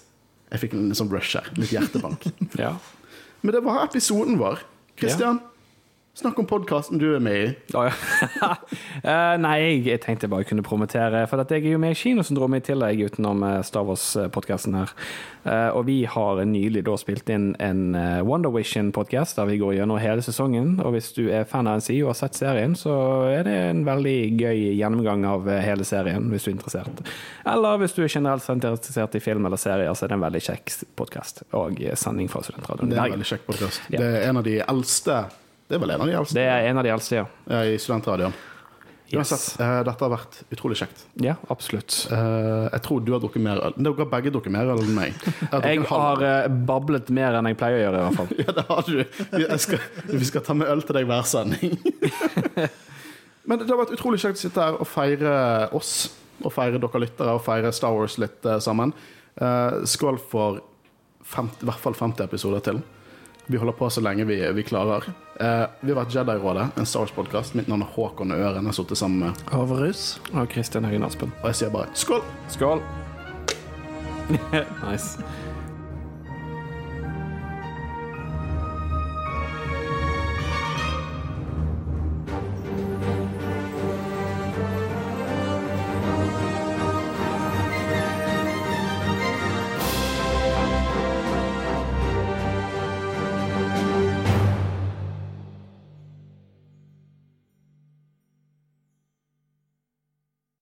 Jeg fikk en sånn rush her. Litt hjertebank. ja. Men det var episoden vår. Kristian, Snakk om podkasten du er med i. Oh, ja. uh, nei, jeg tenkte jeg bare kunne promotere, for jeg er jo med i Kinosyndromet i tillegg, utenom eh, Star Wars-podkasten her. Uh, og vi har nylig da spilt inn en Wonder Vision-podkast der vi går gjennom hele sesongen. Og hvis du er fan av NCI og har sett serien, så er det en veldig gøy gjennomgang av hele serien, hvis du er interessert. Eller hvis du er generelt interessert i film eller serier, så er det en veldig kjekk podkast og sending fra Studentradioen. Det er en veldig kjekk podkast. Ja. Det er en av de eldste Det er vel en av de eldste Det er en av de eldste, ja. i studentradioen. Uansett, Yes. eh, dette har vært utrolig kjekt. Ja, absolutt. Eh, jeg tror du har drukket mer øl. Dere har begge drukket mer øl enn meg. Jeg har Jeg har eh, bablet mer enn jeg pleier å gjøre, i hvert fall. Ja, det har du. Skal, vi skal ta med øl til deg hver sending. Men det har vært utrolig kjekt å sitte her og feire oss, og feire dere lyttere, og feire Star Wars litt sammen. Skål for 50, i hvert fall 50 episoder til. Vi holder på så lenge vi, vi klarer. Eh, vi har vært Jedi-rådet, en Star Wars-podkast. Mitt navn er Håkon Øren. Jeg har sittet sammen med Overhus. Og Kristin Høgen Aspen. Og jeg sier bare skål! Skål! nice.